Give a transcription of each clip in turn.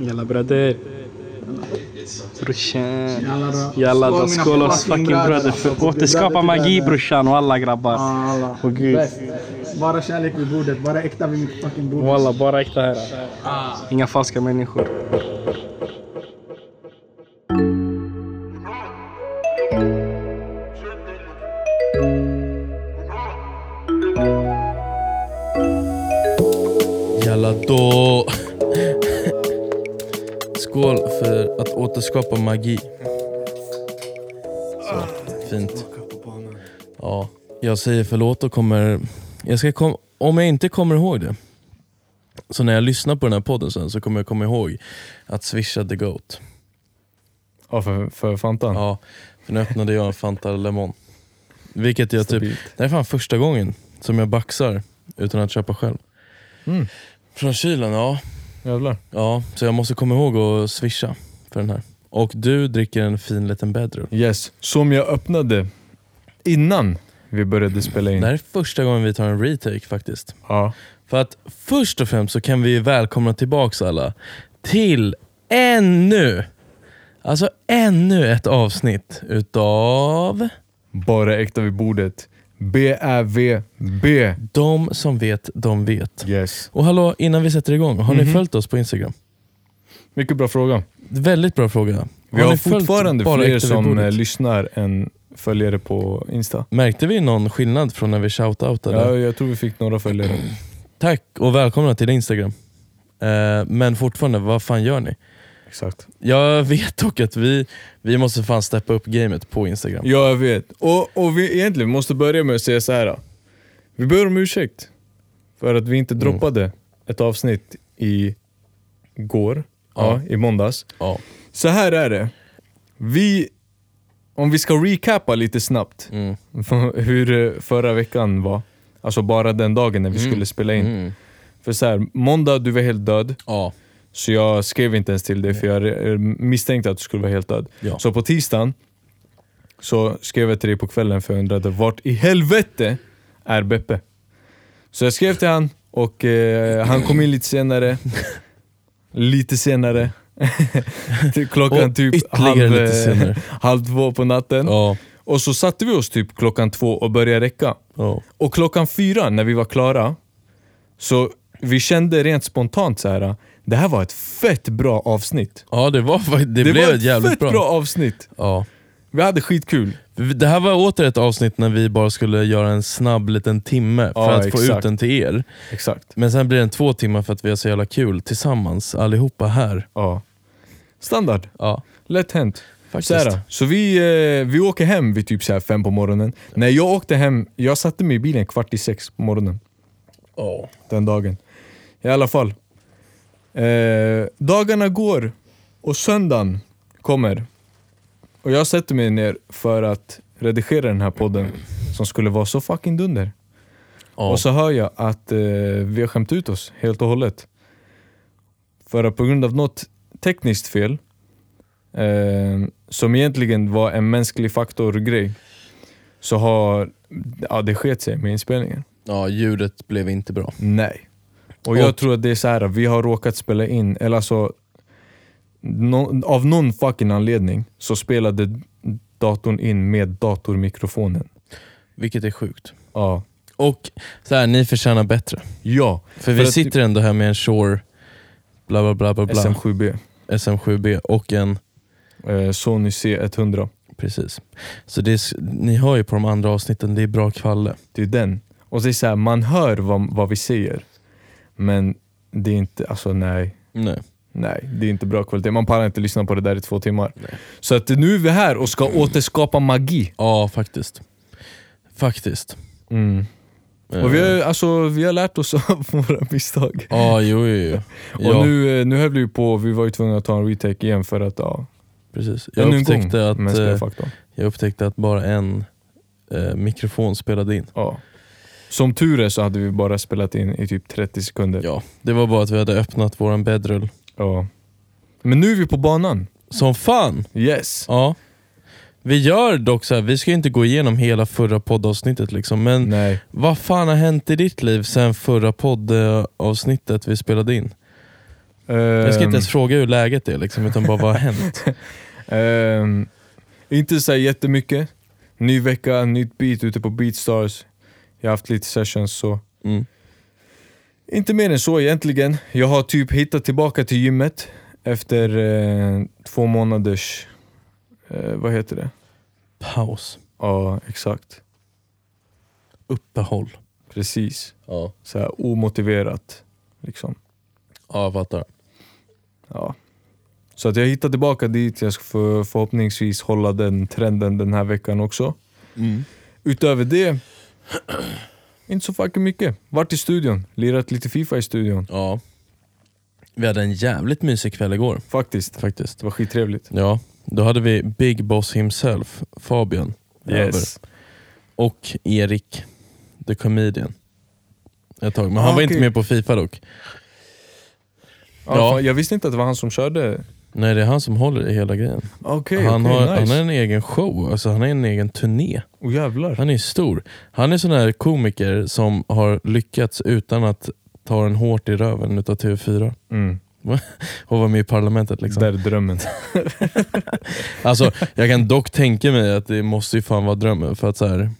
Jalla bröder. Brorsan. Jalla då. Skål, oss fucking bröder. För återskapa magi brorsan och alla grabbar. Åh gud. Bara kärlek vid bordet, bara äkta vid mitt fucking bord. Walla, bara äkta här. Inga falska människor. Återskapa magi. Så, fint. Ja, jag säger förlåt och kommer... Jag ska kom, om jag inte kommer ihåg det, så när jag lyssnar på den här podden sen så kommer jag komma ihåg att swisha the goat. Ja, för, för Fantan. Ja, för nu öppnade jag en Fanta Lemon. Vilket jag typ, det är fan första gången som jag baxar utan att köpa själv. Mm. Från kylen, ja. Jävlar. Ja, så jag måste komma ihåg att swisha för den här. Och du dricker en fin liten bedroom. Yes, som jag öppnade innan vi började spela in. Det här är första gången vi tar en retake faktiskt. Ja. För att först och främst så kan vi välkomna tillbaks alla till ännu, alltså ännu ett avsnitt utav Bara äkta vid bordet. B-Ä-V-B. De som vet, de vet. Yes. Och hallå, innan vi sätter igång, har ni Mhm. följt oss på Instagram? Mycket bra fråga. Väldigt bra fråga. Vi har, följt fortfarande Bara fler som bordet? eh, lyssnar än följare på Insta. Märkte vi någon skillnad från när vi shoutoutade? Ja, jag tror vi fick några följare. Tack och välkomna till Instagram. Eh, men fortfarande, vad fan gör ni? Exakt. Jag vet dock att vi, vi måste fan steppa upp gamet på Instagram. Ja, jag vet. Och, och vi egentligen måste börja med att säga så här. Vi ber om ursäkt för att vi inte Mm. droppade ett avsnitt i går, ja. I måndags. Ja. Så här är det. Vi, om vi ska recappa lite snabbt Mm. hur eh, förra veckan var. Alltså bara den dagen när vi Mm. skulle spela in. Mm. För så här, måndag du var helt död, Ja. så jag skrev inte ens till dig för jag eh, misstänkte att du skulle vara helt död. Ja. Så på tisdagen så skrev jag till dig på kvällen för jag undrade vart i helvete är Beppe? Så jag skrev till han och eh, han kom in lite senare. lite senare. Klockan Och typ halv, halv två på natten. Ja. Och så satte vi oss typ klockan två och började räcka. Ja. Och klockan fyra när vi var klara, så vi kände rent spontant så här. det här var ett fett bra avsnitt. ja, det, var, fakt- det, blev var ett jävligt fett bra. bra. avsnitt. Ja. Vi hade skitkul. Det här var åter ett avsnitt när vi bara skulle göra en snabb liten timme för Ja, att få ut exakt. den till er. Exakt. Men sen blir det en två timmar för att vi har så jävla kul tillsammans allihopa här. Ja. Standard. Ja, Lätt hänt. Så, här, så vi, eh, vi åker hem vid typ så här fem på morgonen. När jag åkte hem, jag satte mig i bilen kvart i sex på morgonen Ja. den dagen. I alla fall. Eh, dagarna går och söndagen kommer. Och jag sätter mig ner för att redigera den här podden som skulle vara så fucking dunder. Ja. Och så hör jag att eh, vi har skämt ut oss helt och hållet. För att på grund av något tekniskt fel, eh, som egentligen var en mänsklig faktor-grej, så har ja, det skett sig med inspelningen. ja, ljudet blev inte bra. Nej. Och jag Och- tror att det är så här, vi har råkat spela in, eller alltså nå- av någon fucking anledning så spelade datorn in med datormikrofonen. Vilket är sjukt. Ja. Och så här, ni förtjänar bättre. Ja, För, vi att- sitter ändå här med en Shure bla bla bla bla, bla SM7B. SM7B och en, Eh, Sony C100. precis. Så det är, ni hör ju på de andra avsnitten, det är bra kvalle. Det är den. Och det är så här, man hör vad, vad vi säger. Men det är inte, alltså nej. Nej. Nej, det är inte bra kvalitet. Man pallar inte lyssna på det där i två timmar. Så att nu är vi här och ska återskapa magi. Ja, faktiskt. Faktiskt. Mm. Och vi har, alltså, vi har lärt oss av våra misstag. Ja, jo, jo, jo. Och nu, eh, nu höll vi på, vi var ju tvungna att ta en retake igen för att ja, precis. Jag upptäckte, att, eh, jag upptäckte att bara en eh, mikrofon spelade in. Ja. Som tur är så hade vi bara spelat in i typ 30 sekunder. Ja, det var bara att vi hade öppnat våran bedrull. Ja. Men nu är vi på banan. Som fan! Yes. Ja. Vi gör dock så här, vi ska inte gå igenom hela förra poddavsnittet liksom, men Nej. vad fan har hänt i ditt liv sen förra poddavsnittet vi spelade in? Jag ska inte ens Ehm, fråga hur läget är, liksom, utan bara vad har hänt? ehm, inte så här jättemycket. Ny vecka, nytt beat ute på Beatstars. Jag har haft lite sessions så. Mm. Inte mer än så egentligen. Jag har typ hittat tillbaka till gymmet efter eh, två månaders, eh, vad heter det? Paus. Ja, exakt. Uppehåll. Precis. Ja, Så här omotiverat. Liksom. ja jag fattar. Ja. Så att jag hittar tillbaka dit, jag ska för, förhoppningsvis hålla den trenden den här veckan också. Mm. Utöver det, inte så fucking mycket. Vart i studion, lirat lite FIFA i studion. Ja. Vi hade en jävligt mysig kväll igår Faktiskt. faktiskt. Det var skittrevligt. Ja, då hade vi Big Boss himself, Fabian, över. och Erik, the comedian. Ett tag. Men han Ah, var inte okej. med på Fifa dock. Ja. Ja. Jag visste inte att det var han som körde. Nej det är han som håller i hela grejen. Okej, han, okej, har, nice. han har en egen show, alltså han har en egen turné. Oh, jävlar. Han är stor. Han är sån här komiker som har lyckats utan att ta den hårt i röven utav TV4 Mm. och vara med i parlamentet. Liksom. Där är drömmen. Alltså, jag kan dock tänka mig att det måste ju fan vara drömmen. För att så här,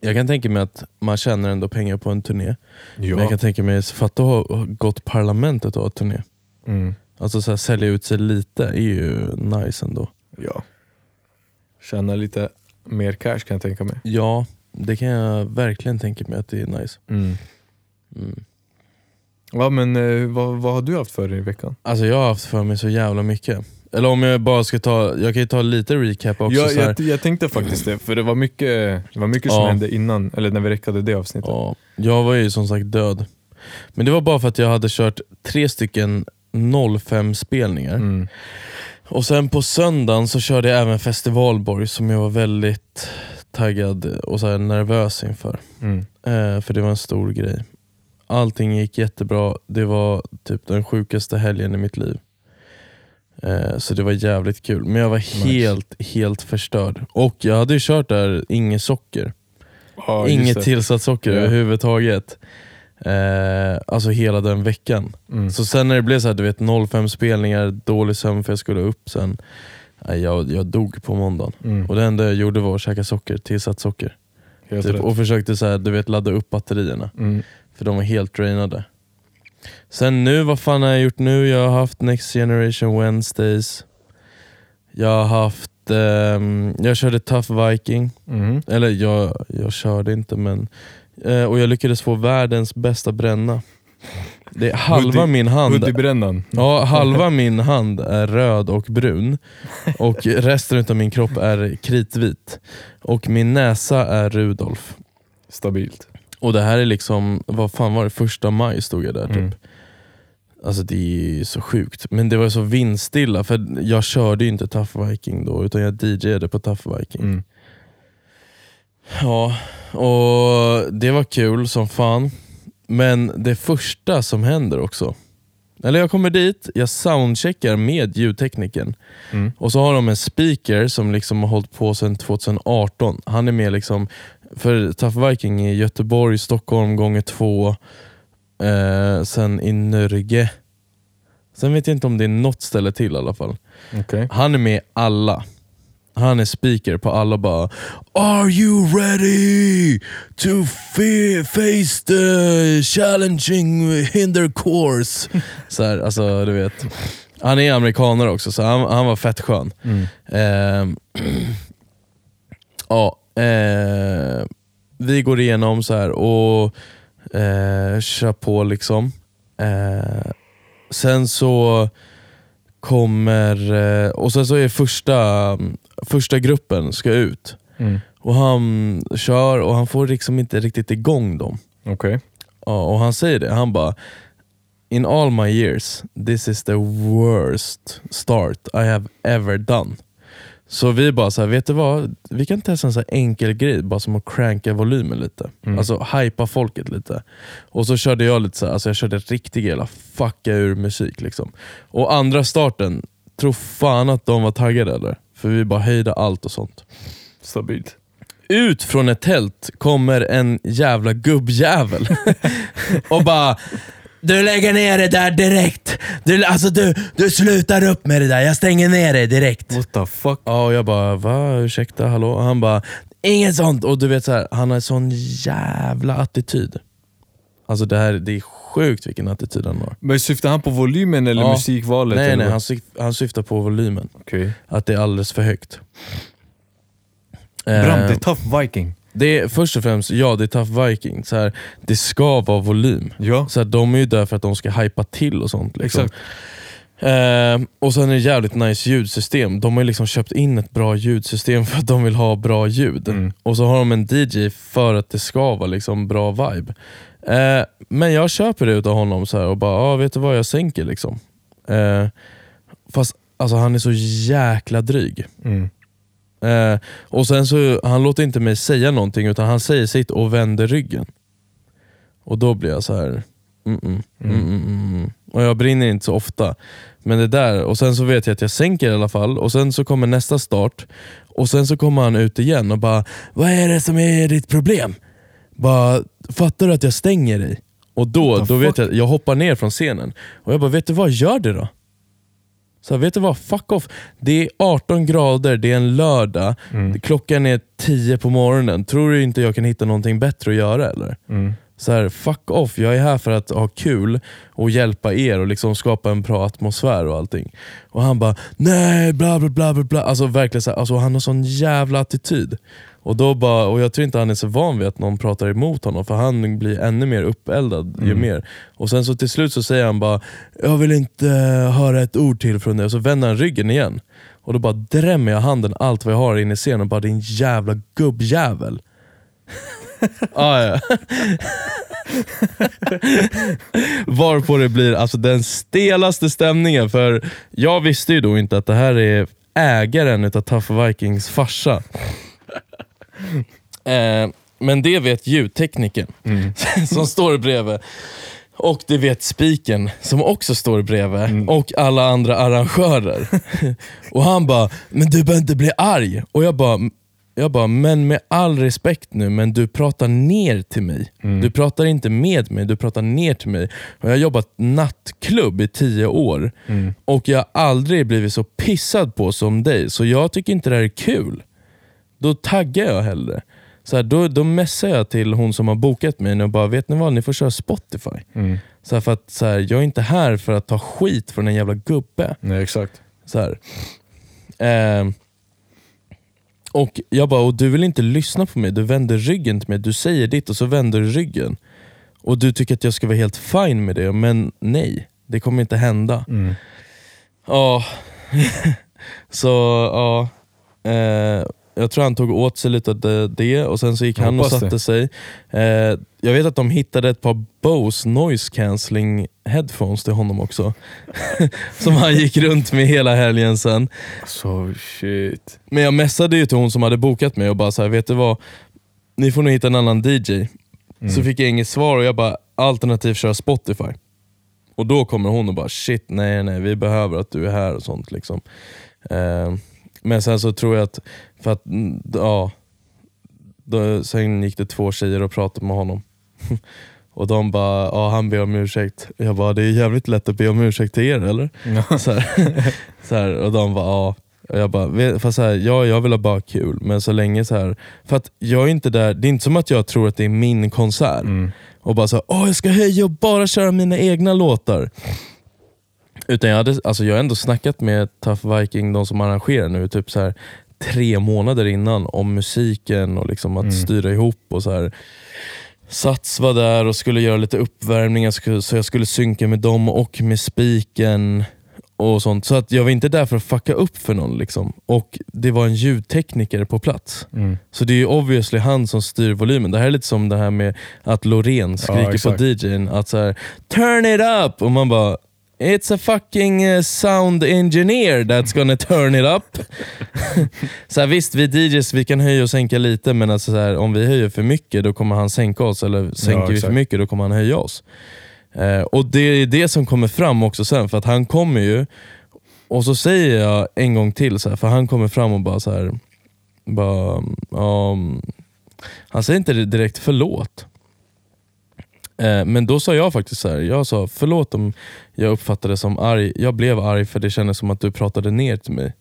jag kan tänka mig att man tjänar ändå pengar på en turné. Men jag Ja. kan tänka mig, fatta att ha gått parlamentet och ha turné. Mm. Alltså så här, sälja ut sig lite är ju nice ändå. ja. Tjäna lite mer cash kan jag tänka mig. Ja, det kan jag verkligen tänka mig att det är nice. Mm. Mm. Ja men eh, vad, vad har du haft för dig i veckan? Alltså jag har haft för mig så jävla mycket. Eller om jag bara ska ta, jag kan ju ta lite recap också. Jag, så här. jag, jag tänkte faktiskt det, för det var mycket, det var mycket som Ja. hände innan, eller när vi räckade det avsnittet. Ja, jag var ju som sagt död. Men det var bara för att jag hade kört tre stycken 05 spelningar. Mm. Och sen på söndagen så körde jag även Festivalborg som jag var väldigt taggad och så nervös inför. Mm. Eh, för det var en stor grej. Allting gick jättebra. Det var typ den sjukaste helgen i mitt liv. Eh, så det var jävligt kul. Men jag var Nice. helt, helt förstörd. Och jag hade ju kört där inget socker. Just inget tillsatt socker Ja. överhuvudtaget. Eh, alltså hela den veckan. Mm. Så sen när det blev så här, du vet 05 spelningar, dålig sömn för jag skulle upp sen. Nej, jag, jag dog på måndagen. Mm. Och det enda jag gjorde var att käka socker, tillsatt socker. Typ, och försökte så här, du vet, ladda upp batterierna. Mm. För de var helt drainade. Sen nu, vad fan har jag gjort nu? Jag har haft Next Generation Wednesdays. Jag har haft, ehm, jag körde Tough Viking. Mm. Eller jag, jag körde inte men, eh, och jag lyckades få världens bästa bränna. Det är halva Hoodie- min hand Hoodiebrännan. Ja, halva min hand är röd och brun och resten av min kropp är kritvit. Och min näsa är Rudolf. Stabilt. Och det här är liksom, vad fan var det, första maj stod jag där typ. Mm. Alltså det är så sjukt. Men det var så vindstilla för jag körde ju inte Tough Viking då utan jag DJade på Tough Viking. Mm. Ja, och det var kul som fan. Men det första som händer också, eller jag kommer dit, jag soundcheckar med ljudtekniken Mm. och så har de en speaker som liksom har hållit på sedan 2018. Han är med liksom, för Tough Viking i Göteborg, Stockholm gånger två, eh, sen i Norge. Sen vet jag inte om det är något ställe till i alla fall. Okej. Han är med alla. Han är speaker på alla bara Are you ready to face the challenging hinder course? så här, alltså du vet. Han är amerikanare också så han, han var fett skön. Mm. Ehm, ja, eh, vi går igenom så här och eh, kör på liksom. Eh, sen så kommer, eh, och sen så är första, första gruppen ska ut. Mm. Och han kör och han får liksom inte riktigt igång dem. Okej. Ja, och han säger det, han bara In all my years, this is the worst start I have ever done. Så vi bara så här, vet du vad? Vi kan testa en så enkel grej, bara som att cranka volymen lite. Mm. Alltså hypa folket lite. Och så körde jag lite så här, alltså jag körde riktig jävla fucka ur musik. Liksom. Och andra starten, tro fan att de var taggade eller? För vi bara höjde allt och sånt. Stabilt. Ut från ett tält kommer en jävla gubbjävel och bara Du lägger ner det där direkt! du, alltså du, du slutar upp med det där, jag stänger ner dig direkt. What the fuck? Ja, och jag bara va? Ursäkta, hallå? Och han bara inget sånt. Och du vet så här, han har en sån jävla attityd. Alltså det här, det är sjukt vilken attityd han har. Men syftar han på volymen eller Ja. musikvalet? Nej, eller nej han, syf- han syftar på volymen. Okej. Att det är alldeles för högt. Bram, Eh, det är tough viking. det är, först och främst, ja det är Tough Viking. Så här, det ska vara volym. Ja, Så här, de är ju där för att de ska hypa till och sånt. Liksom. exakt. Eh, och sen är det jävligt nice ljudsystem. De har liksom köpt in ett bra ljudsystem för att de vill ha bra ljud. Mm. Och så har de en DJ för att det ska vara liksom bra vibe. Eh, men jag köper det utav honom så här och bara, ah, vet du vad, jag sänker liksom. Eh, fast alltså, han är så jäkla dryg. Mm. Eh, och sen så, Han låter inte mig säga någonting utan han säger sitt och vänder ryggen. Och då blir jag så här. Mm -mm, mm -mm, mm -mm. Och jag brinner inte så ofta. Men det där, och sen så vet jag att jag sänker i alla fall och sen så kommer nästa start och sen så kommer han ut igen och bara Vad är det som är ditt problem? Bara, fattar du att jag stänger dig? Och då, då vet jag, jag hoppar ner från scenen och jag bara, vet du vad, gör det då. Så vet du vad, fuck off. Det är 18 grader, det är en lördag, Mm. klockan är 10 på morgonen. Tror du inte jag kan hitta någonting bättre att göra eller? Mm. Så här, fuck off, jag är här för att ha kul och hjälpa er och liksom skapa en bra atmosfär och allting. Och han bara, nej bla bla bla bla bla. Alltså verkligen så här, alltså, han har sån jävla attityd. Och, då bara, och jag tror inte han är så van vid att någon pratar emot honom för han blir ännu mer uppeldad ju mer. Och sen så till slut så säger han bara, jag vill inte eh, höra ett ord till från dig. Och så vänder han ryggen igen. Och då bara drämmer jag handen allt vad jag har inne i scenen och bara din jävla gubbjävel. ah, ja. Varpå det blir alltså den stelaste stämningen, för jag visste ju då inte att det här är ägaren utav Tough Vikings farsa. Eh, men det vet ljudtekniken som står bredvid. Och det vet spiken som också står bredvid. Och alla andra arrangörer. och han bara, men du behöver inte bli arg. Och jag bara, jag bara, men med all respekt nu, men du pratar ner till mig. Du pratar inte med mig, du pratar ner till mig. Och jag har jobbat nattklubb i tio år och jag har aldrig blivit så pissad på som dig, så jag tycker inte det här är kul. Då taggar jag hellre. Så här, då, då messar jag till hon som har bokat mig och bara, vet ni vad, ni får köra Spotify. Mm. Så här, för att så här, Jag är inte här för att ta skit från en jävla gubbe. Nej, exakt. Så. Ehm, och jag bara, och du vill inte lyssna på mig, du vänder ryggen till mig, du säger ditt och så vänder du ryggen. Och du tycker att jag ska vara helt fine med det, men nej, det kommer inte hända. Mm. Ja, så ja. Eh, jag tror han tog åt sig lite av det, och sen så gick Jag han och satte det. sig. Eh, jag vet att de hittade ett par Bose noise cancelling headphones till honom också. som han gick runt med hela helgen sen. Så shit. Men jag messade ju till hon som hade bokat mig och bara så här, vet du vad? Ni får nog hitta en annan DJ. Så fick jag inget svar och jag bara, alternativt köra Spotify. Och då kommer hon och bara, shit nej nej, vi behöver att du är här och sånt. liksom. Eh, men sen så tror jag att, för att mm, ja, då, sen gick det två tjejer och pratade med honom. Och de bara, ja han ber om ursäkt. Jag bara, det är jävligt lätt att be om ursäkt till er eller? Ja. Så här, så här, och de bara ja. Och jag bara, fast så här, ja, jag vill ha bara kul, men så länge så här För att jag är inte där, det är inte som att jag tror att det är min konsert. Mm. Och bara så åh jag ska höja och bara köra mina egna låtar. Utan jag, hade, alltså jag har ändå snackat med Tough Viking, de som arrangerar nu, typ så här tre månader innan om musiken och liksom att styra ihop. och så här. Sats var där och skulle göra lite uppvärmningar så- jag skulle synka med dem och med spiken och sånt. Så att jag var inte där för att fucka upp för någon. Liksom. Och det var en ljudtekniker på plats. Mm. Så det är ju obviously han som styr volymen. Det här är lite som det här med att Loreen skriker på exakt. DJn att så här, turn it up! Och man bara It's a fucking eh, sound engineer that's gonna turn it up. så här, visst, vi DJs vi kan höja och sänka lite, men alltså så här, om vi höjer för mycket då kommer han sänka oss, eller sänker vi för mycket då kommer han höja oss. Eh, och Det är det som kommer fram också sen, för att han kommer ju, och så säger jag en gång till, så här, för han kommer fram och bara så här, bara, um, han säger inte direkt förlåt. Eh, men då sa jag faktiskt så här, jag sa förlåt om jag uppfattade det som arg. Jag blev arg för det kändes som att du pratade ner till mig.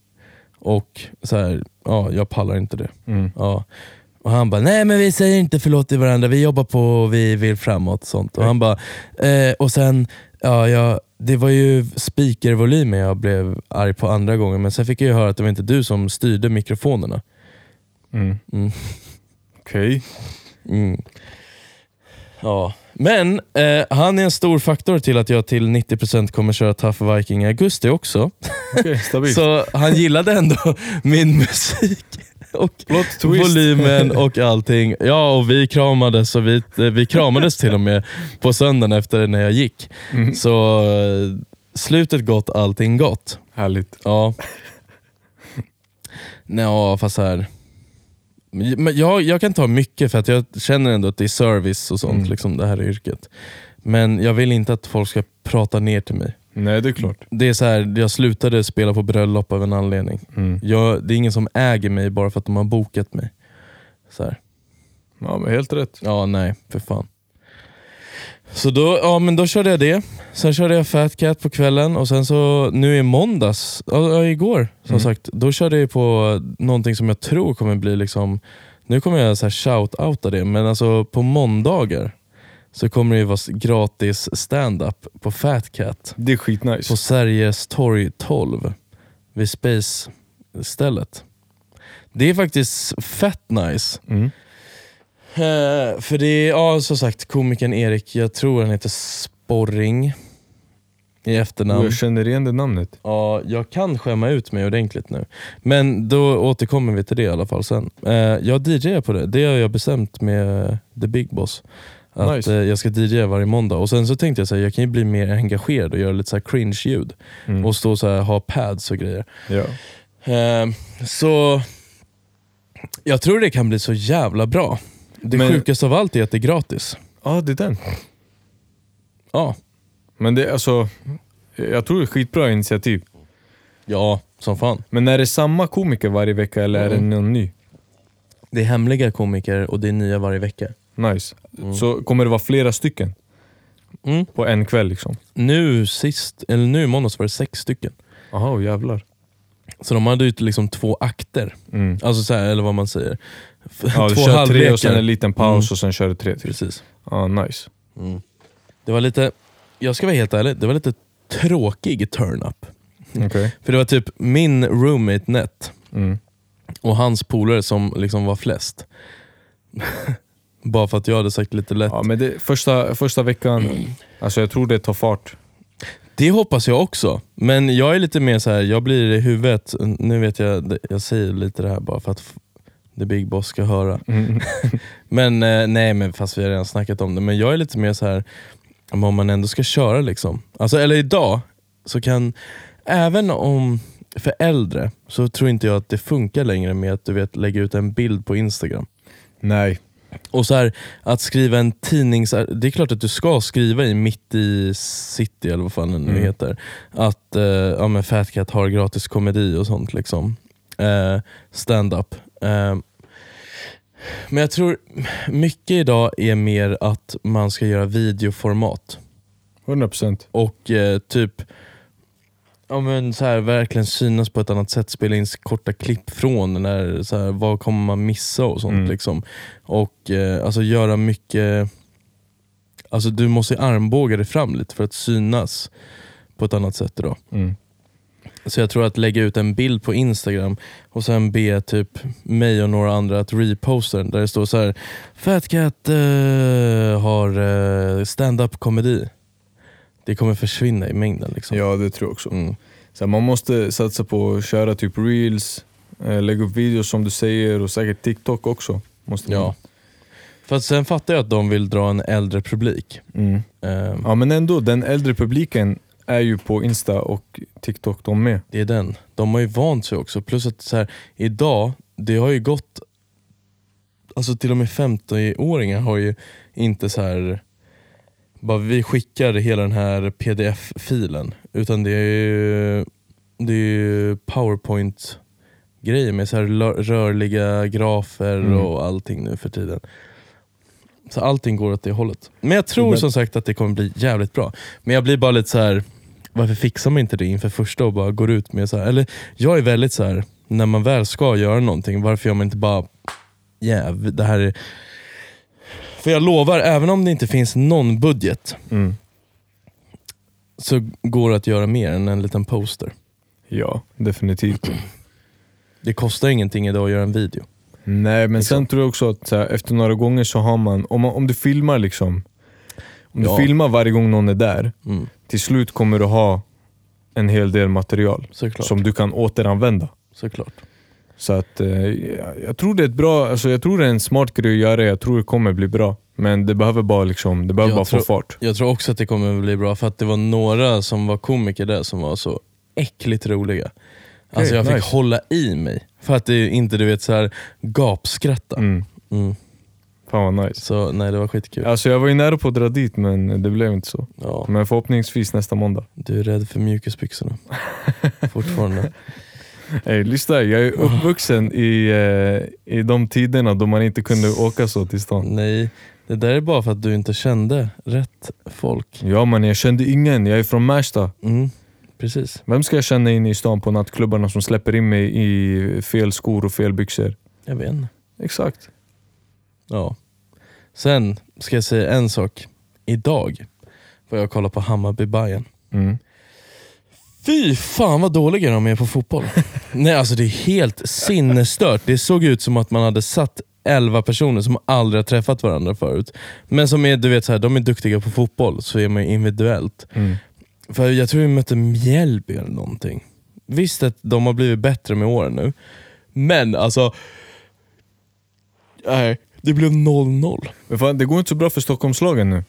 Och så här, ja, jag pallar inte det. Mm. Ja. Och han bara, nej men vi säger inte förlåt till varandra, vi jobbar på och vi vill framåt. Sånt. Och han bara, eh, och sen, ja, jag, det var ju speakervolymen jag blev arg på andra gången, men sen fick jag höra att det var inte du som styrde mikrofonerna. Mm. Mm. Okej. Mm. Ja. Men eh, han är en stor faktor till att jag till 90% kommer köra Tough Viking i augusti också. Stabilt. Så han gillade ändå min musik. Och volymen och allting. Ja, och vi kramades och vi, eh, vi kramades till och med på söndagen efter när jag gick. Mm. Så eh, slutet gott, allting gott. Härligt. Ja. Nej, fast så här. Jag, jag kan ta mycket för att jag känner ändå att det är service och sånt, Mm. liksom det här yrket. Men jag vill inte att folk ska prata ner till mig. Nej, det är klart. Det är så här, jag slutade spela på bröllop av en anledning. Mm. Jag, det är ingen som äger mig bara för att de har bokat mig. Så här. Ja, men helt rätt. Ja, nej, för fan. Så då, ja, men då körde jag det. Sen körde jag Fat Cat på kvällen och sen så nu i måndags, ja, igår som Mm. sagt, då körde jag på någonting som jag tror kommer bli liksom, nu kommer jag så här shout-outa det, men alltså på måndagar så kommer det vara gratis stand-up på Fat Cat Det är skitnice. på Sergels torg 12 vid Space-stället. Det är faktiskt fett nice. Mm. Eh, för det är, ja som sagt, komikern Erik, jag tror han heter Sporring i efternamn. jag känner igen det namnet. Ja, jag kan skämma ut mig ordentligt nu. Men då återkommer vi till det i alla fall sen. Eh, jag DJar på det, det har jag bestämt med The Big Boss. Att Nice. eh, jag ska DJa varje måndag. Och Sen så tänkte jag att jag kan ju bli mer engagerad och göra lite så cringe-ljud. Mm. Och stå så här, ha pads och grejer. Ja. Så jag tror det kan bli så jävla bra. Det Men- sjukaste av allt är att det är gratis. Ja, det är den. Ja, Men det är alltså, jag tror det är skitbra initiativ. ja som fan. Men är det samma komiker varje vecka eller är det Mm. någon ny? Det är hemliga komiker och det är nya varje vecka. Nice. Mm. Så kommer det vara flera stycken Mm. på en kväll liksom? Nu sist, eller nu i måndags var det sex stycken. Jaha, jävlar. Så de hade ju liksom två akter. Mm. Alltså så här, eller vad man säger. Ja, du två kör tre och sen en liten paus Mm. och sen kör du tre till. Precis. Ja, nice. Det var lite, jag ska vara helt ärlig, det var lite tråkig turn-up. Okej. För det var typ min roommate Net Mm. och hans polare som liksom var flest. Bara för att jag hade sagt lite lätt. Ja, men det, första, första veckan, alltså jag tror det tar fart. Det hoppas jag också, men jag är lite mer så här. jag blir i huvudet, nu vet jag, jag säger lite det här bara för att f- the big boss ska höra. Mm. Men eh, nej, men fast vi har redan snackat om det. Men jag är lite mer så här om om man ändå ska köra liksom. Alltså, eller idag, så kan, även om, för äldre, så tror inte jag att det funkar längre med att du vet lägga ut en bild på Instagram. Nej. Och så här, att skriva en tidnings... Det är klart att du ska skriva i mitt i city, eller vad fan det nu Mm. heter. Att eh, ja, men Fat Cat har gratis komedi och sånt. liksom. Eh, Stand-up. Eh, men jag tror mycket idag är mer att man ska göra videoformat. 100%. Och eh, typ ja, men så här, verkligen synas på ett annat sätt, spela in korta klipp från när, så här, vad kommer man missa och sånt. Mm. Liksom. Och eh, alltså göra mycket, alltså du måste armbåga dig fram lite för att synas på ett annat sätt idag. Mm. Så jag tror att lägga ut en bild på Instagram och sen be typ mig och några andra att reposta den där det står så här Fat Cat eh, har eh, stand-up komedi. Det kommer försvinna i mängden. Liksom. Ja, det tror jag också. Mm. Så här, man måste satsa på att köra typ reels, eh, lägga upp videos som du säger och säkert TikTok också. Måste man. Ja. För sen fattar jag att de vill dra en äldre publik. Mm. Ehm, ja, men ändå, den äldre publiken är ju på Insta och TikTok de med. Det är den. De har ju vant sig också. Plus att så här, idag, det har ju gått... Alltså till och med 50-åringar har ju inte så här bara vi skickar hela den här pdf-filen. Utan det är ju, det är ju powerpoint grejer med så rörliga grafer Mm. och allting nu för tiden. Så allting går åt det hållet. Men jag tror Men- som sagt att det kommer bli jävligt bra. Men jag blir bara lite så här. Varför fixar man inte det inför första och bara går ut med så här. Eller jag är väldigt så här. när man väl ska göra någonting, varför gör man inte bara, jäv, det här är... För jag lovar, även om det inte finns någon budget, Mm. så går det att göra mer än en liten poster. Ja, definitivt. Det kostar ingenting idag att göra en video. Nej, men Liksom. sen tror jag också att här, efter några gånger så har man, om, man, om du filmar liksom, om Ja. du filmar varje gång någon är där, Mm, till slut kommer du ha en hel del material såklart. som du kan återanvända. såklart. Så att eh, jag, tror det är ett bra, alltså jag tror det är en smart grej att göra, jag tror det kommer bli bra. Men det behöver bara, liksom, det behöver Jag bara tror- få fart. Jag tror också att det kommer bli bra, för att det var några som var komiker där som var så äckligt roliga. Alltså jag fick nice. hålla i mig, för att det inte du vet så här gapskratta. Mm. Mm. Fan vad nice. Så nej, det var skitkul. Alltså jag var ju nära på att dra dit men det blev inte så. Ja, Men förhoppningsvis nästa måndag. du är rädd för mjukisbyxorna. Fortfarande. Hey, lyssna, jag är uppvuxen i, eh, i de tiderna då man inte kunde åka så till stan. Nej, det där är bara för att du inte kände rätt folk. Ja men jag kände ingen, jag är från Märsta. Mm. Precis, Vem ska jag känna in i stan på nattklubbarna som släpper in mig i fel skor och fel byxor? jag vet inte. Exakt. Ja. Sen ska jag säga en sak. Idag var jag och kollade på hammarby Bayern. Mm. Fy fan vad dåliga de är på fotboll. Nej alltså det är helt sinnesstört. Det såg ut som att man hade satt 11 personer som aldrig har träffat varandra förut. Men som är, du vet, så här, de är duktiga på fotboll, så är man individuellt. Mm. För jag tror vi mötte Mjällby eller någonting. Visst att de har blivit bättre med åren nu, men alltså... Nej, det blev 0-0. Men fan, det går inte så bra för Stockholmslagen nu.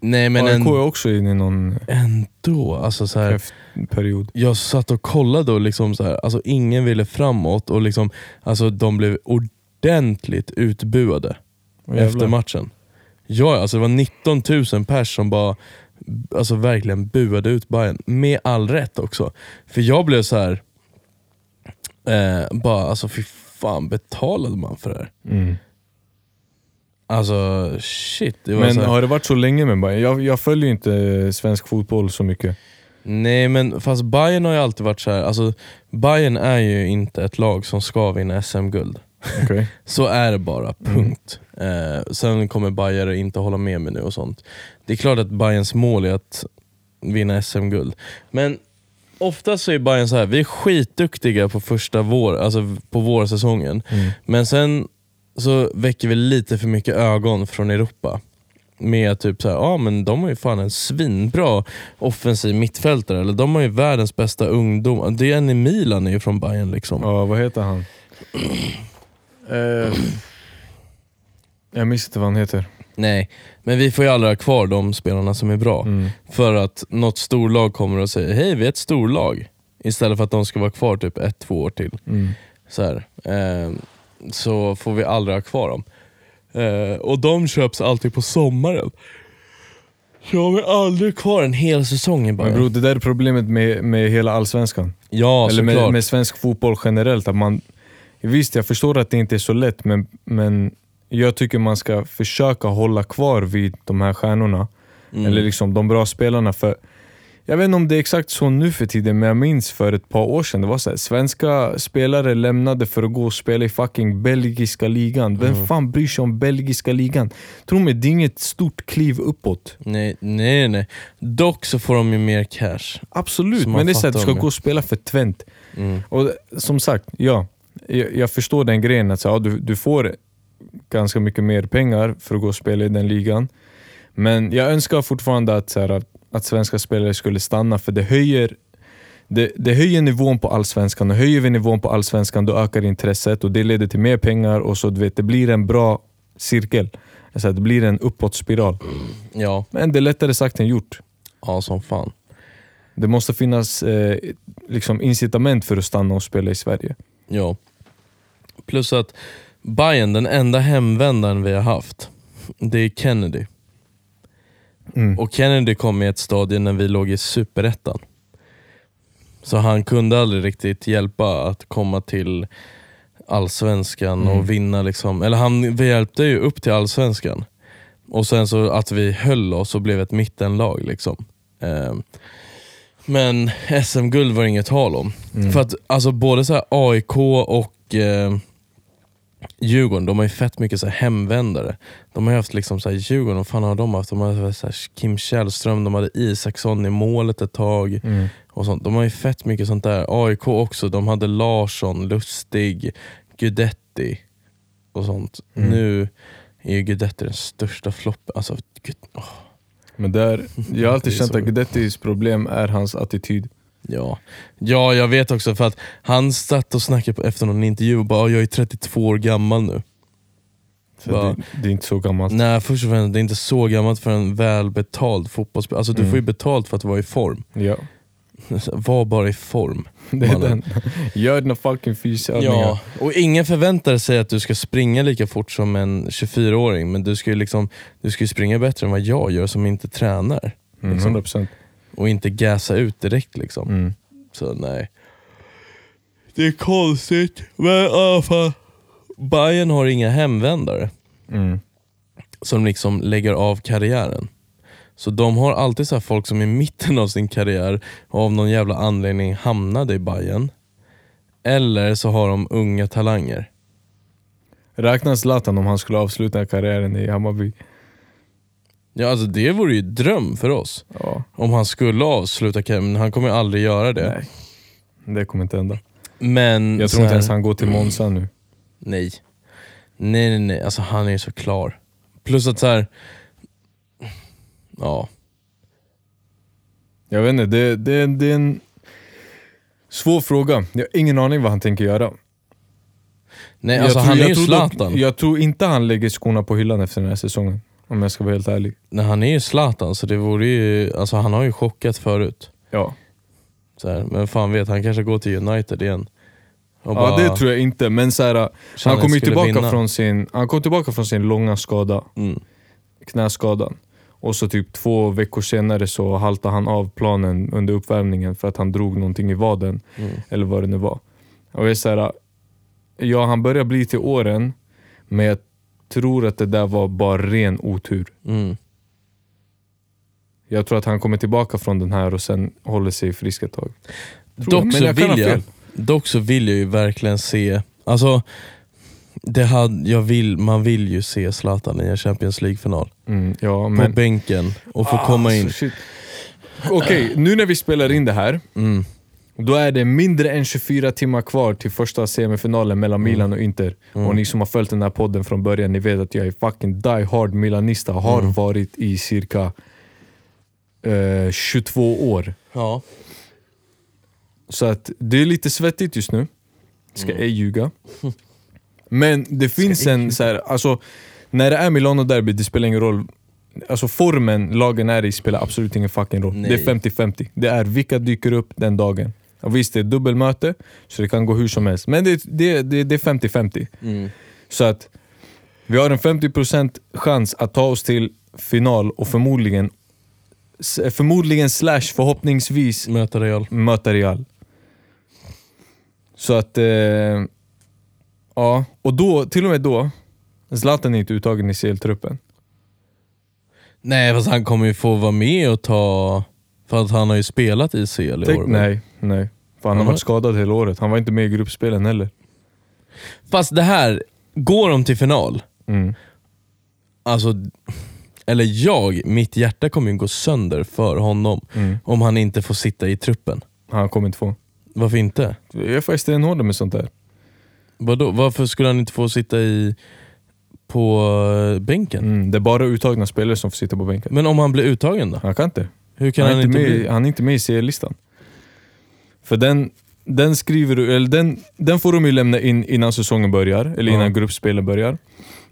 Nej men AIK en, är också inne i någon ändå. Alltså så här, period. jag satt och kollade och liksom så här, alltså ingen ville framåt och liksom, alltså de blev ordentligt utbuade Åh, efter jävlar. matchen. Ja, alltså det var 19 000 pers som bara alltså verkligen buade ut Bayern med all rätt också. För jag blev så här eh, bara alltså fy fan betalade man för det här? Mm. Alltså shit. Men har det varit så länge med Bayern? Jag, jag följer inte svensk fotboll så mycket. Nej men fast Bayern har ju alltid varit så här. alltså Bayern är ju inte ett lag som ska vinna SM-guld. Okej. Så är det bara, punkt. Eh, sen kommer Bayern inte hålla med mig nu och sånt. Det är klart att Bayerns mål är att vinna SM-guld. Men oftast så är Bayern så här. vi är skitduktiga på första vår, alltså på vårsäsongen. Mm. Men sen så väcker vi lite för mycket ögon från Europa. Med typ så här, ja men de har ju fan en svinbra offensiv mittfältare, eller de har ju världens bästa ungdom. Det är en i Milan är ju från Bayern liksom. Ja, vad heter han? Eh, jag minns inte vad han heter. Nej, men vi får ju aldrig ha kvar de spelarna som är bra. Mm. För att något storlag kommer och säger hej vi är ett storlag. Istället för att de ska vara kvar typ ett, två år till. Mm. Så, här. Eh, så får vi aldrig ha kvar dem. Eh, och de köps alltid på sommaren. Så har vi aldrig kvar en hel säsong i Men bro, det där är problemet med, med hela allsvenskan. Ja Eller med, såklart. med svensk fotboll generellt. Att man, visst, jag förstår att det inte är så lätt, men, men jag tycker man ska försöka hålla kvar vid de här stjärnorna. Mm. Eller liksom de bra spelarna. För Jag vet inte om det är exakt så nu för tiden, men jag minns för ett par år sedan, det var så här, svenska spelare lämnade för att gå och spela i fucking belgiska ligan. Vem Mm. fan bryr sig om belgiska ligan? Tro mig, det är inget stort kliv uppåt. Nej, nej, nej. Dock så får de ju mer cash. Absolut, men det är så att du ska gå och spela för Twent. Mm. Och som sagt, ja. Jag, jag förstår den grejen att så, ja, du, du får ganska mycket mer pengar för att gå och spela i den ligan. Men jag önskar fortfarande att, så här, att, svenska spelare skulle stanna för det höjer det, det höjer nivån på allsvenskan och höjer vi nivån på allsvenskan då ökar intresset och det leder till mer pengar och så du vet, det blir en bra cirkel. Alltså, det blir en uppåtspiral. Ja, Men det är lättare sagt än gjort. ja som fan. Det måste finnas eh, liksom incitament för att stanna och spela i Sverige. Ja. Plus att Bayern, den enda hemvändaren vi har haft, det är Kennedy. Mm. Och Kennedy kom i ett stadie när vi låg i superettan. Så han kunde aldrig riktigt hjälpa att komma till allsvenskan Mm. och vinna. Liksom. Eller han vi hjälpte ju upp till allsvenskan. Och sen så att vi höll oss och blev ett mittenlag. Liksom. Eh, men SM-guld var inget tal om. För att alltså, både så här AIK och eh, Djurgården, de har ju fett mycket så hemvändare. De har ju haft liksom så här, Djurgården, vad fan har de haft? De haft så här, Kim Källström, de hade Isaksson i målet ett tag. Mm. Och sånt. De har ju fett mycket sånt där. AIK också, de hade Larsson, Lustig, Gudetti och sånt. Mm. Nu är ju Gudetti den största floppen. Alltså, gud, åh, Men där, jag har alltid känt att Gudettis problem är hans attityd. Ja. ja, jag vet också för att han satt och snackade på, efter någon intervju och bara "Ja, “jag är 32 år gammal nu”. Bara- det, det är inte så gammalt. Nej, först och främst, det är inte så gammalt för en välbetald fotbollsspelare. Alltså, du Mm. får ju betalt för att vara i form. Ja, Var bara i form. det är den. Gör dina fucking fysövningar. Ja, och ingen förväntar sig att du ska springa lika fort som en 24-åring, men du ska ju liksom, du ska springa bättre än vad jag gör som inte tränar. Mm, Liksom. 100%. Och inte gasa ut direkt. liksom. Mm. Så nej. Det är konstigt, men i alla fall. Bayern har inga hemvändare Mm. som liksom lägger av karriären. Så de har alltid så folk som i mitten av sin karriär och av någon jävla anledning hamnade i Bayern. Eller så har de unga talanger. Räknas Zlatan om han skulle avsluta karriären i Hammarby? Ja alltså det vore ju dröm för oss. Ja, Om han skulle avsluta karriären, men han kommer ju aldrig göra det. nej. Det kommer inte hända. Men Jag tror inte här- ens han går till Monza nu. Nej. Nej nej nej, alltså han är ju så klar. Plus att så här. Ja. Jag vet inte, det, det, det är en svår fråga. Jag har ingen aning vad han tänker göra. Nej Jag alltså tror- han är jag ju Zlatan. Jag tror inte han lägger skorna på hyllan efter den här säsongen. Om jag ska vara helt ärlig. Nej, han är ju Zlatan så det vore ju, alltså han har ju chockat förut. Ja, Så här, men fan vet, han kanske går till United igen. Och ja bara det tror jag inte. Men så här, han kommer ju tillbaka vinna. från sin, han kom tillbaka från sin långa skada, Mm. knäskadan. Och så typ två veckor senare så haltade han av planen under uppvärmningen för att han drog någonting i vaden. Mm. Eller vad det nu var. Och jag är så här, ja han börjar bli till åren, men jag tror att det där var bara ren otur. Mm. Jag tror att han kommer tillbaka från den här och sen håller sig frisk ett tag. Tror Dock så, jag vill jag, dock så vill jag ju verkligen se, alltså det hade, jag vill, man vill ju se Zlatan i en Champions League-final. Mm, ja, På men... bänken och få komma in. Ah. Okej, nu när vi spelar in det här, Mm. Då är det mindre än 24 timmar kvar till första semifinalen mellan Mm. Milan och Inter. Och ni som har följt den här podden från början, ni vet att jag är fucking die hard milanista, har Mm. varit i cirka eh, 22 år. Ja. Så att det är lite svettigt just nu, ska Mm. ej ljuga. Men det finns en, så här, alltså, när det är Milano-derby, det spelar ingen roll. Alltså formen lagen är i spelar absolut ingen fucking roll. Nej. Det är 50-50. Det är vilka dyker upp den dagen. Och visst, det är dubbelmöte, så det kan gå hur som helst. Men det, det, det, det är 50-50. Mm. Så att vi har en 50% chans att ta oss till final och förmodligen, förmodligen slash förhoppningsvis Möta Real. möta Real. Så att, eh, ja. Och då, till och med då, Zlatan är inte uttagen i CL-truppen. Nej fast han kommer ju få vara med och ta, för att han har ju spelat i CL i Tänk, år. nej, nej. För han har varit skadad hela året. Han var inte med i gruppspelen heller. Fast det här, går de till final, Mm. alltså, eller jag, mitt hjärta kommer ju gå sönder för honom Mm. om han inte får sitta i truppen. Han kommer inte få. Varför inte? Jag faktiskt stenhård med sånt där. Vadå? Varför skulle han inte få sitta i på eh, bänken? Mm. Det är bara uttagna spelare som får sitta på bänken. Men om han blir uttagen då? Han kan inte. Hur kan han, han, är inte inte med, bli? han är inte med i CL-listan. För den, den skriver du, eller den, den får de ju lämna in innan säsongen börjar, eller innan Ja. gruppspelen börjar.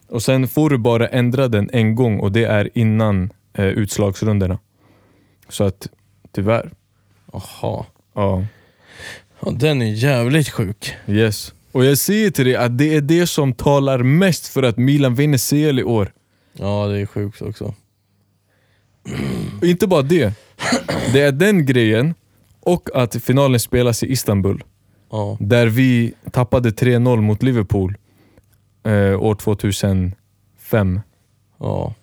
Och sen får du bara ändra den en gång och det är innan eh, utslagsrundorna. Så att, tyvärr. Jaha. Ja, Ja, den är jävligt sjuk. yes. Och jag säger till dig att det är det som talar mest för att Milan vinner CL i år. Ja det är sjukt också. Och inte bara det. Det är den grejen och att finalen spelas i Istanbul. Ja. Där vi tappade 3-0 mot Liverpool eh, år 2005. ja.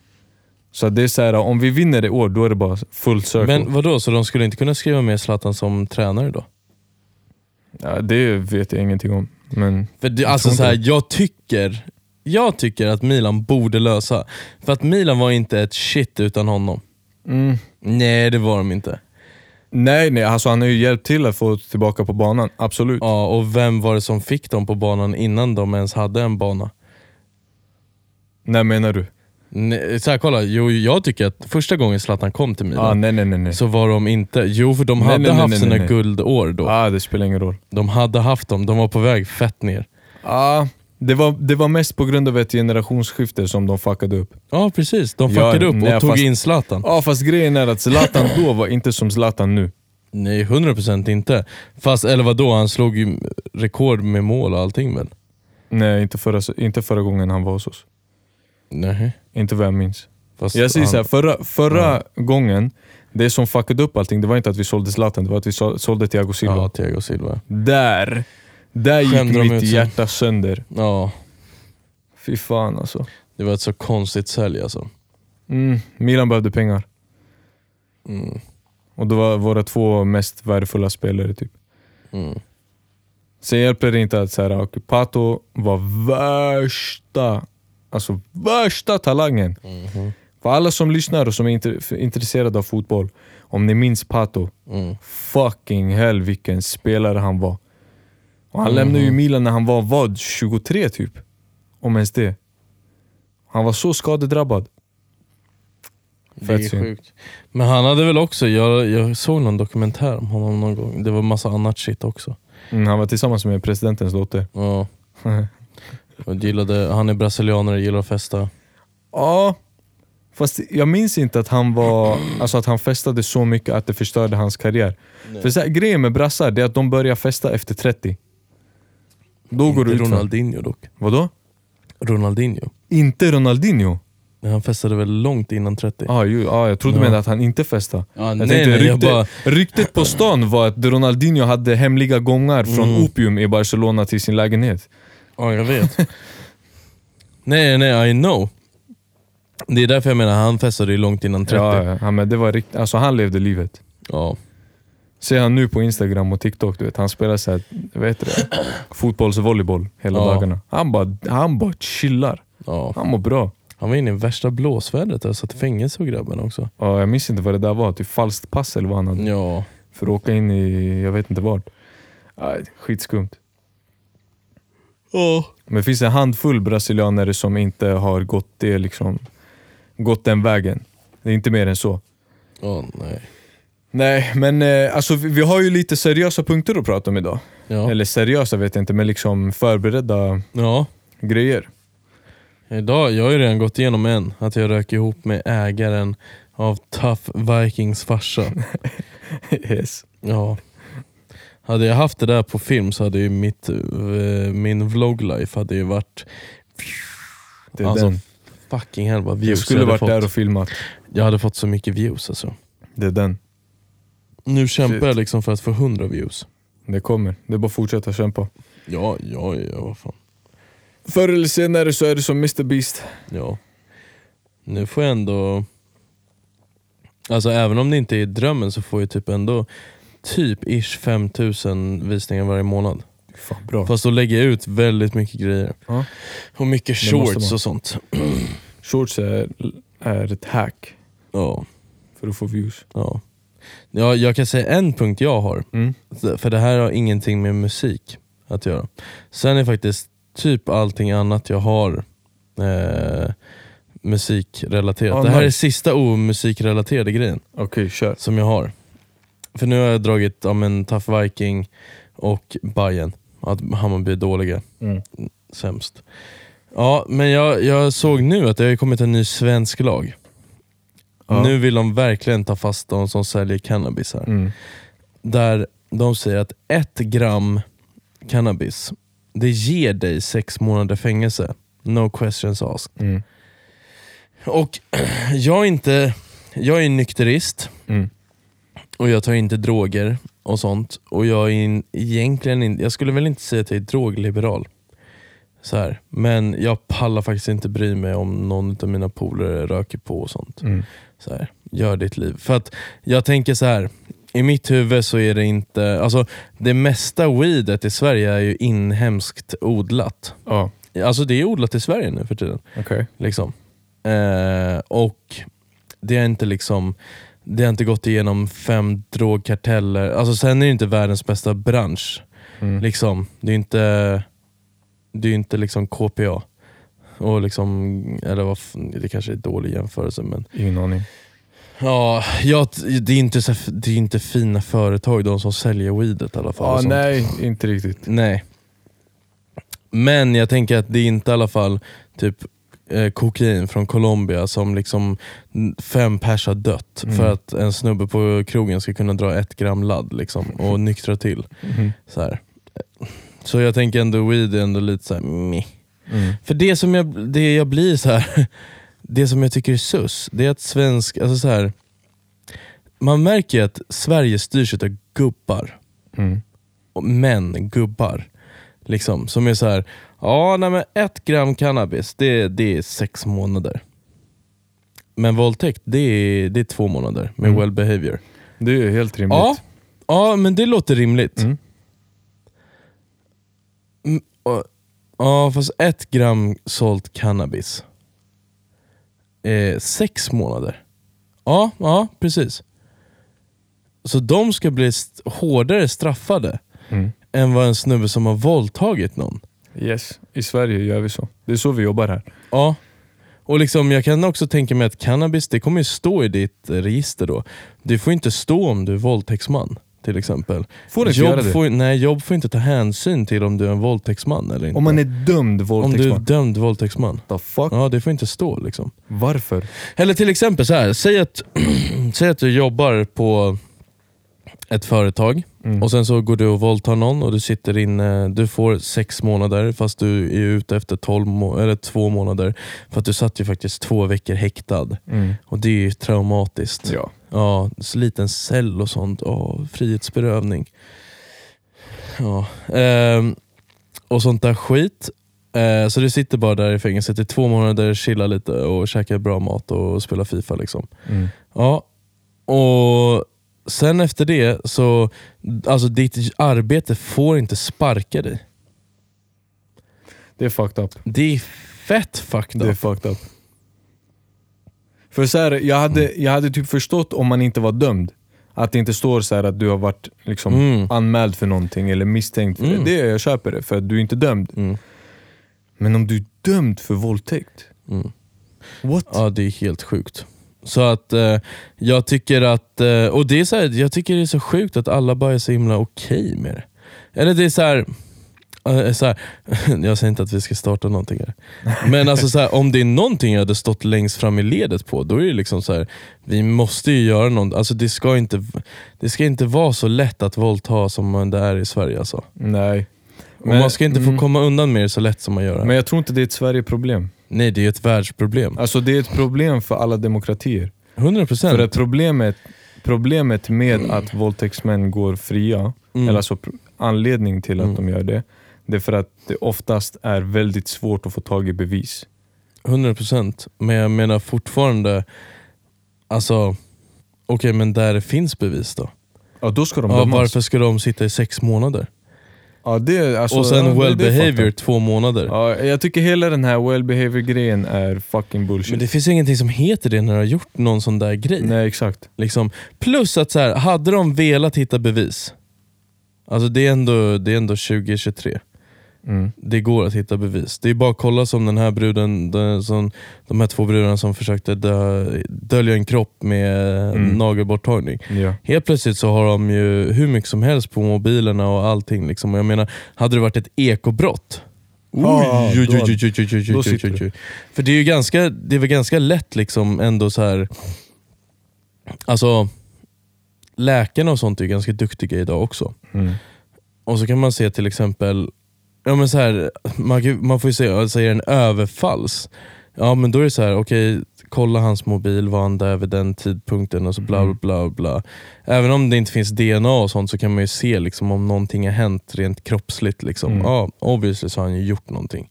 Så det är så här, om vi vinner i år, då är det bara full circle. Men vadå, så de skulle inte kunna skriva med Zlatan som tränare då? ja, det vet jag ingenting om. Men För det, Jag alltså så här, jag tycker jag tycker att Milan borde lösa. För att Milan var inte ett shit utan honom. mm, Nej det var de inte. Nej, nej alltså han har ju hjälpt till att få tillbaka på banan, absolut. Ja, och vem var det som fick dem på banan innan de ens hade en bana? När menar du? Nej, så här, kolla, jo, jag tycker att första gången Zlatan kom till Ah, Milan nej nej nej. nej. så var de inte, jo för de hade nej, nej, haft nej, sina guldår då. Ah, det spelar ingen roll. De hade haft dem, de var på väg fett ner. Ah, det, var, det var mest på grund av ett generationsskifte som de fuckade upp. Ja precis, de Ja, fuckade upp nej, och tog fast- in Zlatan. Ja fast grejen är att Zlatan då var inte som Zlatan nu. Nej 100% inte. Fast eller vadå, han slog ju rekord med mål och allting väl? Nej, inte förra, inte förra gången han var hos oss. Nej. Inte vad jag minns. Fast Jag säger han- såhär, förra, förra gången, det som fuckade upp allting, det var inte att vi sålde Zlatan, det var att vi så- sålde Thiago Silva. Ja, Thiago Silva. Där! Där gick Skämde de ut mitt sig? hjärta sönder. Ja, Fy fan alltså. det var ett så konstigt sälj alltså. Mm, Milan behövde pengar. Mm. Och det var våra två mest värdefulla spelare typ. Mm. Sen hjälper det inte att så här, Pato var värsta, alltså värsta talangen. Mhm. För alla som lyssnar och som är inter- intresserade av fotboll, om ni minns Pato, Mm. fucking hell vilken spelare han var. Och han lämnade ju Milan när han var vad, 23 typ? Om ens det. Han var så skadedrabbad. Det är sjukt. Men han hade väl också, jag, jag såg någon dokumentär om honom någon gång. Det var massa annat shit också. Mm, han var tillsammans med presidentens dotter. Ja. Och gillade, han är brasilianare, gillar att festa. Ja, fast jag minns inte att han var alltså att han festade så mycket att det förstörde hans karriär. För så här, grejen med brassar är att de börjar festa efter 30. Då går det Ronaldinho dock. Vadå? Ronaldinho. Inte Ronaldinho? Men han festade väl långt innan 30? Ah, ju, ah, jag trodde Ja. menade att han inte festade. Ja, Jag nej, tänkte, nej, jag rykte, bara, Ryktet på stan var att Ronaldinho hade hemliga gångar från Mm. opium i Barcelona till sin lägenhet. ja jag vet. nej nej, I know. Det är därför jag menar, han festade ju långt innan 30. Ja, ja, ja, men det var rikt, alltså han levde livet. Ser han nu på Instagram och TikTok, du vet, han spelar så här, vad heter det? fotbollsvolleyboll hela Ja. dagarna. Han bara, han bara chillar. ja. Han mår bra. Han var inne i värsta blåsvädret och satt i fängelse och grabben också. Ja, jag minns inte vad det där var, typ falskt pass eller vad han hade. Ja. För att åka in i, jag vet inte vart. Aj, skitskumt. Men det finns en handfull brasilianare som inte har gått, det, liksom, gått den vägen. Det är inte mer än så. Ja, nej. Nej, men eh, alltså, vi, vi har ju lite seriösa punkter att prata om idag. Ja. Eller seriösa vet jag inte, men liksom förberedda ja. grejer. Idag, jag har ju redan gått igenom en, att jag rök ihop med ägaren av Tough Vikings farsa. yes. Ja. Hade jag haft det där på film så hade ju mitt, eh, min vloglife hade ju varit Det är Alltså, den. fucking hell vad views skulle jag hade varit fått. där och filmat. Jag hade fått så mycket views alltså. Det är den. Nu kämpar jag liksom för att få 100 views. Det kommer. Det är bara att fortsätta kämpa. Ja, ja, ja, vad fan. Förr eller senare så är du som Mr Beast. Ja. Nu får jag ändå... Alltså även om det inte är drömmen så får jag typ ändå typ ish 5000 visningar varje månad. Fan bra. Fast då lägger jag ut väldigt mycket grejer. Ja. Och mycket shorts och sånt. Shorts är, är ett hack Ja, för att få views. ja. Ja, jag kan säga en punkt jag har. Mm. För det här har ingenting med musik att göra. Sen är faktiskt typ allting annat jag har eh, musikrelaterat. Ah, det här är nice. sista omusikrelaterade grejen Okej, kör. som jag har. För nu har jag dragit ja, men, Tough Viking och Bayern Att Hammarby är dåliga. Mm. Sämst. Ja, men jag, jag såg nu att det har kommit en ny svensk lag. Ja. Nu vill de verkligen ta fast de som säljer cannabis här. Mm. Där de säger att ett gram cannabis, det ger dig sex månader fängelse. No questions asked. Mm. Och jag är inte, jag är nykterist Mm. och jag tar inte droger och sånt. Och jag är in, egentligen inte, jag skulle väl inte säga att jag är drogliberal. Så här. Men jag pallar faktiskt inte bry mig om någon av mina polare röker på och sånt. Mm. Så här, gör ditt liv. För att jag tänker så här. i mitt huvud så är det inte, alltså det mesta weedet i Sverige är ju inhemskt odlat. Ja, Alltså det är odlat i Sverige nu för tiden. okej. Liksom. Eh, och det har inte liksom det har inte gått igenom fem drogkarteller. Alltså sen är det inte världens bästa bransch. Mm. Liksom. Det är inte, det är inte liksom KPA. Och liksom, eller vad, det kanske är en dålig jämförelse men Ingen aning. ja, ja, det, är inte så, det är inte fina företag de som säljer weedet i alla fall. Ja, nej, inte riktigt. Nej. Men jag tänker att det är inte i alla fall typ eh, kokain från Colombia som liksom fem pers har dött Mm. för att en snubbe på krogen ska kunna dra ett gram ladd liksom, och nyktra till. Mhm. Så, här. så jag tänker ändå weed är ändå lite såhär meh. Mm. För det som jag, det jag blir så här det som jag tycker är sus, det är att svensk, alltså så här, man märker att Sverige styrs av gubbar Mm. och män, gubbar. Liksom, som är så här, ja nej, men ett gram cannabis, det, det är sex månader. Men våldtäkt, det är, det är två månader med Mm. well behavior. Det är helt rimligt. Ja, ja, men det låter rimligt. Mm, och- Ja, fast ett gram sålt cannabis. Eh, sex månader. Ja, ja, precis. Så de ska bli st- hårdare straffade Mm. än vad en snubbe som har våldtagit någon. Yes, i Sverige gör vi så. Det är så vi jobbar här. Ja. Och liksom, jag kan också tänka mig att cannabis det kommer ju stå i ditt eh, register då. Det får inte stå om du är våldtäktsman till exempel. Får inte jobb göra det. Får, nej, jobb får inte ta hänsyn till om du är en våldtäktsman eller inte. Om man är dömd om du är våldtäktsman. dömd våldtäktsman. The fuck? Ja, det får inte stå liksom. Varför? Eller till exempel så här. säg att, säg att du jobbar på ett företag Mm. och sen så går du och våldtar någon och du sitter inne, du får sex månader fast du är ute efter 12 må- eller två månader. För att du satt ju faktiskt två veckor häktad. Mm. Och det är ju traumatiskt. Ja. Ja, så liten cell och sånt. Ja, frihetsberövning. Ja. ehm, och sånt där skit. Eh, så du sitter bara där i fängelset i två månader, chillar lite och käkar bra mat och spelar FIFA. liksom. Mm. Ja, och sen efter det så, alltså ditt arbete får inte sparka dig. Det är fucked up. Det är fett fucked Det är up. fucked up. För så här, jag, hade, jag hade typ förstått om man inte var dömd. Att det inte står så här att du har varit liksom Mm. anmäld för någonting eller misstänkt för Mm. det. Det jag köper det, för att du är inte dömd. Mm. Men om du är dömd för våldtäkt? Mm. What? Ja, det är helt sjukt. Så att eh, jag tycker att, eh, och det är så här, jag tycker det är så sjukt att alla bara är så himla okej med det. Eller det är så här, eh, så här jag säger inte att vi ska starta någonting här. Men alltså så här, om det är någonting jag hade stått längst fram i ledet på, då är det liksom så här, vi måste ju göra något. Alltså det, ska inte, det ska inte vara så lätt att våldta som det är i Sverige. Alltså. Nej. Och man ska inte få komma undan med det så lätt som man gör. här. Men jag tror inte det är ett Sverige-problem. Nej, det är ett världsproblem. Alltså det är ett problem för alla demokratier. 100%. För att problemet, problemet med att våldtäktsmän går fria, Mm. eller alltså pr- anledning till att Mm. de gör det, det är för att det oftast är väldigt svårt att få tag i bevis. 100% men jag menar fortfarande, alltså okej men där det finns bevis då? Ja, då ska de Ja, dömas. varför ska de sitta i sex månader? Ja, det, alltså, och sen ja, det- well det behavior up. två månader. Ja, jag tycker hela den här well behavior grejen är fucking bullshit. Men det finns ingenting som heter det när du har gjort någon sån där grej. Nej exakt. Liksom. Plus att så här, hade de velat hitta bevis, alltså det är ändå, det är ändå 2023. Mm. Det går att hitta bevis. Det är bara att kolla som den här bruden, den, som, de här två brudarna som försökte dö, dölja en kropp med Mm. nagelborttagning. Ja. Helt plötsligt så har de ju hur mycket som helst på mobilerna och allting. Liksom. Och jag menar, hade det varit ett ekobrott. För det är ju ganska, det är väl ganska lätt liksom ändå så här. Alltså läkarna och sånt är ganska duktiga idag också. Mm. Och så kan man se till exempel, ja men så här, man, man får ju är det en överfalls, ja men då är det så här, okej, kolla hans mobil, var han där vid den tidpunkten och så bla Mm. bla bla. bla. Även om det inte finns DNA och sånt så kan man ju se liksom, om någonting har hänt rent kroppsligt. Liksom. Mm. Ja, obviously så har han ju gjort någonting.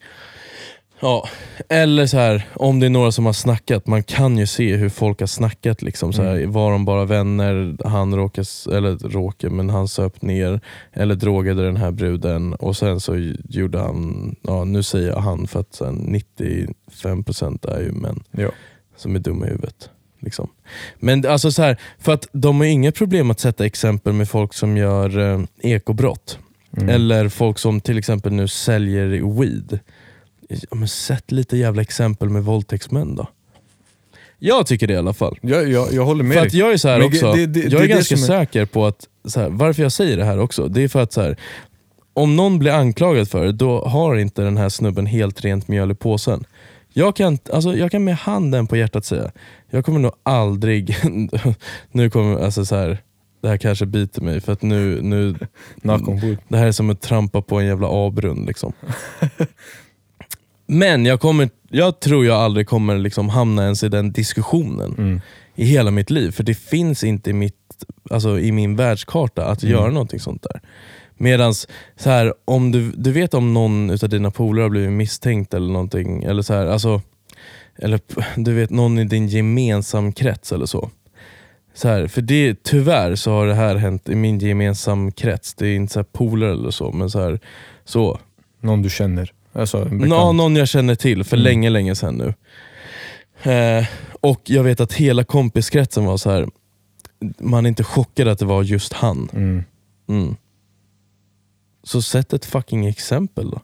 Ja, eller så här, om det är några som har snackat, man kan ju se hur folk har snackat. Liksom, så här, Mm. Var de bara vänner, han råkade, eller råkade, men han söp ner eller drogade den här bruden och sen så gjorde han, ja nu säger jag han för att sen 95% är ju män Ja. som är dumma i huvudet. Liksom. Men alltså så här, för att de har inga problem att sätta exempel med folk som gör eh, ekobrott. Mm. Eller folk som till exempel nu säljer weed. Ja, men sätt lite jävla exempel med våldtäktsmän då. Jag tycker det i alla fall. Jag, jag, jag håller med För att jag är så här Men också, det- det- jag det är är ganska är- säker på att, här, varför jag säger det här också, det är för att så här, om någon blir anklagad för det, då har inte den här snubben helt rent mjöl i påsen. Jag kan, alltså, jag kan med handen på hjärtat säga, jag kommer nog aldrig, nu kommer, alltså så här, det här kanske biter mig för att nu, nu det här är som att trampa på en jävla avgrund. Liksom. Men jag, kommer, jag tror jag aldrig kommer liksom hamna ens i den diskussionen Mm. i hela mitt liv. För det finns inte i, mitt, alltså, i min världskarta att Mm. göra någonting sånt där. Medan så här, om du, du vet om någon av dina polare har blivit misstänkt eller någonting, eller så här, alltså, eller du vet någon i din gemensam krets eller så. Så här, för det, tyvärr så har det här hänt i min gemensam krets. Det är inte så här polare eller så, men så här, så. Någon du känner. Alltså. Nå, någon jag känner till för Mm. länge, länge sedan nu. Eh, och jag vet att hela kompiskretsen var så här. man är inte chockad att det var just han. Mm. Mm. Så sätt ett fucking exempel då.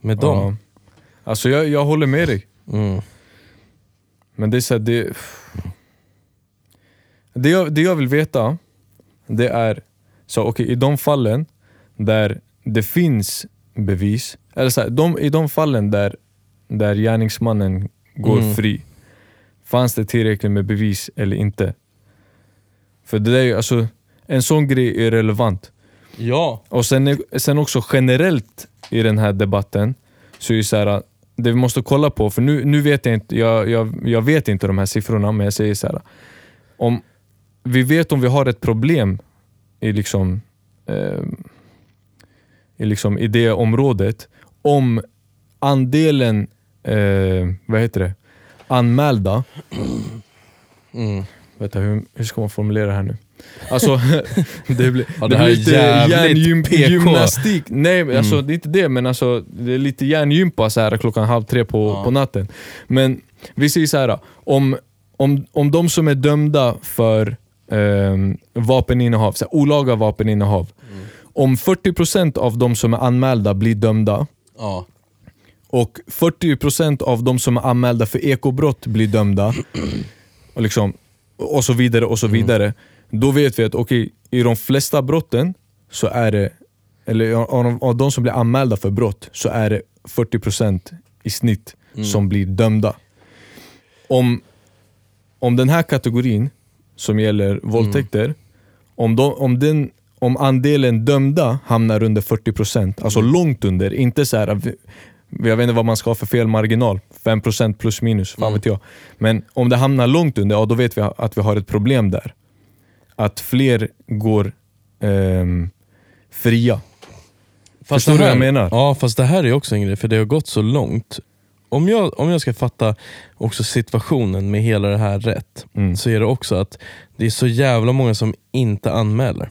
Med dem. Ja. Alltså jag, jag håller med dig. Mm. Men det är så här, det, det, jag, det jag vill veta, det är, så okej i de fallen där det finns bevis, eller så här, de, i de fallen där, där gärningsmannen går Mm. fri, fanns det tillräckligt med bevis eller inte? För det där är ju, alltså, en sån grej är relevant. Ja. Och sen, sen också generellt i den här debatten, så är det så här, det vi måste kolla på, för nu, nu vet jag inte, jag, jag, jag vet inte de här siffrorna, men jag säger så här. Om vi vet om vi har ett problem i liksom, eh, i, liksom, i det området, om andelen, eh, vad heter det, anmälda, Mm. Vänta, hur, hur ska man formulera det här nu? Alltså, det blir, Ja, det det blir lite hjärngymnastik. Nej, alltså, Mm. det är inte det, men alltså, det är lite hjärngympa så här klockan halv tre på, Ja. på natten. Men vi säger så här, om, om, om de som är dömda för ehm, vapeninnehav, så här, olaga vapeninnehav, Mm. om 40% av de som är anmälda blir dömda, Ja. och 40% av de som är anmälda för ekobrott blir dömda, och, liksom, och så vidare och så vidare. Då vet vi att okej, i de flesta brotten så är det, eller av de, av de som blir anmälda för brott, så är det 40% i snitt som blir dömda. Om, om den här kategorin som gäller våldtäkter, om, de, om, den, om andelen dömda hamnar under 40%, alltså långt under, inte så här. jag vet inte vad man ska ha för felmarginal, 5% plus minus, fan vet jag. Men om det hamnar långt under, ja, då vet vi att vi har ett problem där. Att fler går ehm, fria. Förstår det du vad jag menar? Ja, fast det här är också en grej, för det har gått så långt. Om jag, om jag ska fatta också situationen med hela det här rätt, Mm. så är det också att det är så jävla många som inte anmäler.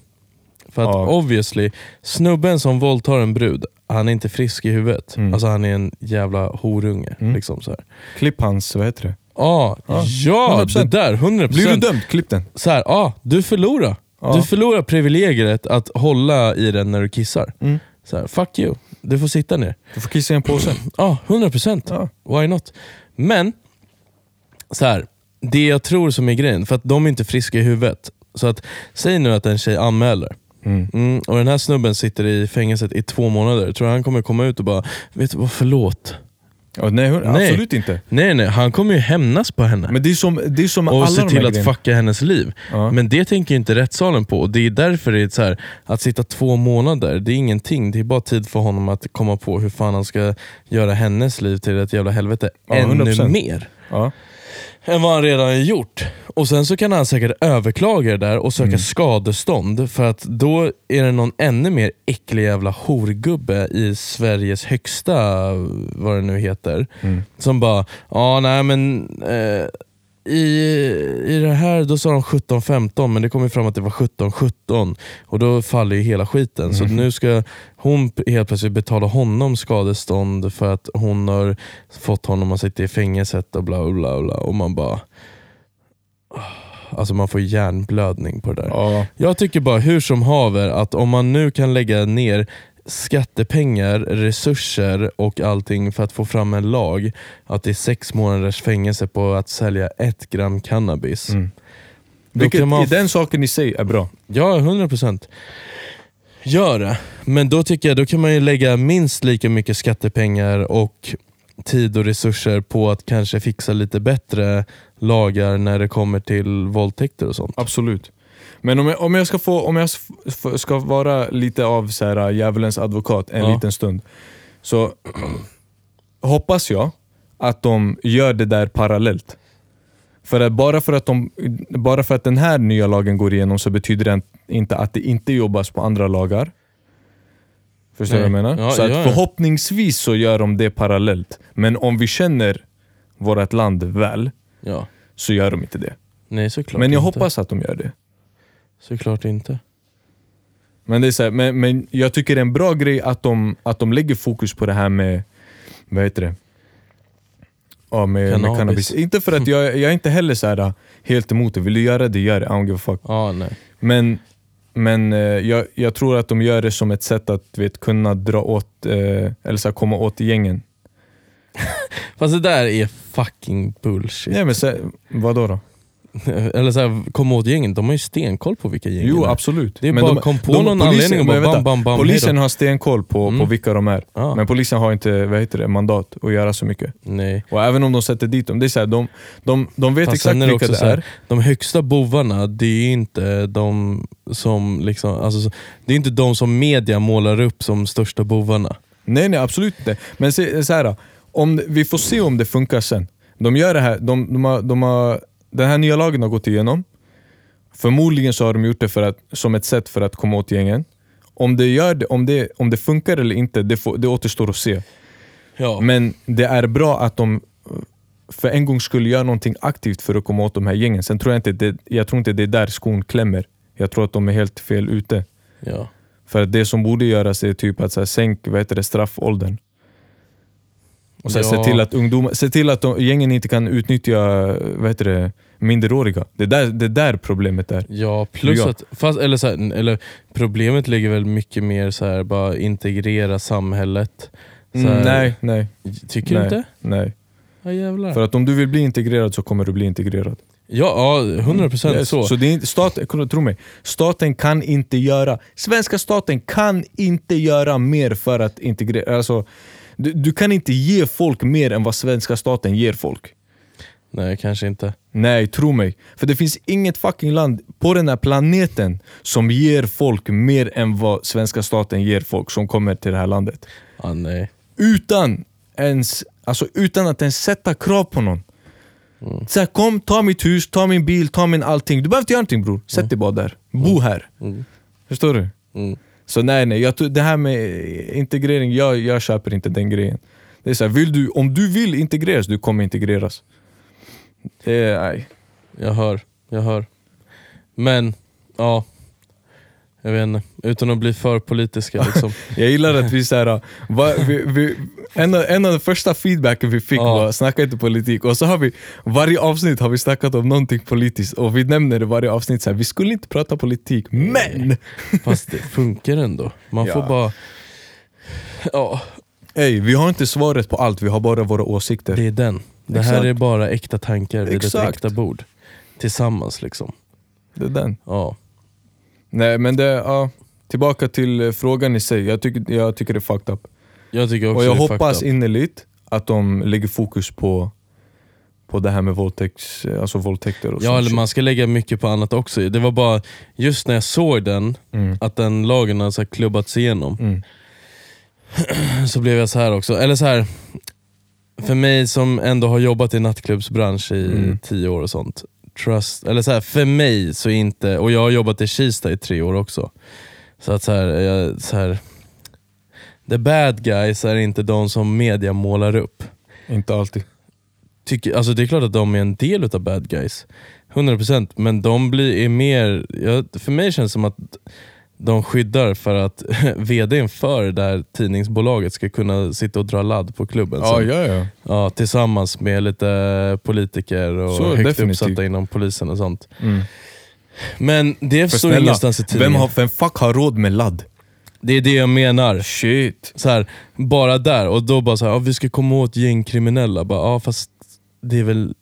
För att Ja. obviously, snubben som våldtar en brud, han är inte frisk i huvudet. Mm. Alltså han är en jävla horunge. Mm. Liksom så här. Klipp hans, vad heter det? Ah, Ja, ja, 100%. det där, 100%. Blir du dömd, klipp den. så här, ah, du förlorar. Ja. Du förlorar privilegiet att hålla i den när du kissar. Mm. Så här, fuck you, du får sitta ner. Du får kissa i en påse. Ja, 100%. Ja. Why not? Men, så här, det jag tror som är grejen, för att de är inte friska i huvudet. Så att, säg nu att en tjej anmäler, Mm. mm, och den här snubben sitter i fängelset i två månader. Tror du han kommer komma ut och bara, vet du vad, förlåt. Ja, nej, hon- Nej. absolut inte. Nej nej, han kommer ju hämnas på henne. Men det är som, det är som och alla se till att grejerna. fucka hennes liv. Ja. Men det tänker inte rättssalen på. Och Det är därför det är så här, att sitta två månader, det är ingenting. Det är bara tid för honom att komma på hur fan han ska göra hennes liv till ett jävla helvete Ja, ännu 100%. mer. Ja. Än vad han redan har gjort. Och Sen så kan han säkert överklaga det där och söka Mm. skadestånd för att då är det någon ännu mer äcklig jävla horgubbe i Sveriges högsta, vad det nu heter, Mm. som bara, ja nej men eh, i, i det här då sa de 17-15 men det kom ju fram att det var 17-17 och då faller ju hela skiten. Så nu ska hon helt plötsligt betala honom skadestånd för att hon har fått honom att sitta i fängelset och bla bla bla. Och man bara... Alltså man får hjärnblödning på det där. Ja. Jag tycker bara hur som haver att om man nu kan lägga ner skattepengar, resurser och allting för att få fram en lag att det är sex månaders fängelse på att sälja ett gram cannabis. Mm. Vilket, man i den saken i sig är bra. Ja, 100%. Gör det. Men då tycker jag då kan man ju lägga minst lika mycket skattepengar och tid och resurser på att kanske fixa lite bättre lagar när det kommer till våldtäkter och sånt. Absolut. Men om jag, om jag, ska, få, om jag ska vara lite av så här, äh, djävulens advokat en Ja. liten stund, så hoppas jag att de gör det där parallellt. För att bara, för att de, bara för att den här nya lagen går igenom så betyder det inte att det inte jobbas på andra lagar. Förstår du vad jag menar? Ja, så att ja, förhoppningsvis så gör de det parallellt. Men om vi känner vårt land väl, Ja. så gör de inte det. Nej, såklart Men jag inte. hoppas att de gör det. Såklart inte. Men, det är så här, men, men jag tycker det är en bra grej att de, att de lägger fokus på det här med, vad heter det? Ja, med Cannabis. med cannabis. Inte för att jag, jag är inte heller så här, helt emot det, vill du göra det, gör det. I don't give a fuck. Ja, nej. Men, men eh, jag, jag tror att de gör det som ett sätt att vet, kunna dra åt, eh, eller så här, komma åt gängen. Fast det där är fucking bullshit. Nej, men så, vadå då? Eller så här, komma åt gängen, de har ju stenkoll på vilka gäng Jo är. absolut. Det är men bara de, kom på de, någon polisen, anledning och bara vänta, bam, bam, bam, Polisen har stenkoll på, på Mm. vilka de är. Ja. Men polisen har inte vad heter det, mandat att göra så mycket. Nej. Och även om de sätter dit dem, det är så här, de, de, de vet Fast exakt är det vilka det så här, är. De högsta bovarna, det är inte de som liksom, alltså, så- det är inte de som media målar upp som största bovarna. Nej nej absolut inte. Men se, så här, om, vi får se om det funkar sen. De gör det här, de, de har, de har, den här nya lagen har gått igenom. Förmodligen så har de gjort det för att, som ett sätt för att komma åt gängen. Om det, gör det, om det, om det funkar eller inte, det, får, det återstår att se. Ja. Men det är bra att de för en gång skulle göra någonting aktivt för att komma åt de här gängen. Sen tror jag inte det, jag tror inte det är där skon klämmer. Jag tror att de är helt fel ute. ja. För att det som borde göras är typ att så här, sänk vad heter det, straffåldern. Och så här, Ja. se till att, ungdomar, se till att de, gängen inte kan utnyttja vad heter det, minderåriga. Det är där, det är där problemet är. Ja, plus att, fast, eller så här, eller problemet ligger väl mycket mer så här, bara integrera samhället. Så här, Mm, nej, nej, Tycker nej, du inte? nej. Ja jävlar. För att om du vill bli integrerad så kommer du bli integrerad. Ja, ja 100% Yes. så. så det är inte, kolla, tro mig, staten kan inte göra, svenska staten kan inte göra mer för att integrera. Alltså, du, du kan inte ge folk mer än vad svenska staten ger folk. Nej, kanske inte. Nej, tro mig. För det finns inget fucking land på den här planeten som ger folk mer än vad svenska staten ger folk som kommer till det här landet. Ah, nej. Utan, ens, alltså utan att ens sätta krav på någon. Så här, kom, ta mitt hus, ta min bil, ta min allting. Du behöver inte göra någonting bror. Sätt dig bara där. Bo här. Mm. Förstår du? Mm. Så nej, nej. Jag, det här med integrering, jag, jag köper inte den grejen. Det är så här, vill du, om du vill integreras, du kommer integreras. Det är, nej. Jag hör, jag hör. Men, ja. Jag vet inte, utan att bli för politiska liksom. Jag gillar att vi, så här, va, vi, vi en, av, en av de första feedbacken vi fick Ja. var snacka inte politik och så har vi varje avsnitt har vi snackat om någonting politiskt och vi nämner det varje avsnitt så här, vi skulle inte prata politik men! Fast det funkar ändå. Man Ja. får bara... Ja, Ey, vi har inte svaret på allt, vi har bara våra åsikter. det är den. Det här Exakt. är bara äkta tankar vid ett Exakt. äkta bord. Tillsammans liksom. Det är den. Ja. Nej men det, ja, tillbaka till eh, frågan i sig, jag tycker, jag tycker det är fucked up. Jag tycker också Och jag det är hoppas fucked up. innerligt att de lägger fokus på, på det här med våldtäkts, alltså våldtäkter och Ja eller man ska lägga mycket på annat också. Det var bara just när jag såg den, Mm. att den lagen har så klubbats igenom, Mm. så blev jag så här också. Eller så här. för mig som ändå har jobbat i nattklubbsbransch i Mm. tio år och sånt. Trust, eller så här, för mig så inte, och jag har jobbat i Kista i tre år också. Så att så här, jag, så här, the bad guys är inte de som media målar upp. Inte alltid. Tycker, alltså det är klart att de är en del utav bad guys, 100% men de blir, är mer, jag, för mig känns det som att de skyddar för att vdn för det där tidningsbolaget ska kunna sitta och dra ladd på klubben Ja, sen. ja, ja. Ja, tillsammans med lite politiker och Så, högt definitivt. uppsatta inom polisen och sånt. Mm. Men det För står snälla, ingenstans i vem, tidningen. har, vem fuck har råd med ladd? Det är det jag menar. Shit. Så här, bara där, och då bara så här, ja, vi ska komma åt gängkriminella. Bara, ja, fast det är väl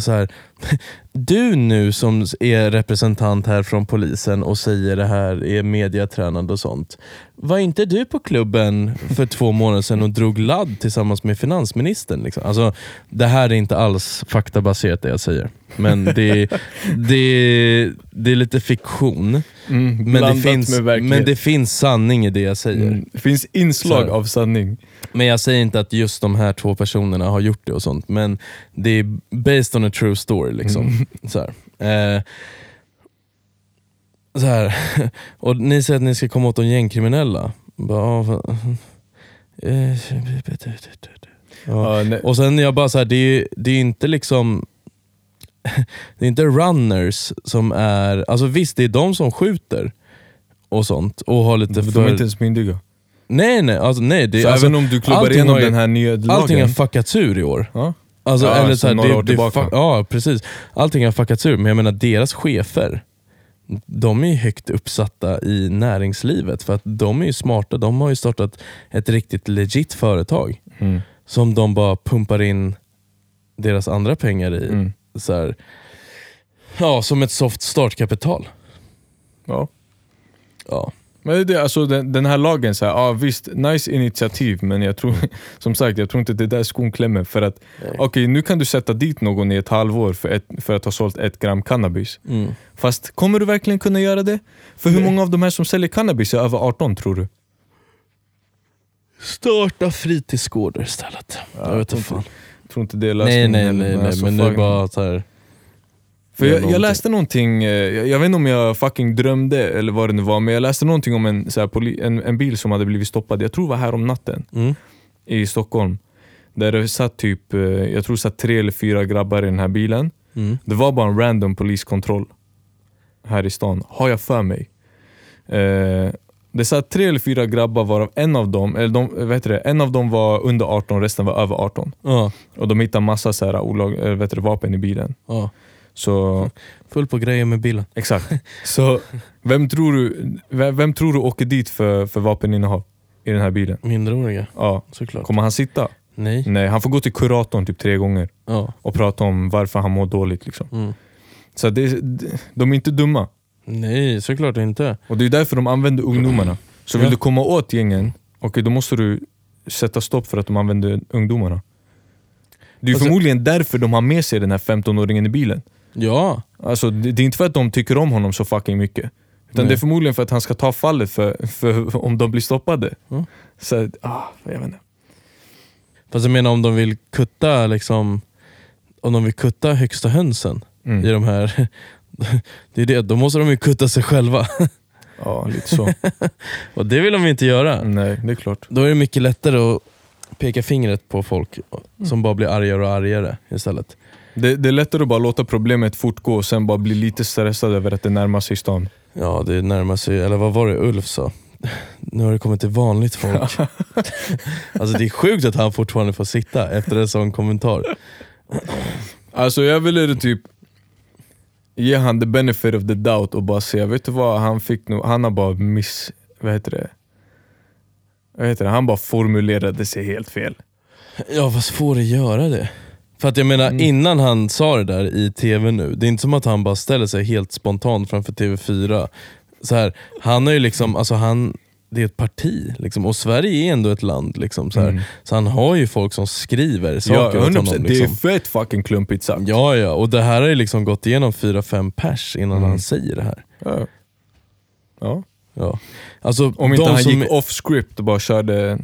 så här. Du nu som är representant här från polisen och säger det här är mediatränande och sånt. Var inte du på klubben för två månader sedan och drog ladd tillsammans med finansministern? Liksom? Alltså, det här är inte alls faktabaserat det jag säger. Men det, det, det är lite fiktion. Mm, Men det, finns, men det finns sanning i det jag säger. Mm, det finns inslag av sanning. Men jag säger inte att just de här två personerna har gjort det och sånt, men det är based on a true story. liksom. Så här. Eh, så här. Och ni säger att ni ska komma åt de gängkriminella. Bara, ja. Ja. Och sen jag bara så här, det är, det är inte liksom det är inte runners som är, alltså visst det är de som skjuter och sånt och har lite de är för... inte ens myndiga. Nej nej, alltså, nej det, Så alltså, även om du klubbar igenom har den här nya lagen. allting har fuckats ur i år. ja. Alltså, Ja, eller sen så här, några det, år det, tillbaka. fuck, ja precis, allting har fuckats ur, men jag menar deras chefer, de är ju högt uppsatta i näringslivet för att de är ju smarta, de har ju startat ett riktigt legit företag Mm. som de bara pumpar in deras andra pengar i. Mm. Så här, ja, som ett soft startkapital. Ja. Ja. Men det är det, alltså den, den här lagen, så här, ja, visst, nice initiativ men jag tror som sagt, jag tror inte det är där skon klämmer. För att, okej nu kan du sätta dit någon i ett halvår för, ett, för att ha sålt ett gram cannabis. Mm. Fast kommer du verkligen kunna göra det? För hur många av de här som säljer cannabis är över 18 tror du? Starta fritidsgårdar istället. Ja, jag vet inte fan. Jag tror inte det är Nej lösningen nej heller, nej, nej alltså, men nu fuck. bara så här. För jag, jag läste någonting, eh, jag, jag vet inte om jag fucking drömde eller vad det nu var, men jag läste någonting om en, så här, poli, en, en bil som hade blivit stoppad, jag tror det var här om natten Mm. i Stockholm. Där det satt typ, eh, jag tror det satt tre eller fyra grabbar i den här bilen. Mm. Det var bara en random poliskontroll här i stan, har jag för mig. Eh, det satt tre eller fyra grabbar varav en av dem, eller de, vad heter det, en av dem var under 18, resten var över 18. Ja, Och de hittade massa så här, olag, heter det, vapen i bilen. ja. Så Full på grejer med bilen. Exakt. Så vem tror du, vem, vem tror du åker dit för, för vapeninnehav i den här bilen? Minderåriga, Ja. såklart. Kommer han sitta? Nej. Nej, han får gå till kuratorn typ tre gånger Ja. och prata om varför han mår dåligt. Liksom. Mm. Så det, de är inte dumma. Nej, såklart inte. Och det är därför de använder ungdomarna. Så vill Ja. du komma åt gängen, okej då måste du sätta stopp för att de använder ungdomarna. Det är Alltså- förmodligen därför de har med sig den här 15-åringen i bilen. Ja, Alltså, det, det är inte för att de tycker om honom så fucking mycket. Utan Nej. det är förmodligen för att han ska ta fallet för, för om de blir stoppade. Mm. Så, ah, jag vet inte. fast jag menar om de vill kutta liksom om de vill kutta högsta hönsen Mm. i de här det är det, då måste de ju kutta sig själva. Ja, lite så. Och det vill de inte göra. Nej, det är klart. Då är det mycket lättare att peka fingret på folk som bara blir argare och argare istället. Det, det är lättare att bara låta problemet fortgå och sen bara bli lite stressad över att det närmar sig stan. Ja, det närmar sig, eller vad var det Ulf sa? Nu har det kommit till vanligt folk. alltså det är sjukt att han fortfarande får sitta efter en sån kommentar. Alltså jag ville typ ge han the benefit of the doubt och bara säga, vet du vad, han fick nog, han har bara miss, vad heter det? Vad heter det? Han bara formulerade sig helt fel. Ja fast får det göra det? För att jag menar Mm. innan han sa det där i tv nu, det är inte som att han bara ställer sig helt spontant framför TV4. Så här, han har ju liksom, alltså han, det är ett parti liksom, och Sverige är ändå ett land. Liksom, så, här. Mm. så han har ju folk som skriver Ja, saker åt 100%, honom. det är Liksom. fett fucking klumpigt sagt. Ja ja, och det här har ju liksom gått igenom 4-5 pers innan Mm. han säger det här. Ja. ja. Ja. Alltså, Om inte han som, gick off script och bara körde...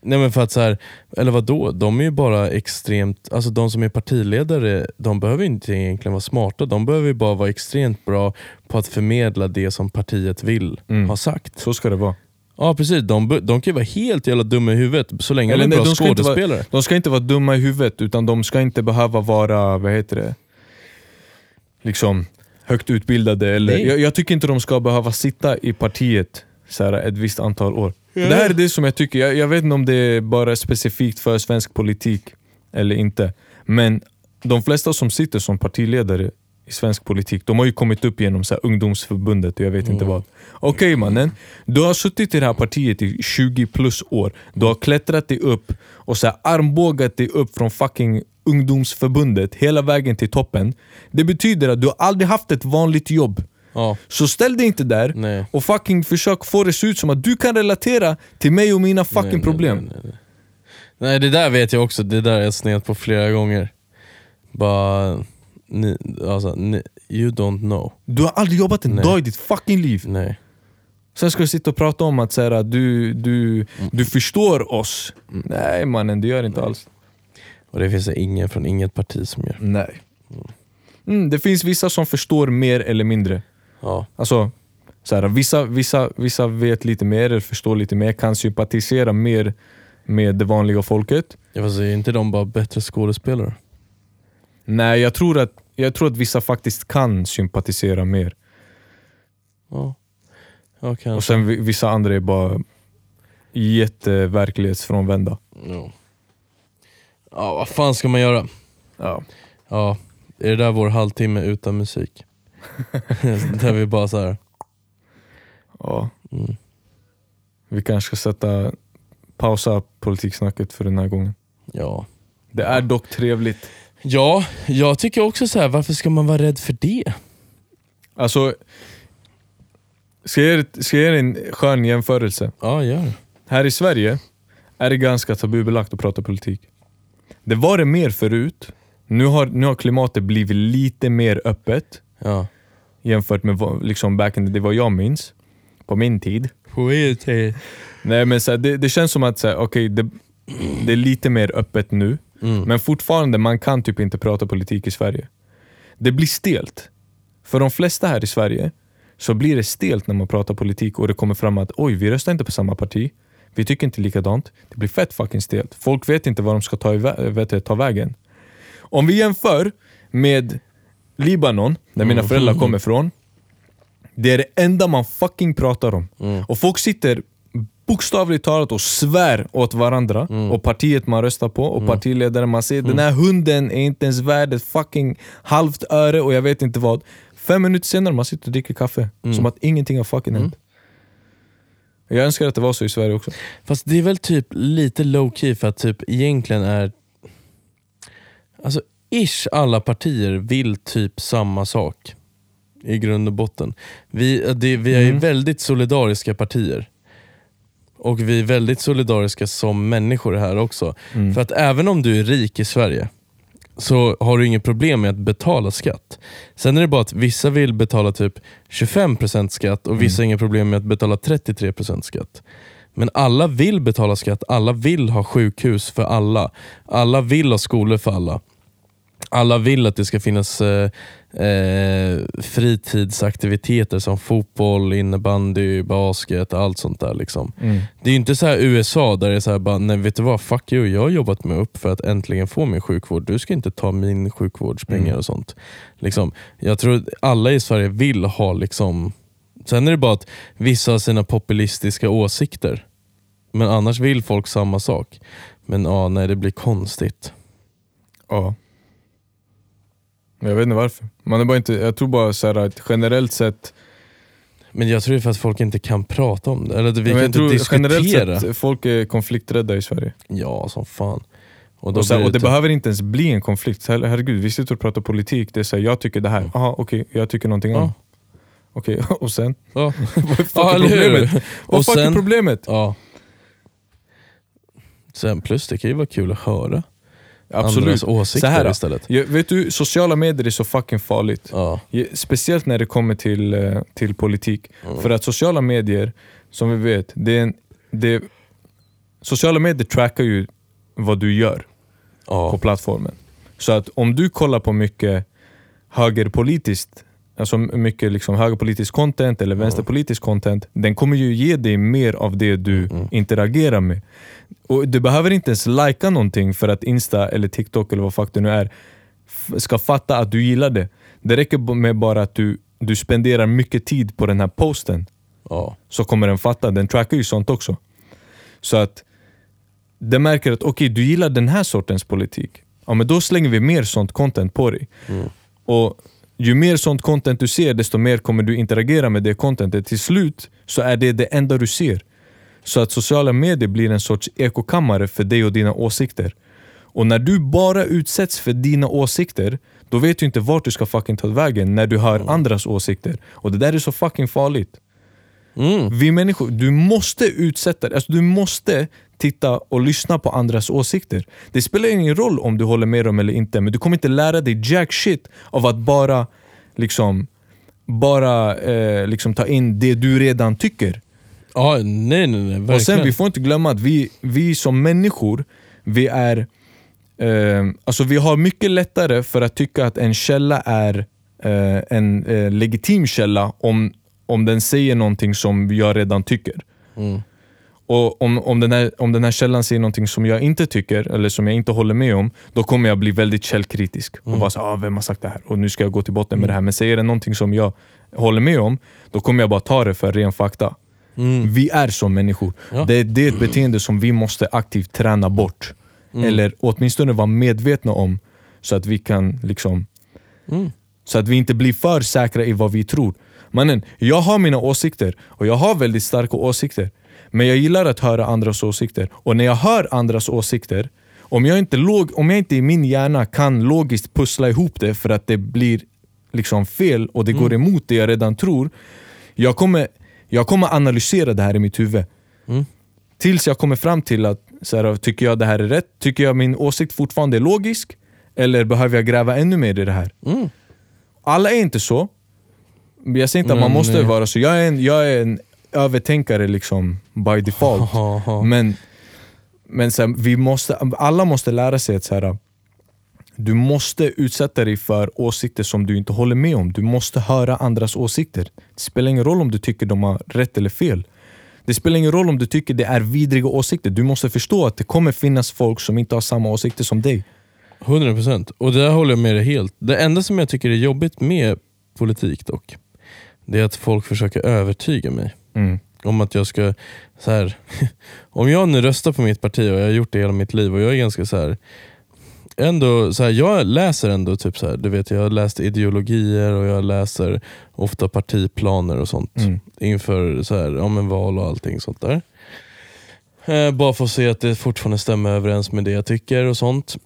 Nej men för att så här, eller vad då? De är ju bara extremt, alltså de som är partiledare, de behöver inte egentligen vara smarta, de behöver ju bara vara extremt bra på att förmedla det som partiet vill Mm. ha sagt. Så ska det vara. Ja precis, de, de kan ju vara helt jävla dumma i huvudet så länge Eller de är nej, bra de inte vara- skådespelare. De ska inte vara dumma i huvudet, utan de ska inte behöva vara, vad heter det, liksom högt utbildade. Eller, jag, jag tycker inte de ska behöva sitta i partiet så här, ett visst antal år. Det här är det som jag tycker, jag, jag vet inte om det är bara specifikt för svensk politik eller inte. Men de flesta som sitter som partiledare i svensk politik, de har ju kommit upp genom så här, ungdomsförbundet och jag vet inte vad. Okej mannen, du har suttit i det här partiet i 20 plus år. Du har klättrat dig upp och så armbågat dig upp från fucking ungdomsförbundet hela vägen till toppen. Det betyder att du har aldrig haft ett vanligt jobb. Ja, Så ställ dig inte där nej. och fucking försök få det se ut som att du kan relatera till mig och mina fucking Nej, nej, problem. Nej, nej, nej. nej det där vet jag också, det där är jag sned på flera gånger. Bara, ni, alltså, ni, you don't know. Du har aldrig jobbat en Nej. dag i ditt fucking liv. Nej. Sen ska du sitta och prata om att så här, du, du, Mm. du förstår oss. Nej mannen, det gör inte alls. Och det finns ingen från inget parti som gör. Nej. Mm, det finns vissa som förstår mer eller mindre. Ja, Alltså, så här, vissa, vissa, vissa vet lite mer, eller förstår lite mer, kan sympatisera mer med det vanliga folket. jag fast är inte de bara bättre skådespelare? Nej, jag tror att, jag tror att vissa faktiskt kan sympatisera mer. Ja, ja Och sen vi- vissa andra är bara jätteverklighetsfrånvända. Ja. ja, vad fan ska man göra? Ja. Ja, är det där vår halvtimme utan musik? Där vi bara så här. ja. Mm. Vi kanske ska sätta pausa politiksnacket för den här gången. Ja. Det är dock trevligt. ja, jag tycker också så här. varför ska man vara rädd för det? Alltså, ska jag, ska jag ge er en skön jämförelse? Ja, gör. Här i Sverige är det ganska tabubelagt att prata politik. Det var det mer förut. Nu har, nu har klimatet blivit lite mer öppet Ja. jämfört med vad, liksom back in the day, vad jag minns. På min tid. Nej men så här, det, det känns som att så här, okej, det, det är lite mer öppet nu. Mm. Men fortfarande, man kan typ inte prata politik i Sverige. Det blir stelt. För de flesta här i Sverige så blir det stelt när man pratar politik och det kommer fram att oj, vi röstar inte på samma parti. Vi tycker inte likadant. Det blir fett fucking stelt. Folk vet inte vad de ska ta, i, vä- vet du, ta vägen. Om vi jämför med Libanon, där mina Mm. föräldrar kommer ifrån. Det är det enda man fucking pratar om. Mm. Och folk sitter bokstavligt talat och svär åt varandra Mm. och partiet man röstar på och partiledaren man säger den här hunden är inte ens värd ett fucking halvt öre och jag vet inte vad. Fem minuter senare man sitter och dricker kaffe Mm. som att ingenting har fucking hänt. Jag önskar att det var så i Sverige också. Fast det är väl typ lite low key för att typ egentligen är... Alltså ish alla partier vill typ samma sak. I grund och botten. Vi, det, vi är Mm. väldigt solidariska partier. Och vi är väldigt solidariska som människor här också. Mm. För att även om du är rik i Sverige så har du inget problem med att betala skatt. Sen är det bara att vissa vill betala typ 25% skatt och vissa har inga problem med att betala 33% skatt. Men alla vill betala skatt, alla vill ha sjukhus för alla. Alla vill ha skolor för alla. Alla vill att det ska finnas eh, eh, fritidsaktiviteter som fotboll, innebandy, basket, allt sånt där. Liksom. Mm. Det är ju inte så här USA där det är så här bara, nej vet du vad, fuck you, jag har jobbat mig upp för att äntligen få min sjukvård. Du ska inte ta min sjukvårdspengar Mm. och sånt. Liksom, jag tror att alla i Sverige vill ha liksom, sen är det bara att vissa har sina populistiska åsikter. Men annars vill folk samma sak. Men ja, nej det blir konstigt. Ja. Jag vet inte varför. Man är bara inte, jag tror bara så här att generellt sett, Men jag tror det är för att folk inte kan prata om det. Eller vi men kan inte diskutera. generellt sett folk är konflikträdda i Sverige. Ja, som fan. Och, Och, här, och det typ- behöver inte ens bli en konflikt. Herregud, vi sitter och pratar politik. Det är så här, jag tycker det här. Jaha, okej. jag tycker någonting Ja. annat. Okej, och sen? Ja, Vad är fuck ja är problemet? Vad fuck är sen, problemet? ja. Sen plus det kan ju vara kul att höra andras Absolut. åsikter Så här, istället. Ja, vet du, sociala medier är så fucking farligt. Ja. Speciellt när det kommer till, eh, till politik. Mm. För att sociala medier, som vi vet, det är, en, det, sociala medier trackar ju vad du gör på Ja. plattformen. Så att om du kollar på mycket högerpolitiskt, alltså mycket liksom högerpolitiskt content eller vänsterpolitiskt content, den kommer ju ge dig mer av det du interagerar med. Och Du behöver inte ens lika någonting för att Insta eller TikTok eller vad fuck det nu är ska fatta att du gillar det. Det räcker med bara att du, du spenderar mycket tid på den här posten Ja. så kommer den fatta. Den trackar ju sånt också. Så att den märker att okej, du gillar den här sortens politik. Ja, men då slänger vi mer sånt content på dig. Och ju mer sånt content du ser, desto mer kommer du interagera med det contentet. Till slut så är det det enda du ser. Så att sociala medier blir en sorts ekokammare för dig och dina åsikter. Och när du bara utsätts för dina åsikter, då vet du inte vart du ska fucking ta vägen när du hör andras åsikter. Och det där är så fucking farligt. Mm. Vi människor, du måste utsätta alltså du måste titta och lyssna på andras åsikter. Det spelar ingen roll om du håller med dem eller inte, men du kommer inte lära dig jack shit av att bara liksom bara eh, liksom ta in det du redan tycker. Ja, nej nej nej, verkligen. Och sen vi får inte glömma att vi, vi som människor, vi är eh, alltså vi har mycket lättare för att tycka att en källa är eh, en eh, legitim källa om, om den säger någonting som jag redan tycker. Mm. Och om, om, den här, om den här källan säger någonting som jag inte tycker, eller som jag inte håller med om, då kommer jag bli väldigt källkritisk. Och bara så, ah, vem har sagt det här? Och nu ska jag gå till botten med det här. Men säger den någonting som jag håller med om, då kommer jag bara ta det för ren fakta. Mm. Vi är som människor. Ja. Det, det är ett beteende som vi måste aktivt träna bort. Eller åtminstone vara medvetna om, så att vi kan liksom Mm. så att vi inte blir för säkra i vad vi tror. Mannen, jag har mina åsikter och jag har väldigt starka åsikter. Men jag gillar att höra andras åsikter. Och när jag hör andras åsikter, om jag inte, log, om jag inte i min hjärna kan logiskt pussla ihop det för att det blir liksom fel och det går emot det jag redan tror. Jag kommer, jag kommer analysera det här i mitt huvud. Mm. Tills jag kommer fram till att, så här, tycker jag det här är rätt? Tycker jag min åsikt fortfarande är logisk? Eller behöver jag gräva ännu mer i det här? Mm. Alla är inte så. Jag säger inte att man måste eh, vara så. Jag är en, jag är en övertänkare liksom by default. Ha, ha. Men, men så här, vi måste, alla måste lära sig att så här, du måste utsätta dig för åsikter som du inte håller med om. Du måste höra andras åsikter. Det spelar ingen roll om du tycker de har rätt eller fel. Det spelar ingen roll om du tycker det är vidriga åsikter. Du måste förstå att det kommer finnas folk som inte har samma åsikter som dig. 100% och där håller jag med dig helt. Det enda som jag tycker är jobbigt med politik dock, det är att folk försöker övertyga mig Mm. om att jag ska, så här, om jag nu röstar på mitt parti och jag har gjort det hela mitt liv och jag är ganska så här, ändå, så här, jag läser ändå, typ så här, du vet jag läst ideologier och jag läser ofta partiplaner och sånt Mm. inför så här, ja, men val och allting sånt där. Eh, bara för att se att det fortfarande stämmer överens med det jag tycker och sånt.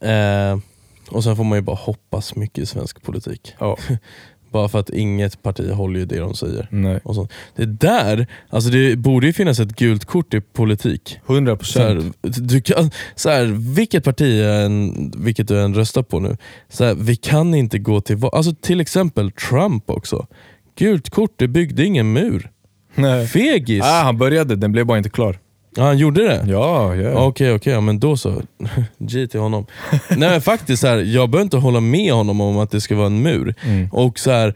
Eh, och sen får man ju bara hoppas mycket i svensk politik. Ja. Bara för att inget parti håller ju det de säger. Nej. Och sånt. Det där, alltså det borde ju finnas ett gult kort i politik. 100 Så här, du kan, så här, vilket parti än, vilket du än röstar på nu, så här, vi kan inte gå till val. Alltså till exempel Trump också. Gult kort, det byggde ingen mur. Nej. Fegis! Ah, han började, den blev bara inte klar. Ja, han gjorde det? Ja, ja. Okej, okej, ja, men då så. G till honom. Nej men faktiskt, så här, jag behöver inte hålla med honom om att det ska vara en mur. Mm. Och så här,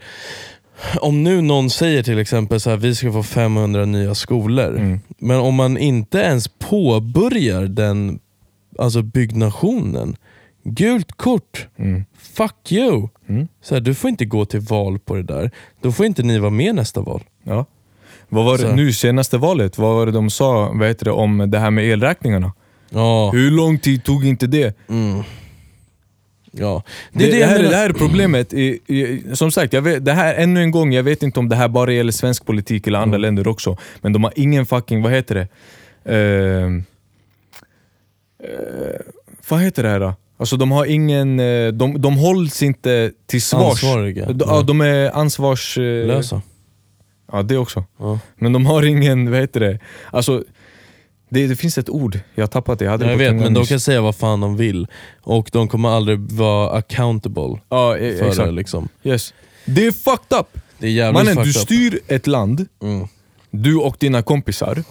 Om nu någon säger till exempel så här, vi ska få 500 nya skolor, Mm. men om man inte ens påbörjar den alltså byggnationen, gult kort, Mm. fuck you! Mm. Så här, du får inte gå till val på det där, då får inte ni vara med nästa val. Ja. Vad var det Så. nu senaste valet? Vad var det de sa vad heter det, om det här med elräkningarna? Ja. Hur lång tid tog inte det? Mm. ja. Det, det, jag här, det här är problemet. I, i, som sagt, jag vet, det här, ännu en gång, jag vet inte om det här bara gäller svensk politik eller andra Mm. länder också. Men de har ingen fucking, vad heter det? Uh, vad heter det här då? Alltså de har ingen, eh, de, de hålls inte till svars. Ansvariga. De, ja, de är ansvars... Ja, det också. Ja. Men de har ingen, vad heter det? Alltså, det, det finns ett ord, jag har tappat det. Jag, hade Jag det vet, men de kan säga vad fan de vill. Och de kommer aldrig vara accountable Ja, e- för det. exakt. Liksom. Yes. Det är fucked up! Det är jävligt Mannen, du fucked up. styr ett land, Mm. du och dina kompisar.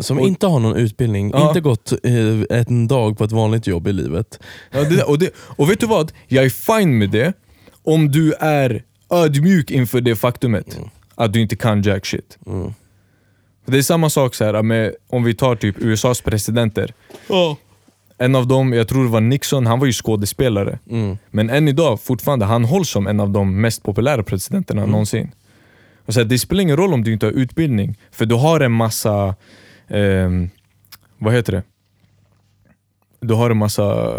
Som Och- inte har någon utbildning, Ja. inte gått eh, en dag på ett vanligt jobb i livet. Ja, det, och, det, och vet du vad? Jag är fine med det om du är ödmjuk inför det faktumet att du inte kan jack shit. Mm. Det är samma sak så här med, om vi tar typ USAs presidenter. En av dem, jag tror det var Nixon, han var ju skådespelare. Mm. Men än idag, fortfarande, han hålls som en av de mest populära presidenterna Mm. någonsin. Och så här, det spelar ingen roll om du inte har utbildning, för du har en massa, ehm, vad heter det? Du har en massa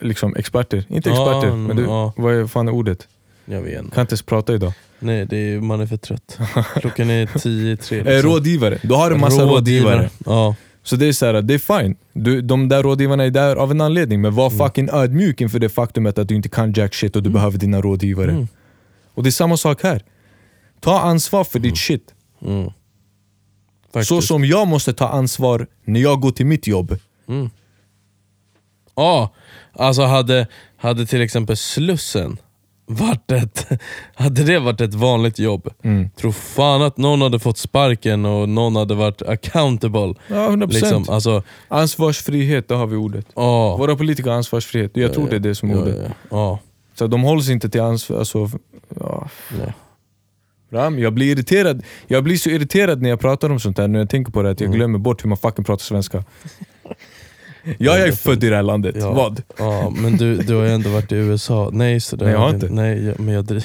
liksom experter, inte experter, men du, ja. vad fan är ordet? Jag vet inte. Kan inte ens prata idag. Nej, det är, man är för trött. Klockan är tio i tre. Eh, liksom. rådgivare, du har en massa rådgivare. Ja. Så det är så här, det är fine. Du, de där rådgivarna är där av en anledning, men Mm. var fucking ödmjuk inför det faktumet att du inte kan jack shit och du behöver dina rådgivare. Mm. Och det är samma sak här. Ta ansvar för ditt shit. Mm. Så som jag måste ta ansvar när jag går till mitt jobb. Mm. Ja, alltså hade, hade till exempel Slussen varit ett, hade det varit ett vanligt jobb, Mm. tror fan att någon hade fått sparken och någon hade varit accountable. Ja, 100%. Liksom, alltså, Ansvarsfrihet, där har vi ordet. ja. Våra politiker har ansvarsfrihet. Jag tror det är det som är ja, ordet. ja, ja. Så de hålls inte till ansvar. Alltså, ja. Ja. Ram, jag blir irriterad. Jag blir så irriterad när jag pratar om sånt här, när jag tänker på det, att jag Mm. glömmer bort hur man fucking pratar svenska. Jag är född i det här landet. Ja. Vad? Ja, men du, du har ju ändå varit i USA. Nej, så det Nej, jag har inte. Nej, jag, men jag.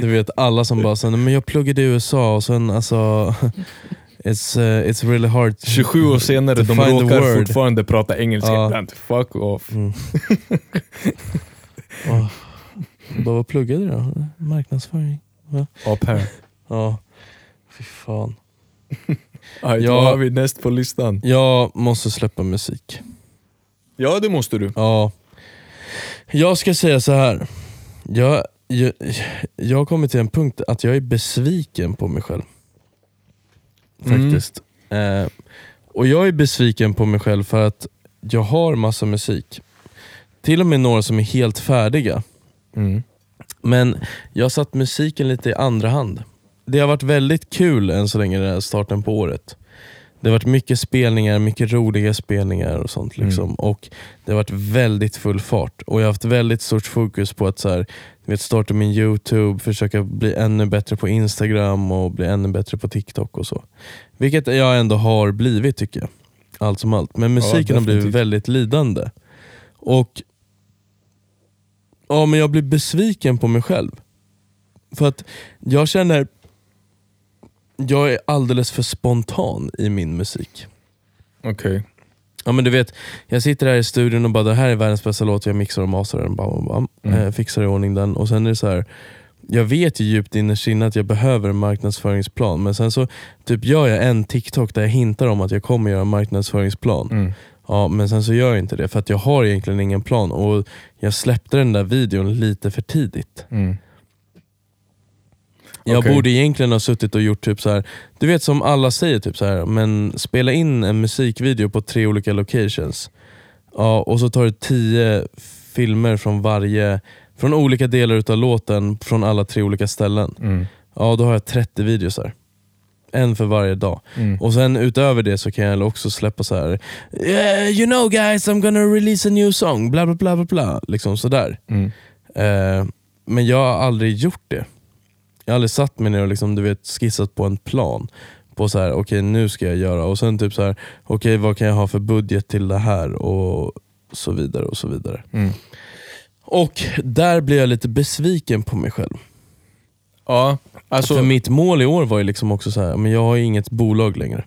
Du vet alla som bara säger men jag pluggade i USA och sen alltså It's, uh, it's really hard 27 år senare, de råkar fortfarande prata engelska Ja. ibland. Fuck off. Mm. Åh. Bara, vad pluggade du då? Marknadsföring? Up här. Ja, fy fan. Aj, Ja. Vad har vi näst på listan? Jag måste släppa musik. Ja, det måste du. Ja. Jag ska säga så här. Jag, jag, jag har kommit till en punkt att jag är besviken på mig själv. Mm. Faktiskt. Eh, och jag är besviken på mig själv för att jag har massa musik. Till och med några som är helt färdiga. Mm. Men jag har satt musiken lite i andra hand. Det har varit väldigt kul än så länge den här starten på året. Det har varit mycket spelningar, mycket roliga spelningar och sånt. Liksom. Och Det har varit väldigt full fart och jag har haft väldigt stort fokus på att så här, vet, starta min youtube, försöka bli ännu bättre på instagram och bli ännu bättre på tiktok och så. Vilket jag ändå har blivit tycker jag. Allt som allt. Men musiken har blivit väldigt lidande. Och Ja men jag blir besviken på mig själv. För att jag känner, jag är alldeles för spontan i min musik. Okej. Ja men du vet, jag sitter här i studion och bara det här är världens bästa låt, jag mixar och masterar den, bam, bam, bam. Mm. Eh, fixar i ordning den och sen är det så här. jag vet ju djupt innerst inne att jag behöver en marknadsföringsplan men sen så typ gör jag en TikTok där jag hintar om att jag kommer göra en marknadsföringsplan. Mm. Ja, men sen så gör jag inte det för att jag har egentligen ingen plan och jag släppte den där videon lite för tidigt. Mm. Jag Okej. borde egentligen ha suttit och gjort typ så här. du vet som alla säger, typ så här, men spela in en musikvideo på tre olika locations. Ja, och så tar du tio filmer från varje, från olika delar utav låten från alla tre olika ställen. Mm. Ja, då har jag 30 videos här. En för varje dag. Mm. Och sen utöver det så kan jag också släppa så här. "Yeah, you know guys, I'm gonna release a new song, bla bla bla bla bla. Liksom sådär. Mm. Eh, men jag har aldrig gjort det. Jag har aldrig satt mig ner och liksom, du vet, skissat på en plan. På så här, okej nu ska jag göra. Och sen typ så här, okej vad kan jag ha för budget till det här? Och så vidare och så vidare. Mm. Och där blir jag lite besviken på mig själv. Ja, alltså... För mitt mål i år var ju liksom också så här, men jag har inget bolag längre.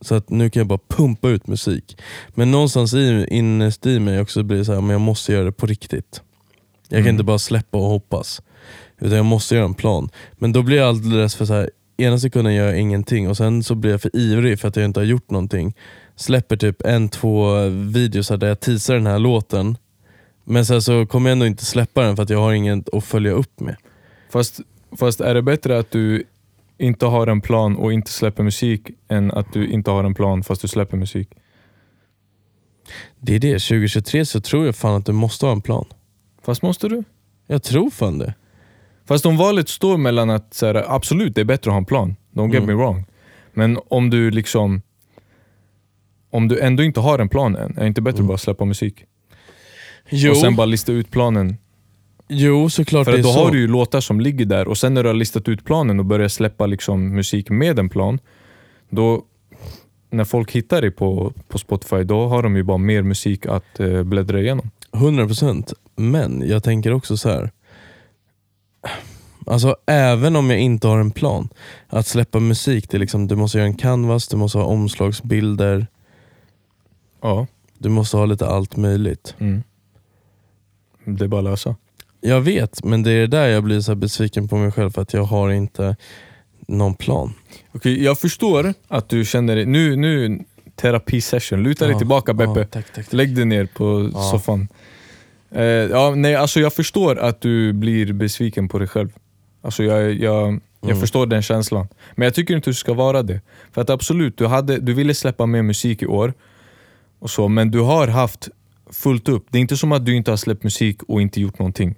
Så att nu kan jag bara pumpa ut musik. Men någonstans i, innerst i mig också blir det så här, men jag måste göra det på riktigt. Jag kan Mm. inte bara släppa och hoppas. Utan jag måste göra en plan. Men då blir jag alldeles för så här, ena sekunden gör jag ingenting och sen så blir jag för ivrig för att jag inte har gjort någonting. Släpper typ en, två videos där jag teasar den här låten. Men sen så kommer jag ändå inte släppa den för att jag har inget att följa upp med. Fast, fast är det bättre att du inte har en plan och inte släpper musik än att du inte har en plan fast du släpper musik? Det är det, 2023 så tror jag fan att du måste ha en plan. Fast måste du? Jag tror fan det. Fast om valet står mellan att så här, absolut det är bättre att ha en plan, don't get Mm. me wrong. Men om du liksom om du ändå inte har en plan än, är det inte bättre att bara släppa musik? Jo, Och sen bara lista ut planen. jo såklart För att då så. har du ju låtar som ligger där och sen när du har listat ut planen och börjar släppa liksom musik med en plan, då när folk hittar dig på, på Spotify, då har de ju bara mer musik att eh, bläddra igenom. 100% men jag tänker också så här. Alltså även om jag inte har en plan, att släppa musik, det är liksom, du måste göra en canvas, du måste ha omslagsbilder, Ja. du måste ha lite allt möjligt. Mm. Det är bara att lösa. Jag vet, men det är där jag blir så besviken på mig själv för att jag har inte någon plan. Okej, jag förstår att du känner dig... Nu, nu terapisession, luta dig Ja, tillbaka Beppe. ja, tack, tack, tack. Lägg dig ner på Ja. soffan. Eh, ja, nej, alltså jag förstår att du blir besviken på dig själv. Alltså jag, jag, jag Mm. förstår den känslan. Men jag tycker inte du ska vara det. För att absolut, du, hade, du ville släppa mer musik i år, och så, men du har haft fullt upp. Det är inte som att du inte har släppt musik och inte gjort någonting.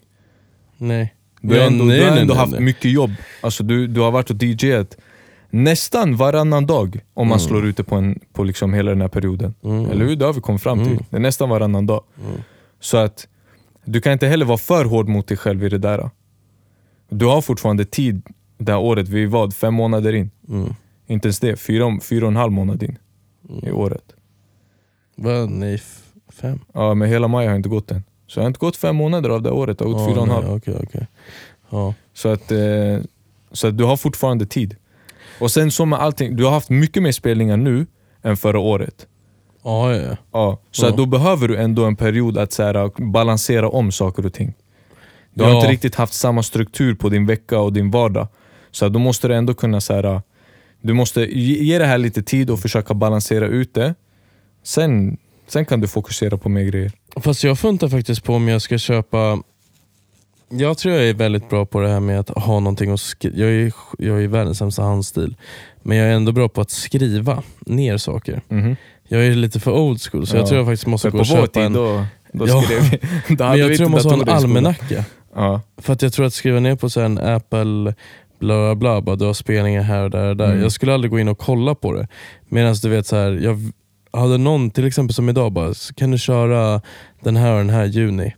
Nej. Du har ändå, nej, du har ändå nej, haft nej. mycket jobb. Alltså du, du har varit och DJat nästan varannan dag om man Mm. slår ut det på, en, på liksom hela den här perioden. Mm. Eller hur? Det har vi kommit fram till. Mm. Det är nästan varannan dag. Mm. Så att du kan inte heller vara för hård mot dig själv i det där. Du har fortfarande tid det här året. Vi är vad? Fem månader in? Mm. Inte ens det. Fyra, fyra och en halv månad in i året. Va? Nej, fem? Ja, men hela maj har inte gått än. Så jag har inte gått fem månader av det här året. Det har gått Ja, fyra och en halv. Okej, okej. Ja. Så att, eh, så att du har fortfarande tid. Och sen så med allting, du har haft mycket mer spelningar nu än förra året. Ja, ja. Ja, så Ja. då behöver du ändå en period att så här, balansera om saker och ting. Du har Ja. inte riktigt haft samma struktur på din vecka och din vardag. Så då måste du ändå kunna så här, du måste ge det här lite tid och försöka balansera ut det. Sen, sen kan du fokusera på mer grejer. Fast jag funtar faktiskt på om jag ska köpa jag tror jag är väldigt bra på det här med att ha någonting att skriva. Jag är, jag är världens sämsta handstil. Men jag är ändå bra på att skriva ner saker. Mhm. Jag är lite för old school så Ja. jag tror jag faktiskt måste gå och köpa tid en... då, då Ja. vi. Då Men jag tror jag måste ha en almanacka. För att jag tror att skriva ner på så här en Apple bla bla bla, du har spelningar här och där och där. Mm. Jag skulle aldrig gå in och kolla på det. Medan du vet så här, jag hade någon, till exempel som idag, bara, kan du köra den här och den här juni?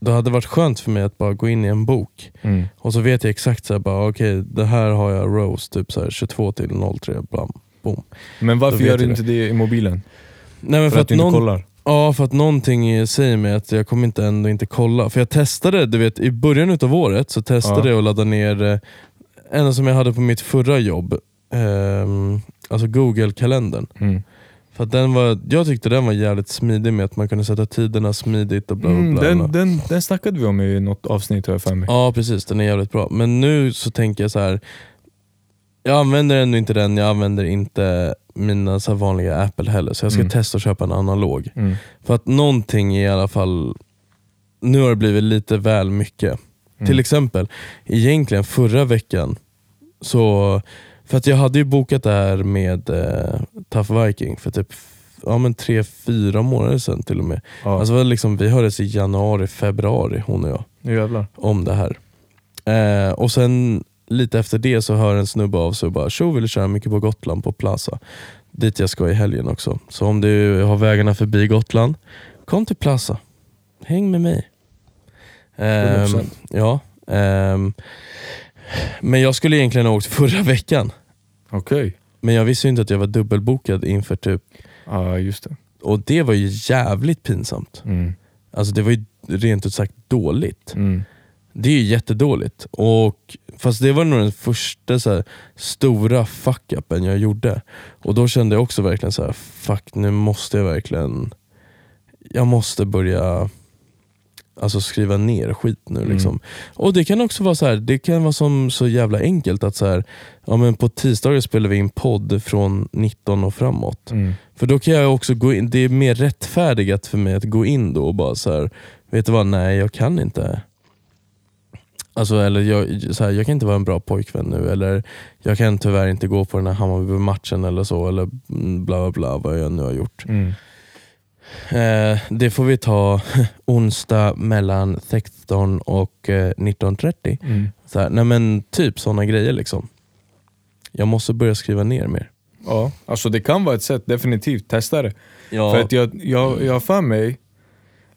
Det hade varit skönt för mig att bara gå in i en bok Mm. och så vet jag exakt, så här, bara, okej det här har jag Rose typ så här, 22 till 03. Blam, boom. Men varför gör du inte det i mobilen? Nej, men För, att, du inte kollar? Ja, för att någonting säger mig att jag kommer inte ändå inte kolla. För jag testade, du vet i början av året så testade Ja. jag att ladda ner eh, en som jag hade på mitt förra jobb, ehm, alltså Google-kalendern. Mm. För att den var, jag tyckte den var jävligt smidig med att man kunde sätta tiderna smidigt och bla bla Mm, bla. den, den, den snackade vi om i något avsnitt har jag för mig. Ja precis, den är jävligt bra. Men nu så tänker jag så här. Jag använder ändå inte den, jag använder inte mina så vanliga Apple heller. Så jag ska Mm. testa att köpa en analog. Mm. För att någonting i alla fall, nu har det blivit lite väl mycket. Mm. Till exempel, egentligen förra veckan, så, för att jag hade ju bokat det här med eh, Tough Viking för typ ja, men tre, fyra månader sedan till och med. Ja, Alltså, var liksom, vi hördes i januari, februari hon och jag jävlar. om det här. Eh, och sen lite efter det så hör en snubbe av sig och bara “Tjo, vill du köra mycket på Gotland på Plaza?” Dit jag ska i helgen också. Så om du har vägarna förbi Gotland, kom till Plaza. Häng med mig. 100%. ja, ehm, men jag skulle egentligen ha åkt förra veckan. Okej. Men jag visste inte att jag var dubbelbokad inför typ, Ja, just det. och det var ju jävligt pinsamt. Mm. Alltså det var ju rent ut sagt dåligt. Mm. Det är ju jättedåligt. Och, fast det var nog den första så här, stora fuck-upen jag gjorde. Och då kände jag också verkligen så här: fuck nu måste jag verkligen Jag måste börja Alltså skriva ner skit nu Mm. liksom. Och det kan också vara så här, det kan vara som så jävla enkelt att så här, ja, men på tisdagar spelar vi in podd från 19 och framåt. Mm. För då kan jag också gå in, det är mer rättfärdigat för mig att gå in då och bara så här, vet du vad, nej jag kan inte. Alltså, eller jag, så här, jag kan inte vara en bra pojkvän nu, eller jag kan tyvärr inte gå på den här Hammarby-matchen eller så, eller bla bla bla vad jag nu har gjort. Mm. Eh, det får vi ta onsdag mellan 16 och eh, 19.30. Mm. Så här, nej men typ sådana grejer liksom. Jag måste börja skriva ner mer. Ja, alltså det kan vara ett sätt, definitivt. Testa det. Ja. För att jag, jag, jag för mig,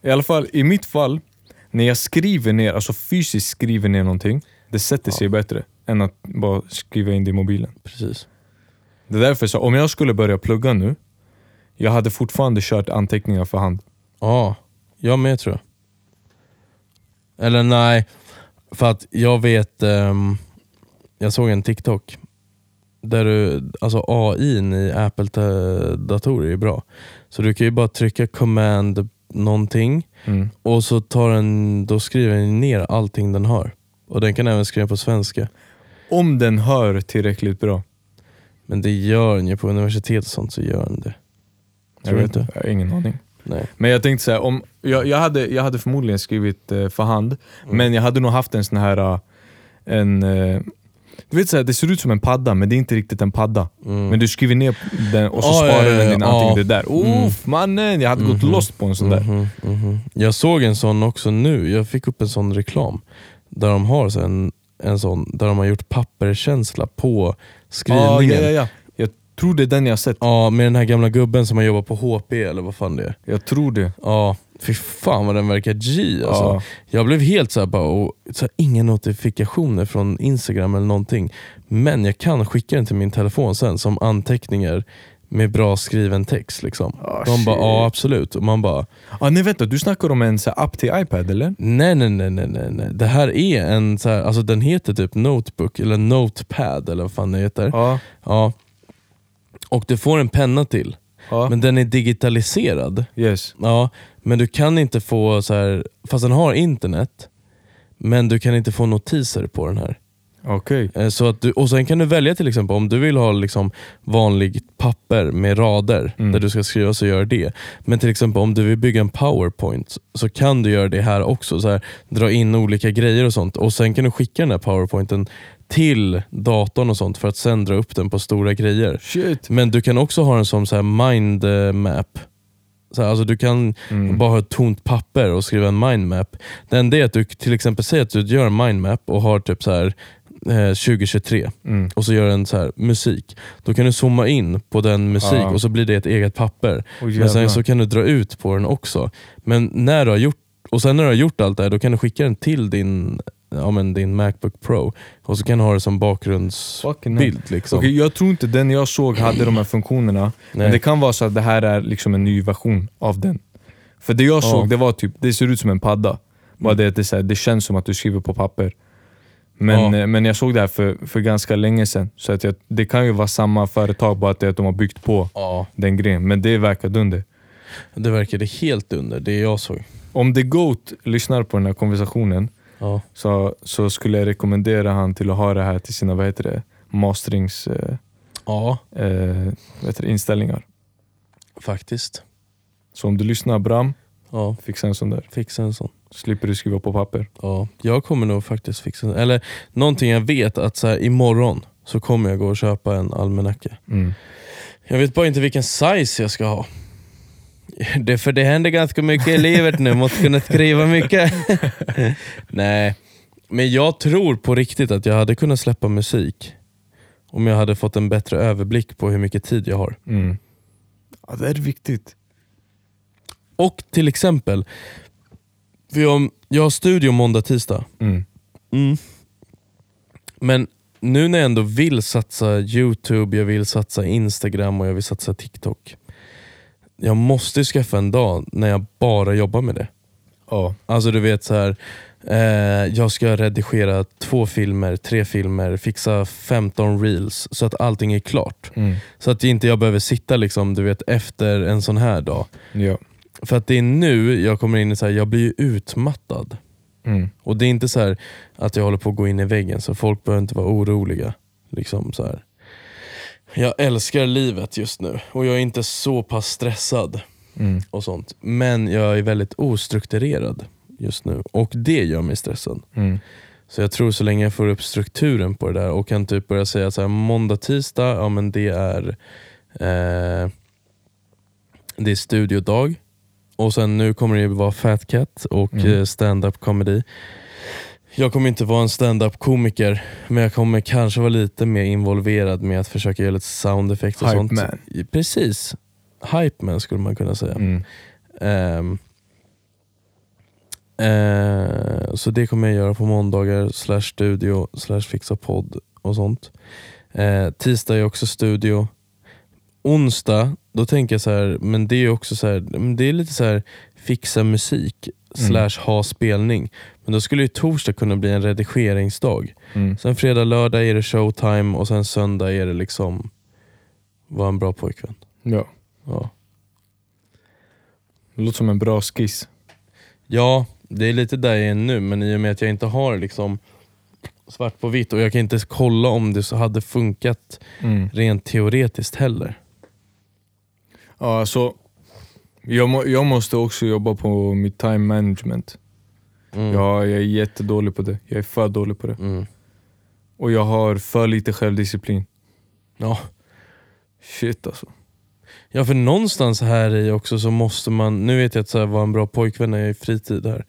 i alla fall i mitt fall, när jag skriver ner, alltså fysiskt skriver ner någonting, det sätter sig bättre än att bara skriva in det i mobilen. Precis. Det är därför så om jag skulle börja plugga nu, jag hade fortfarande kört anteckningar för hand. Ja, jag med tror jag. Eller nej, för att jag vet, ehm, jag såg en TikTok där du, alltså AI i Apple-datorer är bra. Så du kan ju bara trycka command någonting Mm. och så tar den, då skriver den ner allting den har. Och den kan även skriva på svenska. Om den hör tillräckligt bra. Men det gör den ju på universitet och sånt så gör den det. Tror jag vet inte? Jag har ingen aning. Nej. Men jag tänkte säga, om, jag, jag, hade, jag hade förmodligen skrivit eh, för hand, Mm. men jag hade nog haft en sån här eh, en, eh, du vet så här, det ser ut som en padda, men det är inte riktigt en padda. Mm. Men du skriver ner den och så Ah, sparar ja, ja, den ja. Det där. Mm. Uff mannen, jag hade gått Mhm. lost på en sån där. Mhm, mhm. Jag såg en sån också nu, jag fick upp en sån reklam där de har så en, en sån där de har gjort papperskänsla på Ah, skrivningen. ja, ja, ja. Jag tror det är den jag har sett. Ja, med den här gamla gubben som har jobbat på HP eller vad fan det är. Jag tror det. Ja, fy fan vad den verkar G alltså. Ja. Jag blev helt såhär bara, och, så här, inga notifikationer från Instagram eller någonting. Men jag kan skicka den till min telefon sen som anteckningar med bra skriven text. Liksom. Ah, De bara, shit. ja absolut. Och man bara, Ah, nej vänta, du snackar om en så här, app till iPad eller? nej nej nej nej nej. nej. Det här är en, så här, alltså den heter typ Notebook eller Notepad eller vad fan det heter. Ja. Ja. Och du får en penna till. ja. Men den är digitaliserad. Yes. Ja, men du kan inte få, så här, fast den har internet, men du kan inte få notiser på den här. Okej. Eh, Så att du, och sen kan du välja till exempel om du vill ha liksom vanligt papper med rader Mm. där du ska skriva så gör det. Men till exempel om du vill bygga en powerpoint så kan du göra det här också. Så här, dra in olika grejer och sånt och sen kan du skicka den här powerpointen till datorn och sånt för att sen dra upp den på stora grejer. Shit. Men du kan också ha den som så här mind eh, map. Så här, alltså du kan Mm. bara ha ett tomt papper och skriva en mindmap. Det enda är att du till exempel säger att du gör en mindmap och har typ så här eh, 2023 Mm. och så gör en så här musik. Då kan du zooma in på den musik Ja. och så blir det ett eget papper. Åh, Men sen så kan du dra ut på den också. Men när du har gjort, och sen när du har gjort allt det här, då kan du skicka den till din, ja, men din Macbook Pro och så kan du ha det som bakgrundsbild. Liksom. Okej, jag tror inte den jag såg hade de här funktionerna, Nej. men det kan vara så att det här är liksom en ny version av den. För det jag Ja. såg, det var typ, det ser ut som en padda. Bara det, att det, är så här, det känns som att du skriver på papper. Men, Ja. eh, men jag såg det här för, för ganska länge sedan, så att jag, det kan ju vara samma företag, bara att, det att de har byggt på Ja, den grejen. Men det verkar dunder. det verkade helt under det jag såg. Om The Goat lyssnar på den här konversationen Ja. så, så skulle jag rekommendera han till att ha det här till sina vad heter det, masterings eh, ja, eh, vad heter det, inställningar. faktiskt. Så om du lyssnar Bram, Ja, fixa en sån där. fixa en sån. Slipper du skriva på papper. Ja, jag kommer nog faktiskt fixa en. Eller någonting jag vet att så här, imorgon så kommer jag gå och köpa en almanacka. Mm. Jag vet bara inte vilken size jag ska ha. Det, för det händer ganska mycket i livet nu, måste kunna skriva mycket. Nej, men jag tror på riktigt att jag hade kunnat släppa musik om jag hade fått en bättre överblick på hur mycket tid jag har. Mm. Ja, det är viktigt. Och till exempel, för jag, jag har studio måndag, tisdag. Mm. Mm. Men nu när jag ändå vill satsa Youtube, jag vill satsa Instagram och jag vill satsa TikTok. Jag måste skaffa en dag när jag bara jobbar med det. Ja. Alltså du vet så här. Eh, jag ska redigera två filmer, tre filmer, fixa 15 reels så att allting är klart. Mm. Så att inte jag behöver sitta liksom, du vet, efter en sån här dag. Ja. För att det är nu jag kommer in i så här, jag blir utmattad. Mm. Och det är inte så att jag håller på att gå in i väggen, så folk behöver inte vara oroliga. Liksom så här. Jag älskar livet just nu och jag är inte så pass stressad Mm. och sånt. Men jag är väldigt ostrukturerad just nu och det gör mig stressad. Mm. Så jag tror så länge jag får upp strukturen på det där och kan typ börja säga så här, måndag, tisdag, ja men det är eh, det är studiodag. Och sen nu kommer det vara Fat Cat och Mm. eh, stand-up comedy. Jag kommer inte vara en stand-up komiker men jag kommer kanske vara lite mer involverad med att försöka göra lite sound effects och Hype sånt. man. Precis. Hype man skulle man kunna säga. Mm. Eh, så det kommer jag göra på måndagar, slash studio, slash fixa podd och sånt. Eh, tisdag är också studio. Onsdag, då tänker jag så här, men det är också så här, det är lite så här fixa musik slash ha spelning. Men då skulle ju torsdag kunna bli en redigeringsdag. Mm. Sen fredag, lördag är det showtime och sen söndag är det liksom vara en bra pojkvän. Ja. Ja. Det låter som en bra skiss. Ja, det är lite där jag är nu, men i och med att jag inte har liksom svart på vitt och jag kan inte kolla om det så hade funkat Mm. rent teoretiskt heller. Ja, alltså, jag, må, jag måste också jobba på mitt time management. Mm. Ja, jag är jättedålig på det. Jag är för dålig på det. Mm. Och jag har för lite självdisciplin. Ja. Shit alltså. ja, för någonstans här i också så måste man, nu vet jag att så här, vara en bra pojkvän är i fritid här.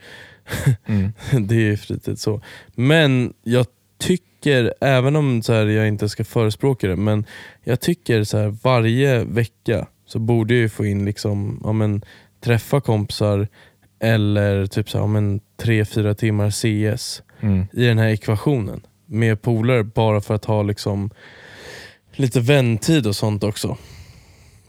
Mm. det är fritid så. Men jag tycker, även om så här, jag inte ska förespråka det, men jag tycker så här, varje vecka så borde jag ju få in liksom, ja, men, träffa kompisar eller typ så här, ja, men, tre, fyra timmar CS Mm. i den här ekvationen med polare bara för att ha liksom lite väntid och sånt också.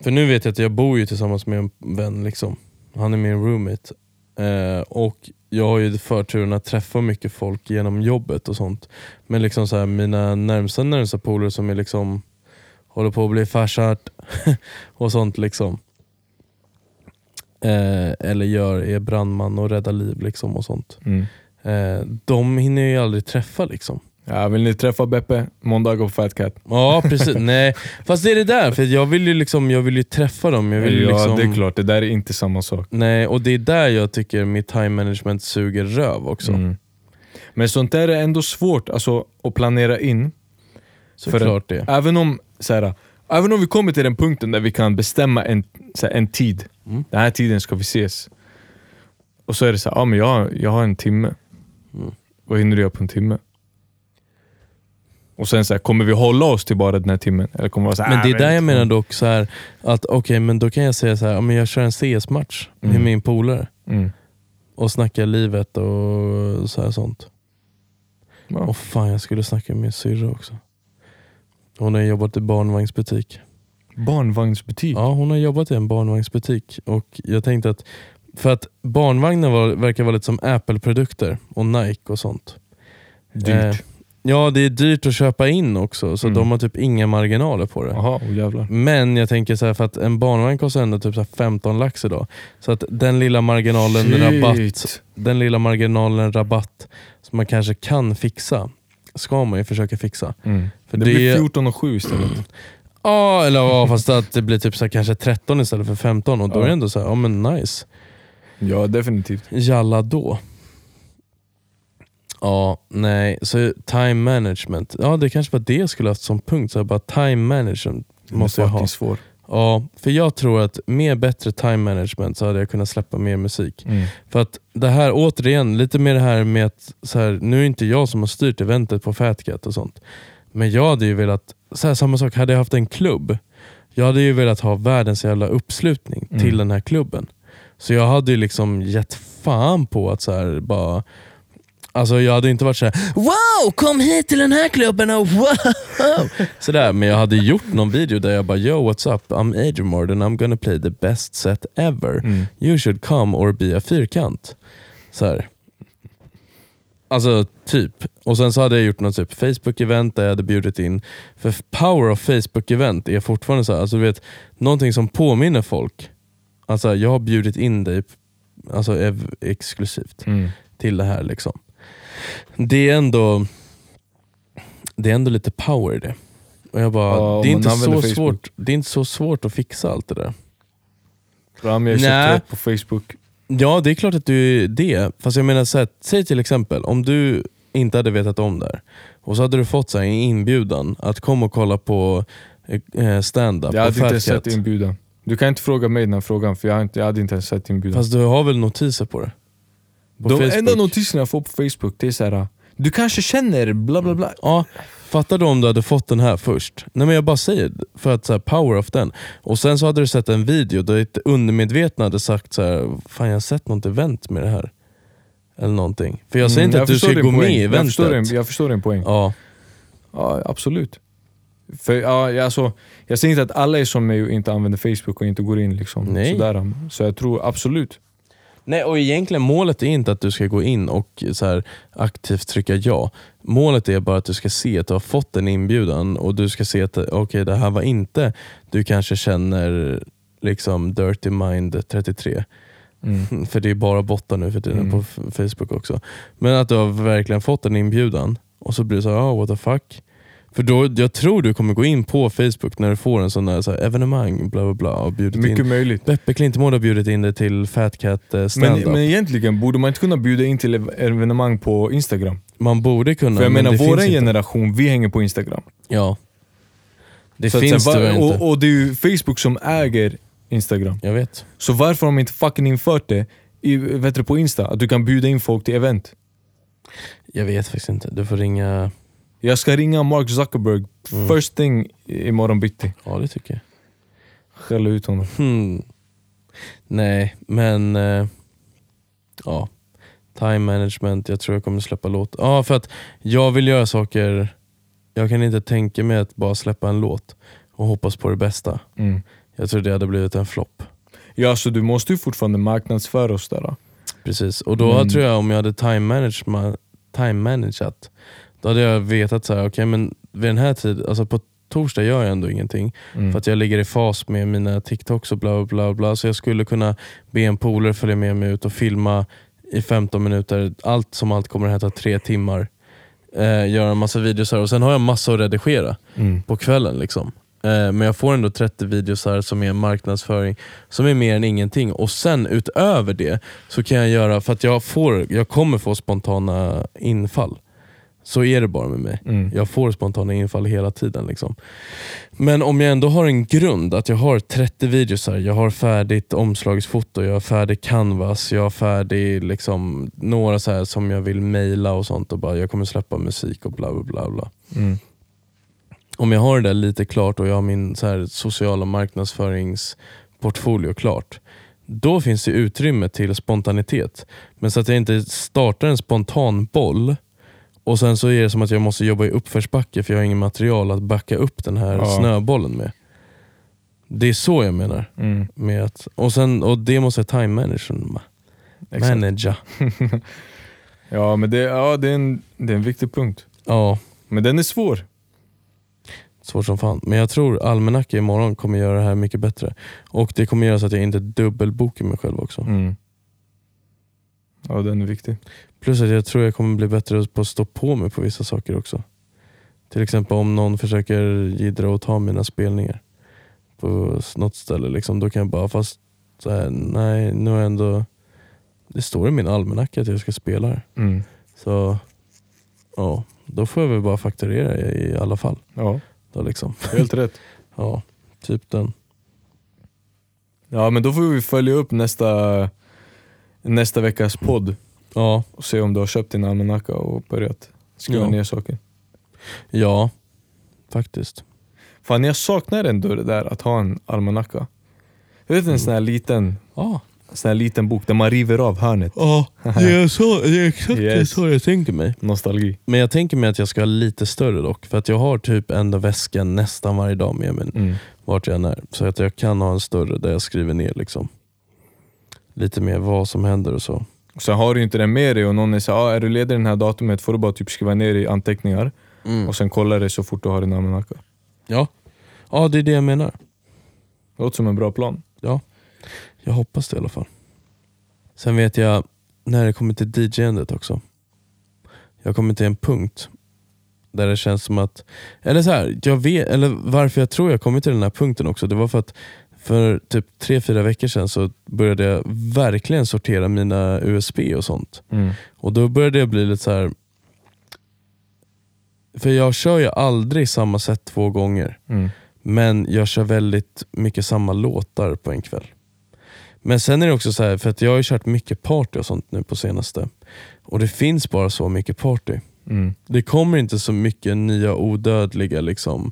För nu vet jag att jag bor ju tillsammans med en vän, liksom. han är min roommate. Eh, och jag har ju förturen att träffa mycket folk genom jobbet och sånt. Men liksom så här, mina närmsta närmsta polare som är liksom håller på att bli farsart och sånt liksom. Eh, eller gör, är brandman och räddar liv liksom och sånt. Mm. Eh, de hinner jag ju aldrig träffa liksom. Ja, vill ni träffa Beppe? Måndag på Fat Cat. Ja precis, nej. Fast det är det där, för jag vill ju, liksom, jag vill ju träffa dem. Jag vill ja, liksom, det är klart. Det där är inte samma sak. Nej, och det är där jag tycker mitt time management suger röv också. Mm. Men sånt där är ändå svårt alltså, att planera in. Såklart det. Även om, så här, även om vi kommer till den punkten där vi kan bestämma en, här, en tid. Mm. Den här tiden ska vi ses. Och så är det så här, ja, men jag, jag har en timme. Mm. Vad hinner du göra på en timme? Och sen så här, kommer vi hålla oss till bara den här timmen? Eller kommer vi så här, Men det är "Ah, där jag vänta." menar dock så här, att okej, men då kan jag säga så här, men jag kör en CS-match med Mm. min polare Mm. och snackar livet och så här sånt. Ja. Och fan, jag skulle snacka med min syrra också. Hon har jobbat i barnvagnsbutik. Barnvagnsbutik? Ja, hon har jobbat i en barnvagnsbutik och jag tänkte att för att barnvagnar var, verkar vara lite som Apple-produkter och Nike och sånt. Dyrt. Eh, ja, det är dyrt att köpa in också så Mm. de har typ inga marginaler på det. Jaha, oh, jävlar. Men jag tänker så här, för att en barnvagn kostar ändå typ så här 15 lax idag. Så att den lilla marginalen rabatt, Shit. den lilla marginalen rabatt som man kanske kan fixa, ska man ju försöka fixa. Mm. För Det, det blir är- 14 och 7 istället. Ja, eller ja, fast att det blir typ så här, kanske 13 istället för 15 och då Ja. är det ändå så här, ja men nice. Ja, definitivt. Jalla då. Ja, nej, så time management. Ja, det kanske var det jag skulle haft som punkt. Så här, bara time management måste jag ha. svår. Ja, för jag tror att med bättre time management så hade jag kunnat släppa mer musik. Mm. För att det här, återigen, lite mer det här med att, så här, nu är inte jag som har styrt eventet på Fat Cat och sånt. Men jag hade ju velat, så här, samma sak, hade jag haft en klubb, jag hade ju velat ha världens jävla uppslutning Mm. till den här klubben. Så jag hade ju liksom gett fan på att så här, bara Alltså jag hade inte varit såhär Wow, kom hit till den här klubben och wow! Sådär, men jag hade gjort någon video där jag bara Yo what's up, I'm Adrian Morden, I'm gonna play the best set ever. Mm. You should come or be a fyrkant. Så här. Alltså typ. Och sen så hade jag gjort något typ Facebook-event där jag hade bjudit in, för power of Facebook-event är fortfarande så här, alltså du vet, någonting som påminner folk. Alltså jag har bjudit in dig alltså, ev- exklusivt Mm. till det här. liksom. Det är ändå det är ändå lite power i det. Och jag bara, Ja, det, är inte så Facebook. svårt, det är inte så svårt att fixa allt det där. Nej. köpt rätt på Facebook. Ja, det är klart att du är det. Fast jag menar, så här, säg till exempel om du inte hade vetat om det här och så hade du fått så här, en inbjudan att komma och kolla på eh, stand-up Jag hade inte sett inbjudan. Du kan inte fråga mig den här frågan för jag, har inte, jag hade inte ens sett inbjudan. Fast du har väl notiser på det? På De Facebook? enda notiserna jag får på Facebook det är så här, Du kanske känner bla bla bla. Ja, fattar du om du hade fått den här först? Nej men jag bara säger, för att så här, power of den. Och sen så hade du sett en video där ett undermedvetna hade sagt så här, fan jag har sett något event med det här. Eller någonting. För jag säger Mm, inte att du ska gå med poäng. i jag förstår, eventet. din, jag förstår din poäng. Ja, Ja, absolut. För, ja, jag- alltså, jag säger inte att alla är som mig och inte använder Facebook och inte går in. Liksom, Nej. Sådär. Så jag tror absolut. Nej, och egentligen målet är inte att du ska gå in och så här, aktivt trycka ja. Målet är bara att du ska se att du har fått en inbjudan och du ska se att okej, det här var inte, du kanske känner liksom Dirty Mind 33. Mm. För det är bara bottar nu för tiden Mm. på Facebook också. Men att du har verkligen fått en inbjudan och så blir det så här, oh, what the fuck. För då, jag tror du kommer gå in på Facebook när du får en sån där så här, evenemang bla bla bla och bjudit Mycket in. möjligt. Beppe Klintemo har bjudit in dig till Fat Cat eh, Men, men egentligen borde man inte kunna bjuda in till ev- evenemang på Instagram. Man borde kunna, För jag men menar, vår finns inte. generation, vi hänger på Instagram. Ja. Det Så finns tyvärr inte. och, och det är ju Facebook som äger Instagram. Jag vet. Så varför har de inte fucking infört det i, vet du, på Insta? Att du kan bjuda in folk till event. Jag vet faktiskt inte. Du får ringa... Jag ska ringa Mark Zuckerberg Mm. first thing imorgon bitti. Ja, det tycker jag. Skälla ut honom. Hmm. Nej, men... eh, ja. Time management, jag tror jag kommer släppa låt. Ja, för att jag vill göra saker... Jag kan inte tänka mig att bara släppa en låt och hoppas på det bästa. Mm. Jag tror det hade blivit en flopp. Ja, så du måste ju fortfarande marknadsföra oss där. Då. Precis, och då Men- tror jag om jag hade time, management, time manageat, då hade jag vetat så här, okej men vid den här tiden, alltså på torsdag gör jag ändå ingenting. Mm. För att jag ligger i fas med mina TikToks och bla bla bla. bla. Så jag skulle kunna be en polare följa med mig ut och filma i 15 minuter. Allt som allt kommer att ta tre timmar. Eh, göra en massa videos här och sen har jag massa att redigera Mm. på kvällen. liksom. Eh, men jag får ändå 30 videos här som är marknadsföring, som är mer än ingenting. Och sen utöver det så kan jag göra, för att jag, får, jag kommer få spontana infall. Så är det bara med mig. Mm. Jag får spontana infall hela tiden. Liksom. Men om jag ändå har en grund, att jag har 30 videos här, jag har färdigt omslagsfoto, jag har färdig canvas, jag har färdig liksom, några så här som jag vill mejla och sånt och bara jag kommer släppa musik och bla bla bla. bla. Mm. Om jag har det där lite klart och jag har min så här sociala marknadsföringsportfolio klart, då finns det utrymme till spontanitet. Men så att jag inte startar en spontan boll och sen så är det som att jag måste jobba i uppförsbacke för jag har ingen material att backa upp den här Ja. snöbollen med. Det är så jag menar. Mm. Med att, och, sen, och det måste jag time managern Exakt. managera. Ja, men det, ja, det, är en, det är en viktig punkt. Ja, Men den är svår. svårt som fan. Men jag tror almanacka imorgon kommer göra det här mycket bättre. Och det kommer göra så att jag inte dubbelbokar mig själv också. Mm. Ja, den är viktig. Plus att jag tror jag kommer bli bättre på att stå på mig på vissa saker också. Till exempel om någon försöker jiddra och ta mina spelningar på något ställe. Liksom, då kan jag bara, fast så här, nej nu har jag ändå, det står i min almanacka att jag ska spela här. Mm. Så ja, då får jag väl bara fakturera i, i alla fall. Ja, Då liksom. helt rätt. Ja, typ den. Ja, men då får vi följa upp nästa, nästa veckas podd Ja, och se om du har köpt din almanacka och börjat skriva Ja. ner saker. ja faktiskt. Fan, jag saknar ändå det där att ha en almanacka. Du vet en sån här liten, Ja, sån här liten bok där man river av hörnet. ja det, är så, det är exakt Yes. så jag tänker mig. Nostalgi. Men jag tänker mig att jag ska ha lite större dock. För att jag har typ ändå väskan nästan varje dag med mig Mm. vart jag än är. Så att jag kan ha en större där jag skriver ner liksom. Lite mer vad som händer och så. Sen har du inte den med dig och någon så ah, är du ledig den här datumet får du bara typ skriva ner i anteckningar och sen kolla det så fort du har din almanacka. Ja. ja, det är det jag menar. Det låter som en bra plan. Jag hoppas det i alla fall. Sen vet jag, när det kommer till DJ-andet också. Jag kommer till en punkt där det känns som att, eller så här, jag vet, eller varför jag tror jag kommit till den här punkten också, det var för att för typ tre fyra veckor sedan så började jag verkligen sortera mina USB och sånt. Mm. Och då började jag bli lite så här. För jag kör ju aldrig samma sätt två gånger. Mm. Men jag kör väldigt mycket samma låtar på en kväll. Men sen är det också så här, för att jag har ju kört mycket party och sånt nu på senaste. Och det finns bara så mycket party. Mm. Det kommer inte så mycket nya odödliga liksom,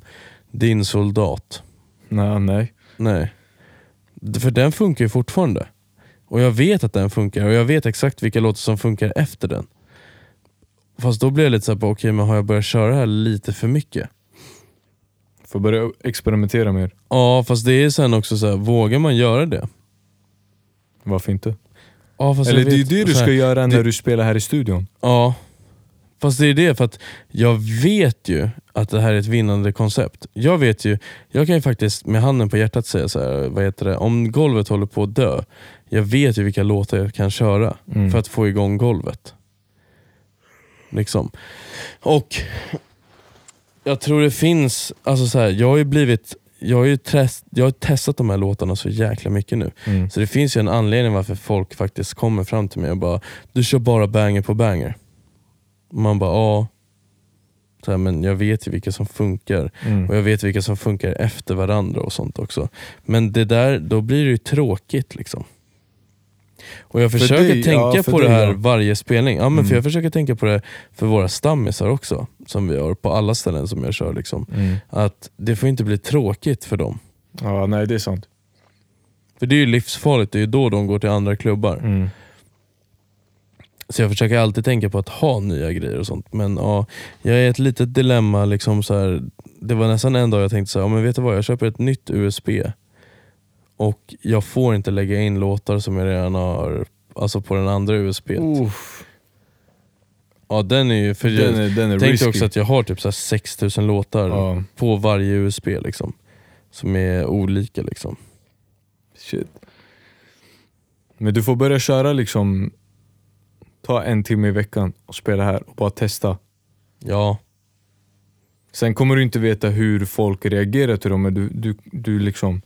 din soldat. Nej, nej. Nej. För den funkar ju fortfarande. Och jag vet att den funkar och jag vet exakt vilka låtar som funkar efter den. Fast då blir jag lite såhär, okej men har jag börjat köra här lite för mycket? Får börja experimentera mer. Ja fast det är sen också så här, vågar man göra det? Varför inte? Ja, Eller det är ju det du ska göra när det- du spelar här i studion. Ja, fast det är det för att jag vet ju att det här är ett vinnande koncept. Jag vet ju, jag kan ju faktiskt med handen på hjärtat säga så här, vad heter det, om golvet håller på att dö, jag vet ju vilka låtar jag kan köra Mm. för att få igång golvet. Liksom. Och jag tror det finns, alltså så här, jag har ju blivit jag har ju test, jag har testat de här låtarna så jäkla mycket nu. Mm. Så det finns ju en anledning varför folk faktiskt kommer fram till mig och bara Du kör bara banger på banger. Man bara ja. Så här, men jag vet ju vilka som funkar. Mm. Och jag vet vilka som funkar efter varandra och sånt också. Men det där, då blir det ju tråkigt liksom. Och jag För försöker dig, tänka ja, för på det dig, här ja. varje spelning. Ja, men för Mm. Jag försöker tänka på det för våra stammisar också. Som vi har på alla ställen som jag kör. Liksom. Mm. Att det får inte bli tråkigt för dem. Ja, nej det är sant. För det är ju livsfarligt, det är ju då de går till andra klubbar. Så jag försöker alltid tänka på att ha nya grejer och sånt. Men ja, jag är i ett litet dilemma. Liksom så här, det var nästan en dag jag tänkte så här, ja, men vet du vad, jag köper ett nytt USB och jag får inte lägga in låtar som jag redan har alltså på den andra USB. Ja, den är ju, för den jag är, den är tänkte risky. också att jag har typ så här 6000 låtar Ja, på varje USB liksom. Som är olika liksom. shit. Men du får börja köra liksom, ta en timme i veckan och spela här och bara testa. Ja, Sen kommer du inte veta hur folk reagerar till dem, men du, du, du liksom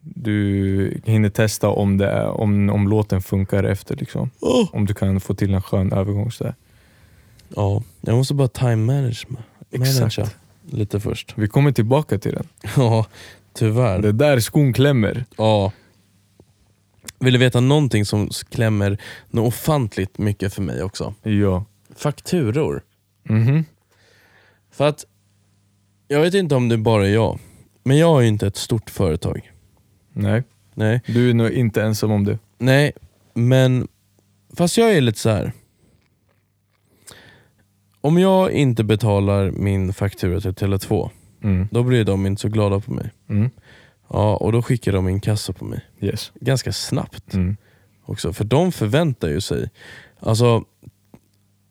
du hinner testa om, det är, om, om låten funkar efter. Liksom. Om du kan få till en skön övergång. Så där. ja. jag måste bara time manage, managea Exakt. lite först. Vi kommer tillbaka till den. Ja, tyvärr. Det är där skon klämmer. Ja. Vill du veta någonting som klämmer något ofantligt mycket för mig också? Ja. Fakturor. Mhm. För att, jag vet inte om det bara är jag, men jag har ju inte ett stort företag. Nej, Nej, du är nog inte ensam om det. nej, men fast jag är lite så här. Om jag inte betalar min faktura till Tele2, Mm. då blir de inte så glada på mig. Mm. Ja, och då skickar de in kassa på mig. Yes. Ganska snabbt. Mm. också. För de förväntar ju sig, alltså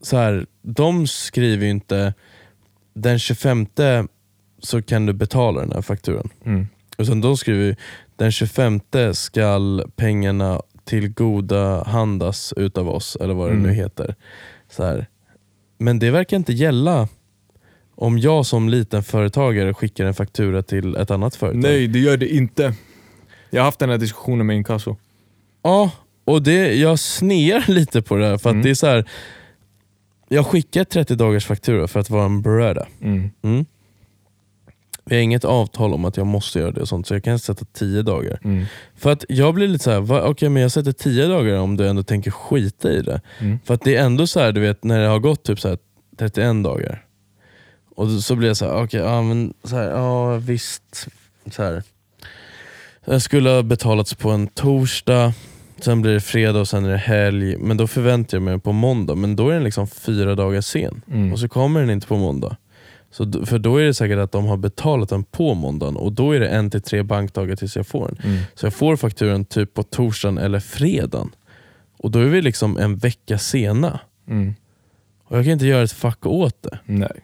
så här, de skriver ju inte den 25 så kan du betala den här fakturan. Mm. Utan de skriver ju den 25 skall pengarna till goda handas utav oss, eller vad det Mm. nu heter. Så här. Men det verkar inte gälla om jag som liten företagare skickar en faktura till ett annat företag. Nej, det gör det inte. Jag har haft den här diskussionen med inkasso. Ja, och det, jag snear lite på det här för Mm. det är så här. Jag skickar 30 dagars faktura för att vara en bröda. Mm. Mm. Vi har inget avtal om att jag måste göra det och sånt, så jag kan sätta 10 dagar. Mm. För att jag blir lite så här, okej men jag sätter 10 dagar om du ändå tänker skita i det. Mm. För att det är ändå så här, du vet när det har gått typ så här 31 dagar. Och så blir jag så här, okej, ja men så här, ja visst. Så här. Jag skulle ha betalats på en torsdag, sen blir det fredag och sen är det helg. Men då förväntar jag mig på måndag, men då är den liksom fyra dagar sen. Mm. Och så kommer den inte på måndag. Så, för då är det säkert att de har betalat den på måndagen och då är det en till tre bankdagar tills jag får den. Mm. Så jag får fakturan typ på torsdagen eller fredagen. Och då är vi liksom en vecka sena. Mm. Och jag kan inte göra ett fuck åt det. Nej.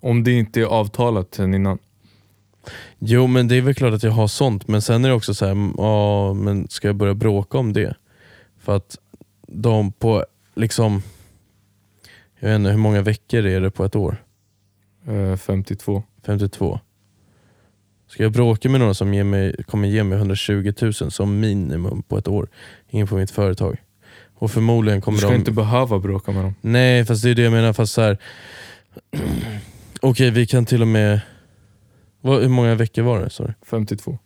Om det inte är avtalat sen innan. Jo men det är väl klart att jag har sånt, men sen är det också så här, mm, ja men ska jag börja bråka om det? För att de på liksom, jag vet inte hur många veckor är det på ett år? Eh, 52. 52. Ska jag bråka med någon som ger mig, kommer ge mig 120 000 som minimum på ett år in på mitt företag? Och förmodligen Du kommer ska de... inte behöva bråka med dem. Nej fast det är det jag menar, fast så här. Okej vi kan till och med... Vad, hur många veckor var det? Sorry. 52.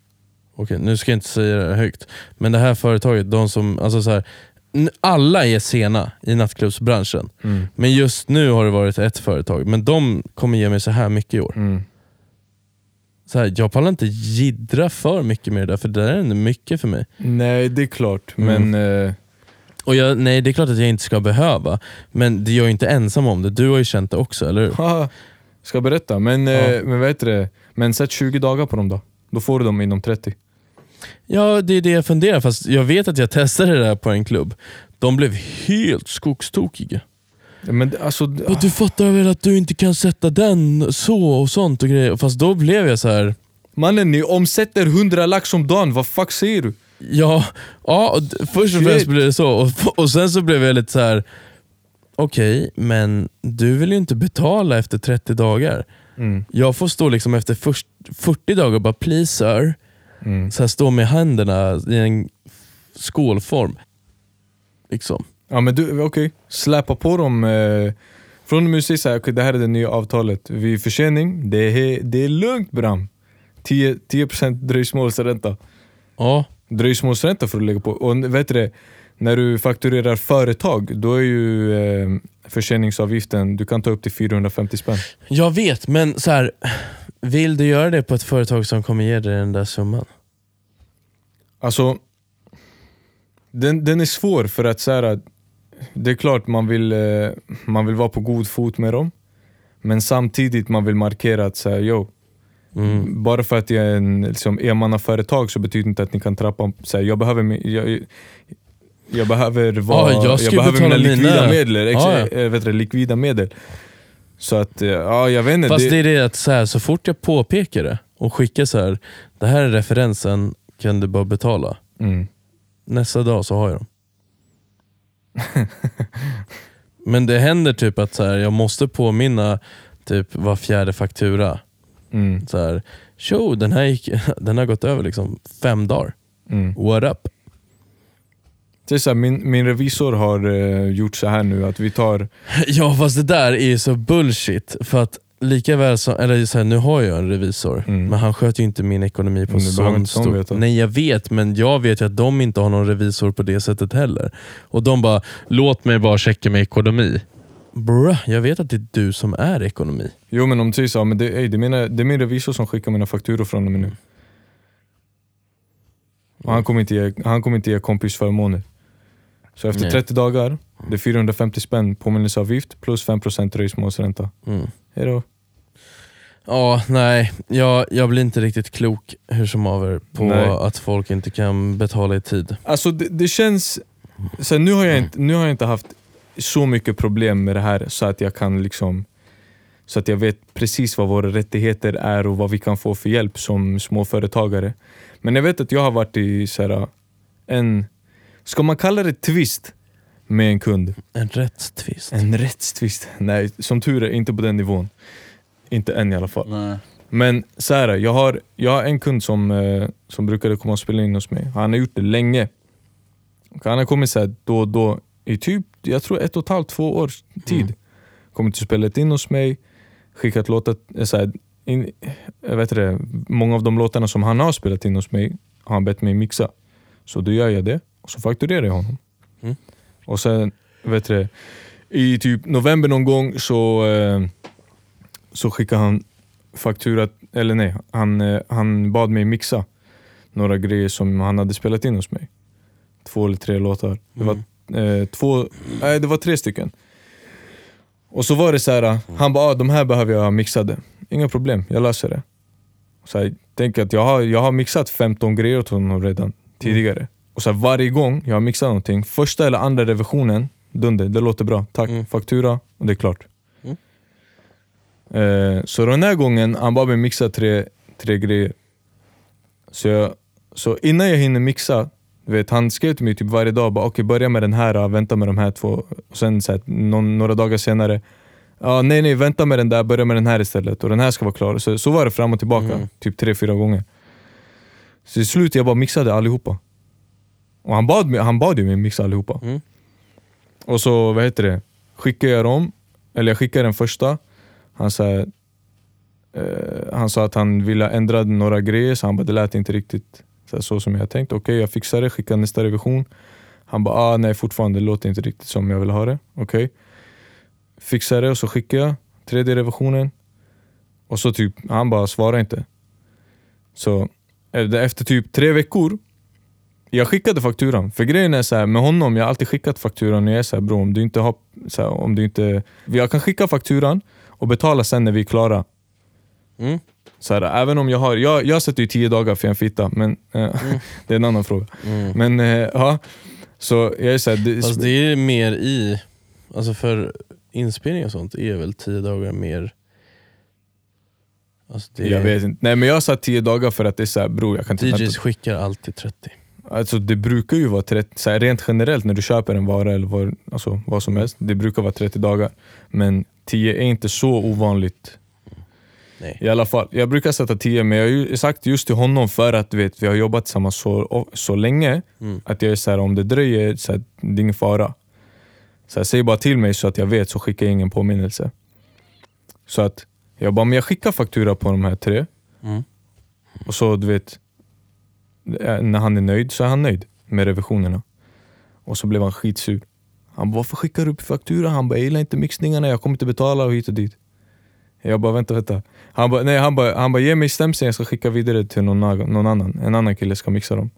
Okej, nu ska jag inte säga det högt. Men det här företaget, de som, alltså så här, alla är sena i nattklubbsbranschen. Mm. Men just nu har det varit ett företag, men de kommer ge mig så här mycket i år. Mm. Så här, jag pallar inte jiddra för mycket med det där, för det där är mycket för mig. Nej, det är klart. Mm. Men eh, Och jag, nej, det är klart att jag inte ska behöva, men det- jag är inte ensam om det. Du har ju känt det också, eller hur? ska berätta. Men, Ja. eh, men vad heter det? Men sätt 20 dagar på dem då. Då får du dem inom 30. Ja, det är det jag funderar, fast jag vet att jag testade det där på en klubb. De blev helt skogstokiga. Men alltså, Och du fattar väl att du inte kan sätta den så och sånt och grejer. Fast då blev jag så här. mannen ni omsätter 100 lax om dagen, vad fuck säger du? ja, ja först och främst blev det så. Och, och sen så blev jag lite så här. Okej, men du vill ju inte betala efter 30 dagar. Mm. Jag får stå liksom efter först, 40 dagar och bara please sir, Mm. så här stå med händerna i en skålform. Liksom. Ja men du, okej. Släpa på dem. Eh, från och med säger såhär, okej det här är det nya avtalet. Vid försening, det är, det är lugnt Bram. 10%, 10% dröjsmålsränta. Ja, Dröjsmålsränta får du lägga på. Och vet du det, när du fakturerar företag, då är ju eh, förseningsavgiften, du kan ta upp till 450 spänn. jag vet, men så här, vill du göra det på ett företag som kommer ge dig den där summan? Alltså, den, den är svår för att så här, det är klart man vill, eh, man vill vara på god fot med dem. Men samtidigt man vill markera att så här, yo, Mm. bara för att jag är en liksom, enmannaföretag så betyder inte att ni kan trappa så här, jag behöver jag, jag behöver vara, Ja, jag ju behöver mina likvida mina- medel. Ex, Ja, eh, vet du, likvida medel. Så att, eh, ja jag vet inte. Fast det är det att så, här, så fort jag påpekar det och skickar så här, det här är referensen, kan du bara betala. mm. Nästa dag så har jag dem. Men det händer typ att så här, jag måste påminna typ var fjärde faktura. Mm. Så här, Tjo, den här gick, den har gått över liksom fem dagar. Mm. What up? Det är så här, min, min revisor har eh, gjort så här nu att vi tar Ja fast det där är ju så bullshit. För att lika väl som, eller så här, nu har jag en revisor, Mm. men han sköter ju inte min ekonomi på Men det behöver sån inte de stor... veta. Nej jag vet, men jag vet ju att de inte har någon revisor på det sättet heller. Och de bara, låt mig bara checka med ekonomi. Bruh, jag vet att det är du som är ekonomi. Jo men om du säger så, men det, ey, det, är mina, det är min revisor som skickar mina fakturor från och med nu. Och han kommer inte ge, han kommer inte ge kompisförmåner. Så efter Nej. 30 dagar, det är 450 spänn påminnelseavgift plus 5% dröjsmålsränta. Mm. Hejdå. Ja, nej, jag, jag blir inte riktigt klok hur som haver på Nej. att folk inte kan betala i tid. Alltså det, det känns... Så här, nu, har jag inte, nu har jag inte haft så mycket problem med det här så att jag kan liksom så att jag vet precis vad våra rättigheter är och vad vi kan få för hjälp som småföretagare. Men jag vet att jag har varit i så här, en, ska man kalla det twist med en kund? En rättstvist. En rättstvist? Nej, som tur är inte på den nivån. Inte än i alla fall. Nej. Men så här, jag har, jag har en kund som, eh, som brukade komma och spela in hos mig. Han har gjort det länge. Och han har kommit så här då och då i typ, jag tror ett och ett halvt, två års tid. Mm. Kommit och spelat in hos mig, skickat låtar, eh, så här, in, jag vet det, många av de låtarna som han har spelat in hos mig har han bett mig mixa. Så då gör jag det och så fakturerar jag honom. Mm. Och sen, vet du, i typ november någon gång så, eh, så skickade han faktura, eller nej, han, eh, han bad mig mixa några grejer som han hade spelat in hos mig. Två eller tre låtar. Det var, eh, två, nej, det var tre stycken. Och så var det så här, han bara ah, de här behöver jag ha mixade. Inga problem, jag löser det. Så här, tänk att jag har, jag har mixat 15 grejer åt honom redan tidigare. Och så här, varje gång jag har mixat någonting, första eller andra revisionen, dunder, det låter bra, tack, Mm. faktura och det är klart. Mm. Eh, så den här gången, han bad mig mixa tre, tre grejer. Så, jag, så innan jag hinner mixa, vet, han skrev till mig typ varje dag, bara, okej börja med den här, vänta med de här två. Och sen så här, någon, några dagar senare, ja, nej nej vänta med den där, börja med den här istället. Och den här ska vara klar. Så, så var det fram och tillbaka, Mm. typ tre, fyra gånger. Så till slut jag bara mixade allihopa. Och han bad, han bad ju mig mixa allihopa. Mm. Och så, vad heter det, skickade jag dem, eller jag skickade den första. Han sa, eh, han sa att han ville ändra några grejer, så han bara det lät inte riktigt så, här, så som jag tänkt. Okej, jag fixar det, skickade nästa revision. Han bara ah, nej fortfarande, det låter inte riktigt som jag vill ha det. Okej. Fixar det och så skickar jag tredje revisionen. Och så typ, han bara svarar inte. Så eh, efter typ tre veckor, jag skickade fakturan. För grejen är så här, med honom, jag har alltid skickat fakturan jag är så här, bro, om du inte har, så här, om du inte, jag kan skicka fakturan och betala sen när vi är klara. Mm. Så här, även om jag har, jag, jag sätter ju tio dagar för en fitta, men eh, det är en annan fråga. Mm. Men eh, ja, så jag är så här, det, Fast det är mer i, alltså för inspelning och sånt är väl tio dagar mer... Alltså det jag vet inte. Nej men jag satt tio dagar för att det är så här, bro, jag kan inte DJs vänta. skickar alltid 30. Alltså det brukar ju vara 30, så här, rent generellt när du köper en vara eller vad, alltså, vad som helst, det brukar vara 30 dagar. Men 10 är inte så ovanligt. Nej. I alla fall, jag brukar sätta 10 men jag har sagt just till honom för att vet, vi har jobbat tillsammans så, så länge Mm. att jag är så här, om det dröjer, så här, det är ingen fara. Så här, säg bara till mig så att jag vet så skickar jag ingen påminnelse. Så att jag bara, men jag skickar faktura på de här tre. Mm. Och så du vet, när han är nöjd så är han nöjd med revisionerna. Och så blev han skitsur. Han bara, varför skickar du upp faktura? Han bara, jag gillar inte mixningarna, jag kommer inte betala och hit och dit. Jag bara, vänta, vänta. Han bara, nej, han bara, han bara ge mig stämseln, jag ska skicka vidare till någon, annan. En annan kille ska mixa dem.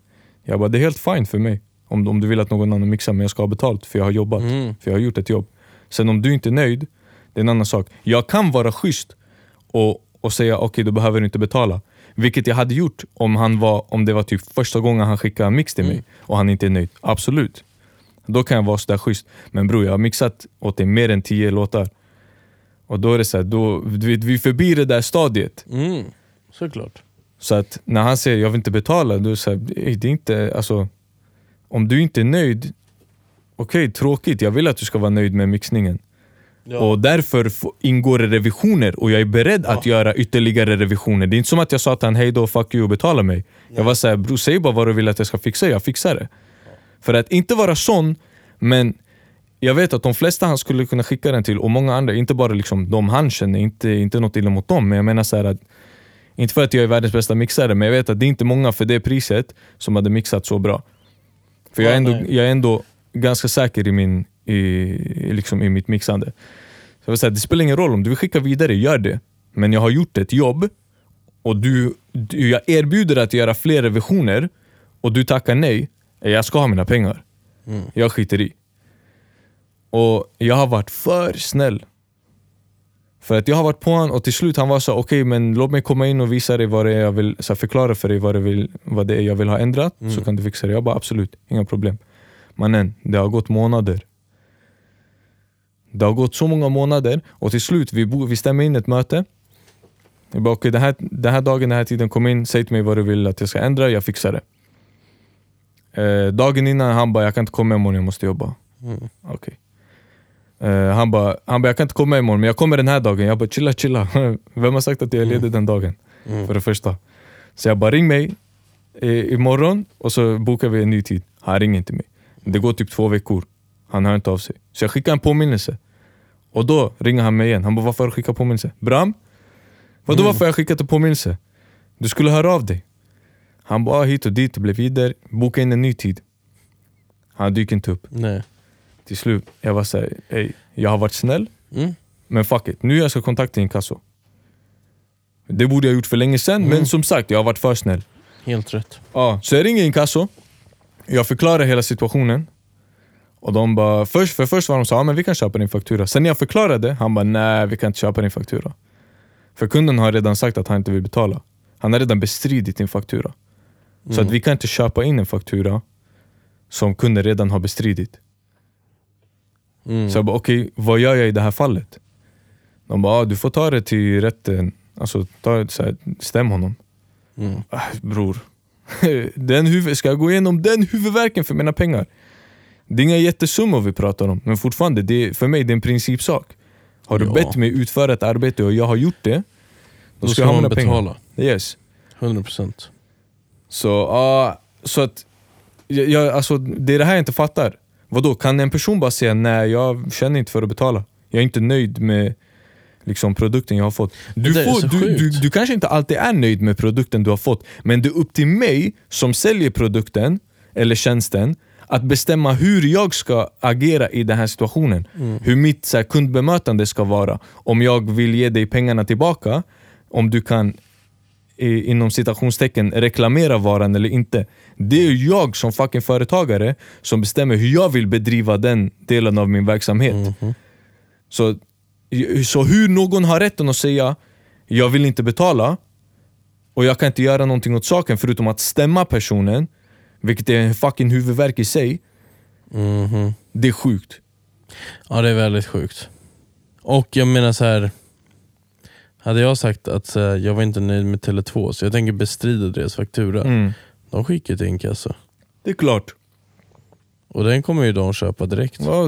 Jag bara, det är helt fine för mig. Om, om du vill att någon annan mixar, men jag ska ha betalt för jag har jobbat. Mm. För jag har gjort ett jobb. Sen om du inte är nöjd, det är en annan sak. Jag kan vara schysst och, och säga okej, behöver du inte betala. Vilket jag hade gjort om, han var, om det var typ första gången han skickade en mix till mig och han inte är nöjd. Absolut. Då kan jag vara sådär schysst. Men bror, jag har mixat åt dig mer än tio låtar. Och då är det så här, då, vet, vi är förbi det där stadiet. Mm. Såklart. Så att när han säger jag vill inte betala, då är det så här, "Ey, det är inte, alltså, om du inte är nöjd, okej tråkigt, jag vill att du ska vara nöjd med mixningen. Ja. Och därför ingår det revisioner och jag är beredd att göra ytterligare revisioner. Det är inte som att jag sa till honom hej då, fuck you och betala mig. Jag var såhär, bror säg bara vad du vill att jag ska fixa, jag fixar det. För att inte vara sån, men jag vet att de flesta han skulle kunna skicka den till och många andra, inte bara liksom de han känner, inte, inte något illa mot dem, men jag menar så här att inte för att jag är världens bästa mixare, men jag vet att det är inte många för det priset som hade mixat så bra. För jag är Ja, ändå, nej. jag är ändå ganska säker i, min, i liksom i mitt mixande. Så jag vill säga, det spelar ingen roll, om du vill skicka vidare, gör det. Men jag har gjort ett jobb och du, du, jag erbjuder att göra fler revisioner och du tackar nej, jag ska ha mina pengar. Jag skiter i. Och jag har varit för snäll. För att jag har varit på honom och till slut han var så okej men låt mig komma in och visa dig vad det är jag vill, så förklara för dig vad det, vill, vad det är jag vill ha ändrat, så kan du fixa det. Jag bara absolut, inga problem. Mannen, det har gått månader. Det har gått så många månader och till slut, vi, bo, vi stämmer in ett möte. Jag bara okej, den, här, den här dagen, den här tiden, kom in, säg till mig vad du vill att jag ska ändra, jag fixar det. Eh, dagen innan han bara, jag kan inte komma imorgon, jag måste jobba. Mm. Okej. Eh, han bara, han bara, jag kan inte komma imorgon men jag kommer den här dagen. Jag bara, chilla chilla. Vem har sagt att jag är ledig den dagen? Mm. För det första. Så jag bara, ring mig eh, imorgon och så bokar vi en ny tid. Han ringer inte mig. Det går typ två veckor. Han hör inte av sig. Så jag skickar en påminnelse. Och då ringer han mig igen. Han bara, varför har du skickat påminnelse? Bram? Vadå varför har jag skickat en påminnelse? Du skulle höra av dig. Han bara, ah, hit och dit och blev vidare. Boka in en ny tid. Han dyker inte upp. Nej. Till slut, jag var såhär, ey, jag har varit snäll, Mm. men fuck it. Nu jag ska kontakta inkasso. Det borde jag gjort för länge sedan, men som sagt, jag har varit för snäll. Helt rätt. Ja, så jag ringer inkasso, jag förklarar hela situationen. Och de bara, först, för först var de så ja men vi kan köpa din faktura. Sen när jag förklarade, han bara nej vi kan inte köpa din faktura. För kunden har redan sagt att han inte vill betala. Han har redan bestridit din faktura. Så att vi kan inte köpa in en faktura som kunden redan har bestridit. Mm. Så jag bara, okej, vad gör jag i det här fallet? De bara, ah, du får ta det till rätten, alltså ta, så här, stäm honom. Mm. Ah, bror, den huvud, ska jag gå igenom den huvudvärken för mina pengar? Det är inga jättesummor vi pratar om, men fortfarande, det är, för mig det är en principsak. Har du Ja. bett mig utföra ett arbete och jag har gjort det, Då ska jag ha mina pengar. betala. Yes. 100%. Så, ja, så att, jag, jag, alltså, det är det här jag inte fattar. Vadå, kan en person bara säga nej, jag känner inte för att betala. Jag är inte nöjd med liksom, produkten jag har fått. Du, får, du, du, du kanske inte alltid är nöjd med produkten du har fått, men det är upp till mig som säljer produkten eller tjänsten att bestämma hur jag ska agera i den här situationen. Hur mitt så här, kundbemötande ska vara. Om jag vill ge dig pengarna tillbaka, om du kan i, inom citationstecken reklamera varan eller inte. Det är jag som fucking företagare som bestämmer hur jag vill bedriva den delen av min verksamhet. Så, så hur någon har rätten att säga jag vill inte betala och jag kan inte göra någonting åt saken förutom att stämma personen, vilket är en fucking huvudvärk i sig. Mhm. Det är sjukt. Ja det är väldigt sjukt. Och jag menar så här. Hade jag sagt att här, jag var inte nöjd med Tele2 så jag tänker bestrida deras faktura. Mm. De skickar till inkassa. Det är klart. Och den kommer ju de köpa direkt. Ja,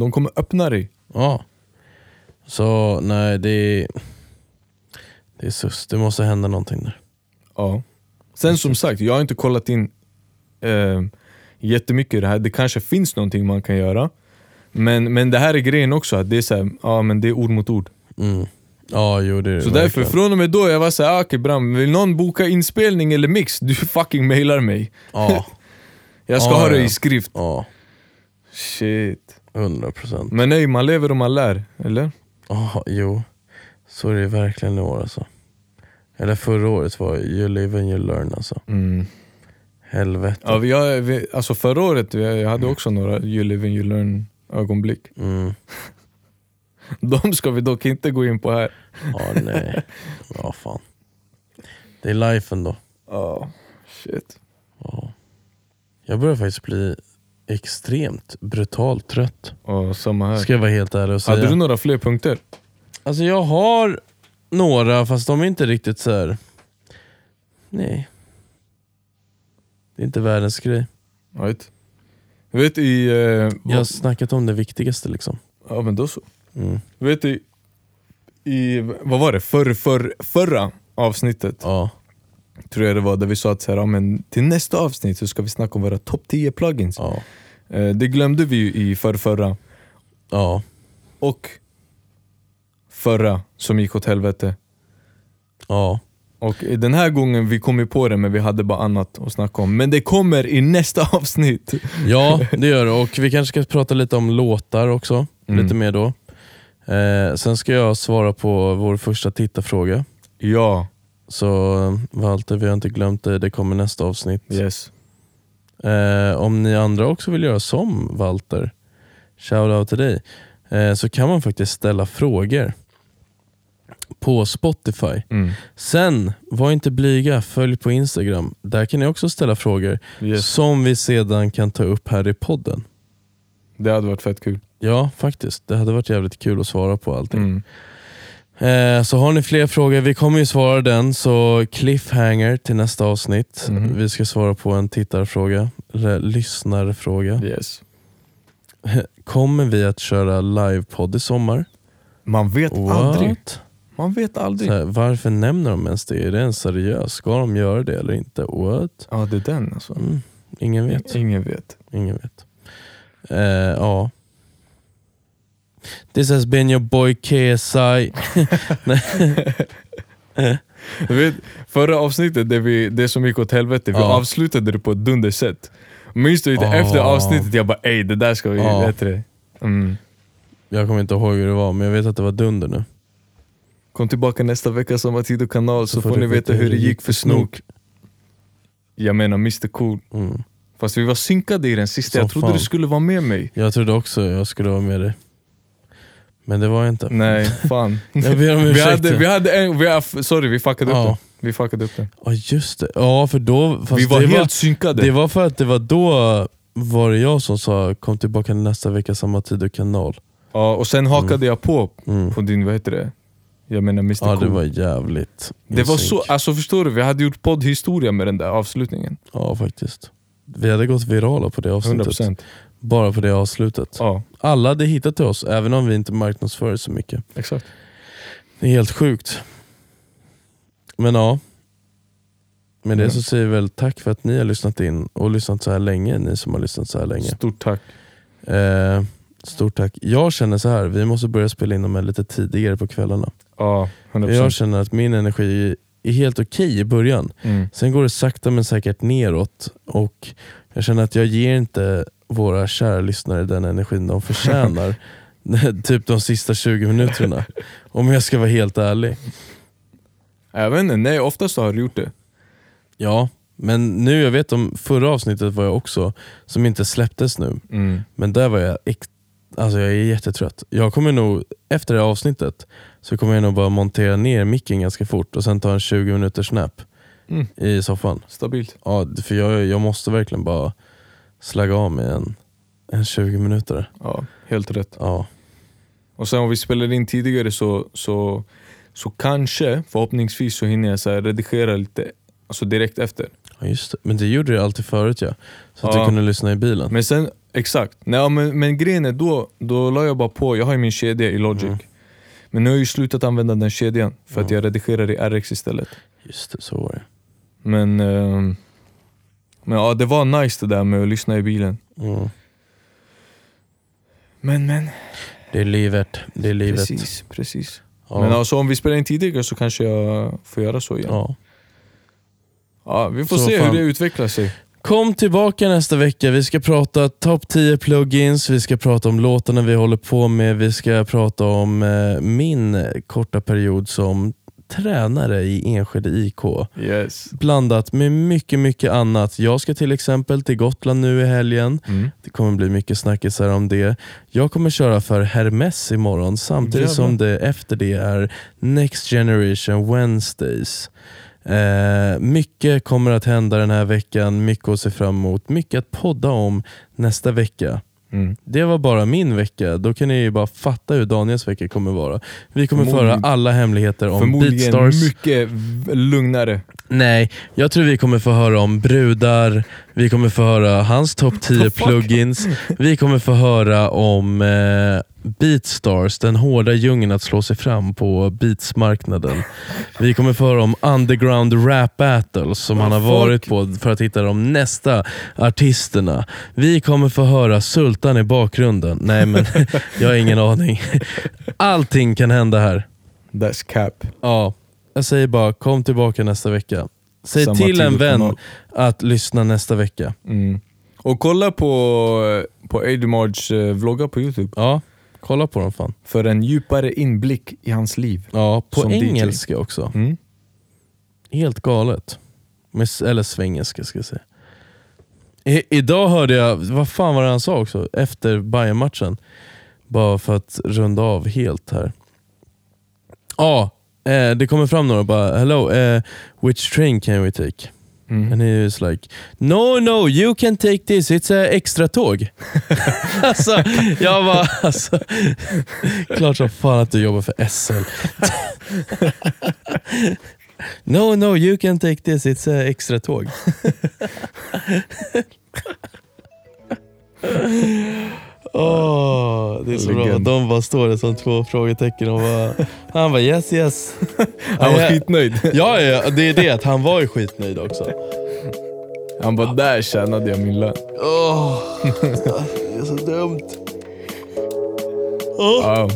de kommer öppna dig. Ja. Så nej det är, det är sus. Det måste hända någonting där. Ja. Sen som sagt, jag har inte kollat in eh, jättemycket i det här. Det kanske finns någonting man kan göra. Men, men det här är grejen också, att det är, så här, ja, men det är ord mot ord. Mm. Ja jo det är Så därför, verkligen. från och med då, jag var såhär, ah, okej Bram, vill någon boka inspelning eller mix? Du fucking mailar mig. Ja, Jag ska Ja, ha det i skrift. ja. Shit. 100 procent. Men nej, man lever och man lär. Eller? Ja, jo. Så är det verkligen i år alltså. Eller förra året var you live and you learn alltså. Mm. Helvete. Ja, vi, vi, alltså förra året, jag jag hade också några you live and you learn ögonblick. Mm. De ska vi dock inte gå in på här. Ja, nej. Ja, fan. Det är life ändå. Ja, shit. Ja. Jag börjar faktiskt bli extremt brutalt trött. Ja, samma här. Ska jag vara helt ärlig och säga. Hade du några fler punkter? Alltså jag har några fast de är inte riktigt så här. Nej. Det är inte världens grej. Right. Du vet i... Eh, Jag har snackat om det viktigaste liksom. ja men då så. Mm. Du vet i... i vad var det? För, för, förra avsnittet, Ja. tror jag det var, där vi sa att så här, ja, men till nästa avsnitt så ska vi snacka om våra topp 10 plugins. Ja. Eh, det glömde vi ju i för förra Ja. och förra som gick åt helvete. Ja. Och den här gången vi kom ju på det men vi hade bara annat att snacka om. Men det kommer i nästa avsnitt. Ja, det gör det. Och vi kanske ska prata lite om låtar också. Mm. Lite mer då. Eh, sen ska jag svara på vår första tittarfråga. Ja, Så Walter, vi har inte glömt det. Det kommer nästa avsnitt. yes. Eh, om ni andra också vill göra som Walter, shoutout till dig, eh, så kan man faktiskt ställa frågor på Spotify. Mm. Sen, var inte blyga, följ på Instagram. Där kan ni också ställa frågor yes. som vi sedan kan ta upp här i podden. Det hade varit fett kul. Ja, faktiskt. Det hade varit jävligt kul att svara på allting. Mm. Eh, så har ni fler frågor, vi kommer ju svara den, så cliffhanger till nästa avsnitt. Mhm. Vi ska svara på en tittarfråga, eller lyssnarfråga. Yes. Kommer vi att köra livepodd i sommar? Man vet What? aldrig. Man vet aldrig. här, varför nämner de ens det? Är det ens seriöst? Ska de göra det eller inte? What? Ja, det är den alltså. Mm, ingen vet. Ingen vet. Ingen vet. Eh, ja. This has been your boy KSI. Vet, förra avsnittet, det, vi, det som gick åt helvete, vi Ja. avslutade det på ett dundersätt. Minns du inte? Ja. Efter avsnittet, jag bara ey det där ska vi Ja. bättre. Mm. Jag kommer inte ihåg hur det var, men jag vet att det var dunder nu. Kom tillbaka nästa vecka samma tid och kanal så, får ni veta hur det gick för Snook. Jag menar Mr Cool. Mm. Fast vi var synkade i den sista, Som jag trodde fan. du skulle vara med mig. Jag trodde också jag skulle vara med dig. Men det var jag inte. Nej, fan. Jag ber om vi ursäkt. hade, vi hade en, vi har, sorry vi fuckade upp Ja. den. Vi fuckade upp den. Ja just det. Ja för då... Vi var det helt synkade. Det var för att det var då var det jag som sa kom tillbaka nästa vecka samma tid och kanal. Ja, och sen hakade jag på, Mm. på din, vad heter det? Jag menar Mr Ja det Cool. var jävligt Det var så, alltså förstår du? Vi hade gjort poddhistoria med den där avslutningen. Ja faktiskt. Vi hade gått virala på det avsnittet. 100%. Bara på det avslutet. Ja, Alla hade hittat till oss, även om vi inte marknadsför så mycket. exakt. Det är helt sjukt. Men ja. Med det Mm. så säger vi väl tack för att ni har lyssnat in och lyssnat så här länge, ni som har lyssnat så här länge. Stort tack. Eh, stort tack. Jag känner så här, vi måste börja spela in dem här lite tidigare på kvällarna. Ja, 100%. Jag känner att min energi är helt okej i början. Mm. Sen går det sakta men säkert neråt och jag känner att jag ger inte våra kära lyssnare den energin de förtjänar. typ de sista 20 minuterna. Om jag ska vara helt ärlig. Jag vet inte, nej oftast har du gjort det. Ja, men nu jag vet om förra avsnittet var jag också, som inte släpptes nu. Mm. Men där var jag, alltså jag är jättetrött. Jag kommer nog, efter det här avsnittet, så kommer jag nog bara montera ner micken ganska fort och sen ta en 20 minuters snap Mm. i soffan. Stabilt. Ja, för jag, jag måste verkligen bara slagga av med en, en 20 minuter. Ja, helt rätt. Ja. Och sen om vi spelar in tidigare så, så, så kanske, förhoppningsvis så hinner jag så redigera lite alltså direkt efter. ja, just det. Men det gjorde jag alltid förut ja. Så att Ja. du kunde lyssna i bilen. Men sen, exakt. Nej, men, men grejen är då, då la jag bara på, jag har ju min kedja i Logic. Mm. Men nu har jag ju slutat använda den kedjan för att jag redigerar i RX istället. Just det, så var det. Men, ehm, men ja, det var nice det där med att lyssna i bilen. Mm. Men men, Det är livet. Det är livet. precis. precis. Ja. Men alltså, om vi spelar in tidigare så kanske jag får göra så igen. Ja. ja. vi får Så se fan. hur det utvecklar sig. Kom tillbaka nästa vecka. Vi ska prata topp 10 plugins, vi ska prata om låtarna vi håller på med, vi ska prata om eh, min korta period som tränare i Enskede IK. Yes. Blandat med mycket, mycket annat. Jag ska till exempel till Gotland nu i helgen. Mm. Det kommer bli mycket snackisar om det. Jag kommer köra för Hermes imorgon samtidigt Jävlar. som det efter det är Next Generation Wednesdays. Eh, mycket kommer att hända den här veckan, mycket att se fram emot, mycket att podda om nästa vecka. Mm. Det var bara min vecka, då kan ni ju bara fatta hur Daniels vecka kommer vara. Vi kommer Förmodligen- alla hemligheter om Beatstars. mycket lugnare. Nej, jag tror vi kommer få höra om brudar, vi kommer få höra hans topp 10 fuck? plugins, vi kommer få höra om eh, Beatstars, den hårda djungeln att slå sig fram på beatsmarknaden. Vi kommer få höra om underground rap battles som han har varit på för att hitta de nästa artisterna. Vi kommer få höra Sultan i bakgrunden. Nej men, jag har ingen aning. Allting kan hända här. That's cap. Ja, jag säger bara kom tillbaka nästa vecka. Säg till en vän kanal. att lyssna nästa vecka. Mm. Och kolla på, på Eddie eh, vloggar på Youtube Ja, kolla på dem fan. för en djupare inblick i hans liv. Ja, på Som DJ. engelska också. Mm. Helt galet. Eller svengelska ska jag säga. I, idag hörde jag, vad fan var det han sa också, efter bayern matchen Bara för att runda av helt här. Ja, eh, det kommer fram några bara, hello, eh, which train can we take? Mm. And he was like, no no you can take this, it's a extra tåg. alltså, jag bara, alltså, klart som fan att du jobbar för SL. no no you can take this, it's a extra tåg. Åh, det är så bra. Legend. De bara står där som två frågetecken och bara, han bara yes yes. Han var skitnöjd. Ja, ja, det är det att han var ju skitnöjd också. Han bara, där tjänade jag min lön. Åh, det är så dumt. Ja.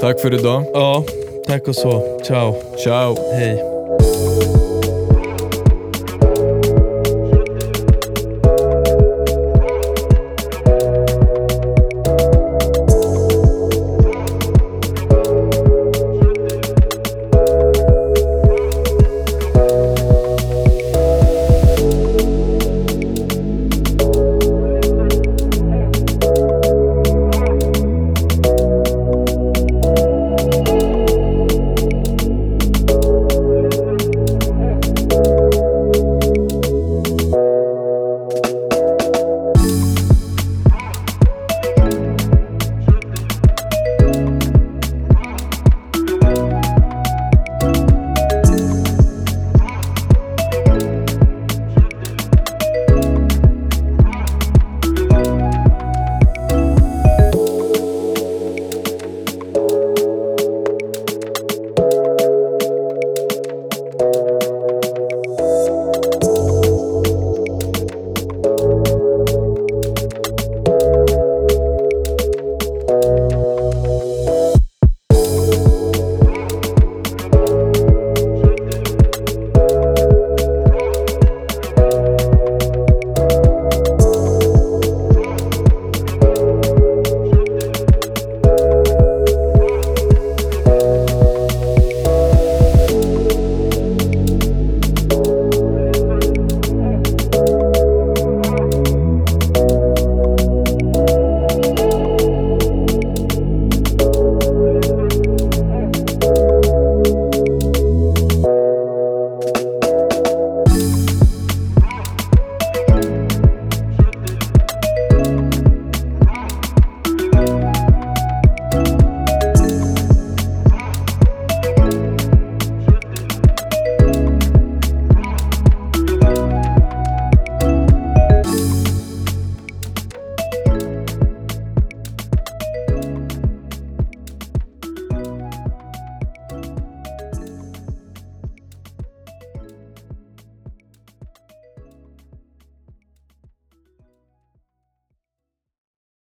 Tack för idag. Ja, tack och så. Ciao. Ciao. Hej.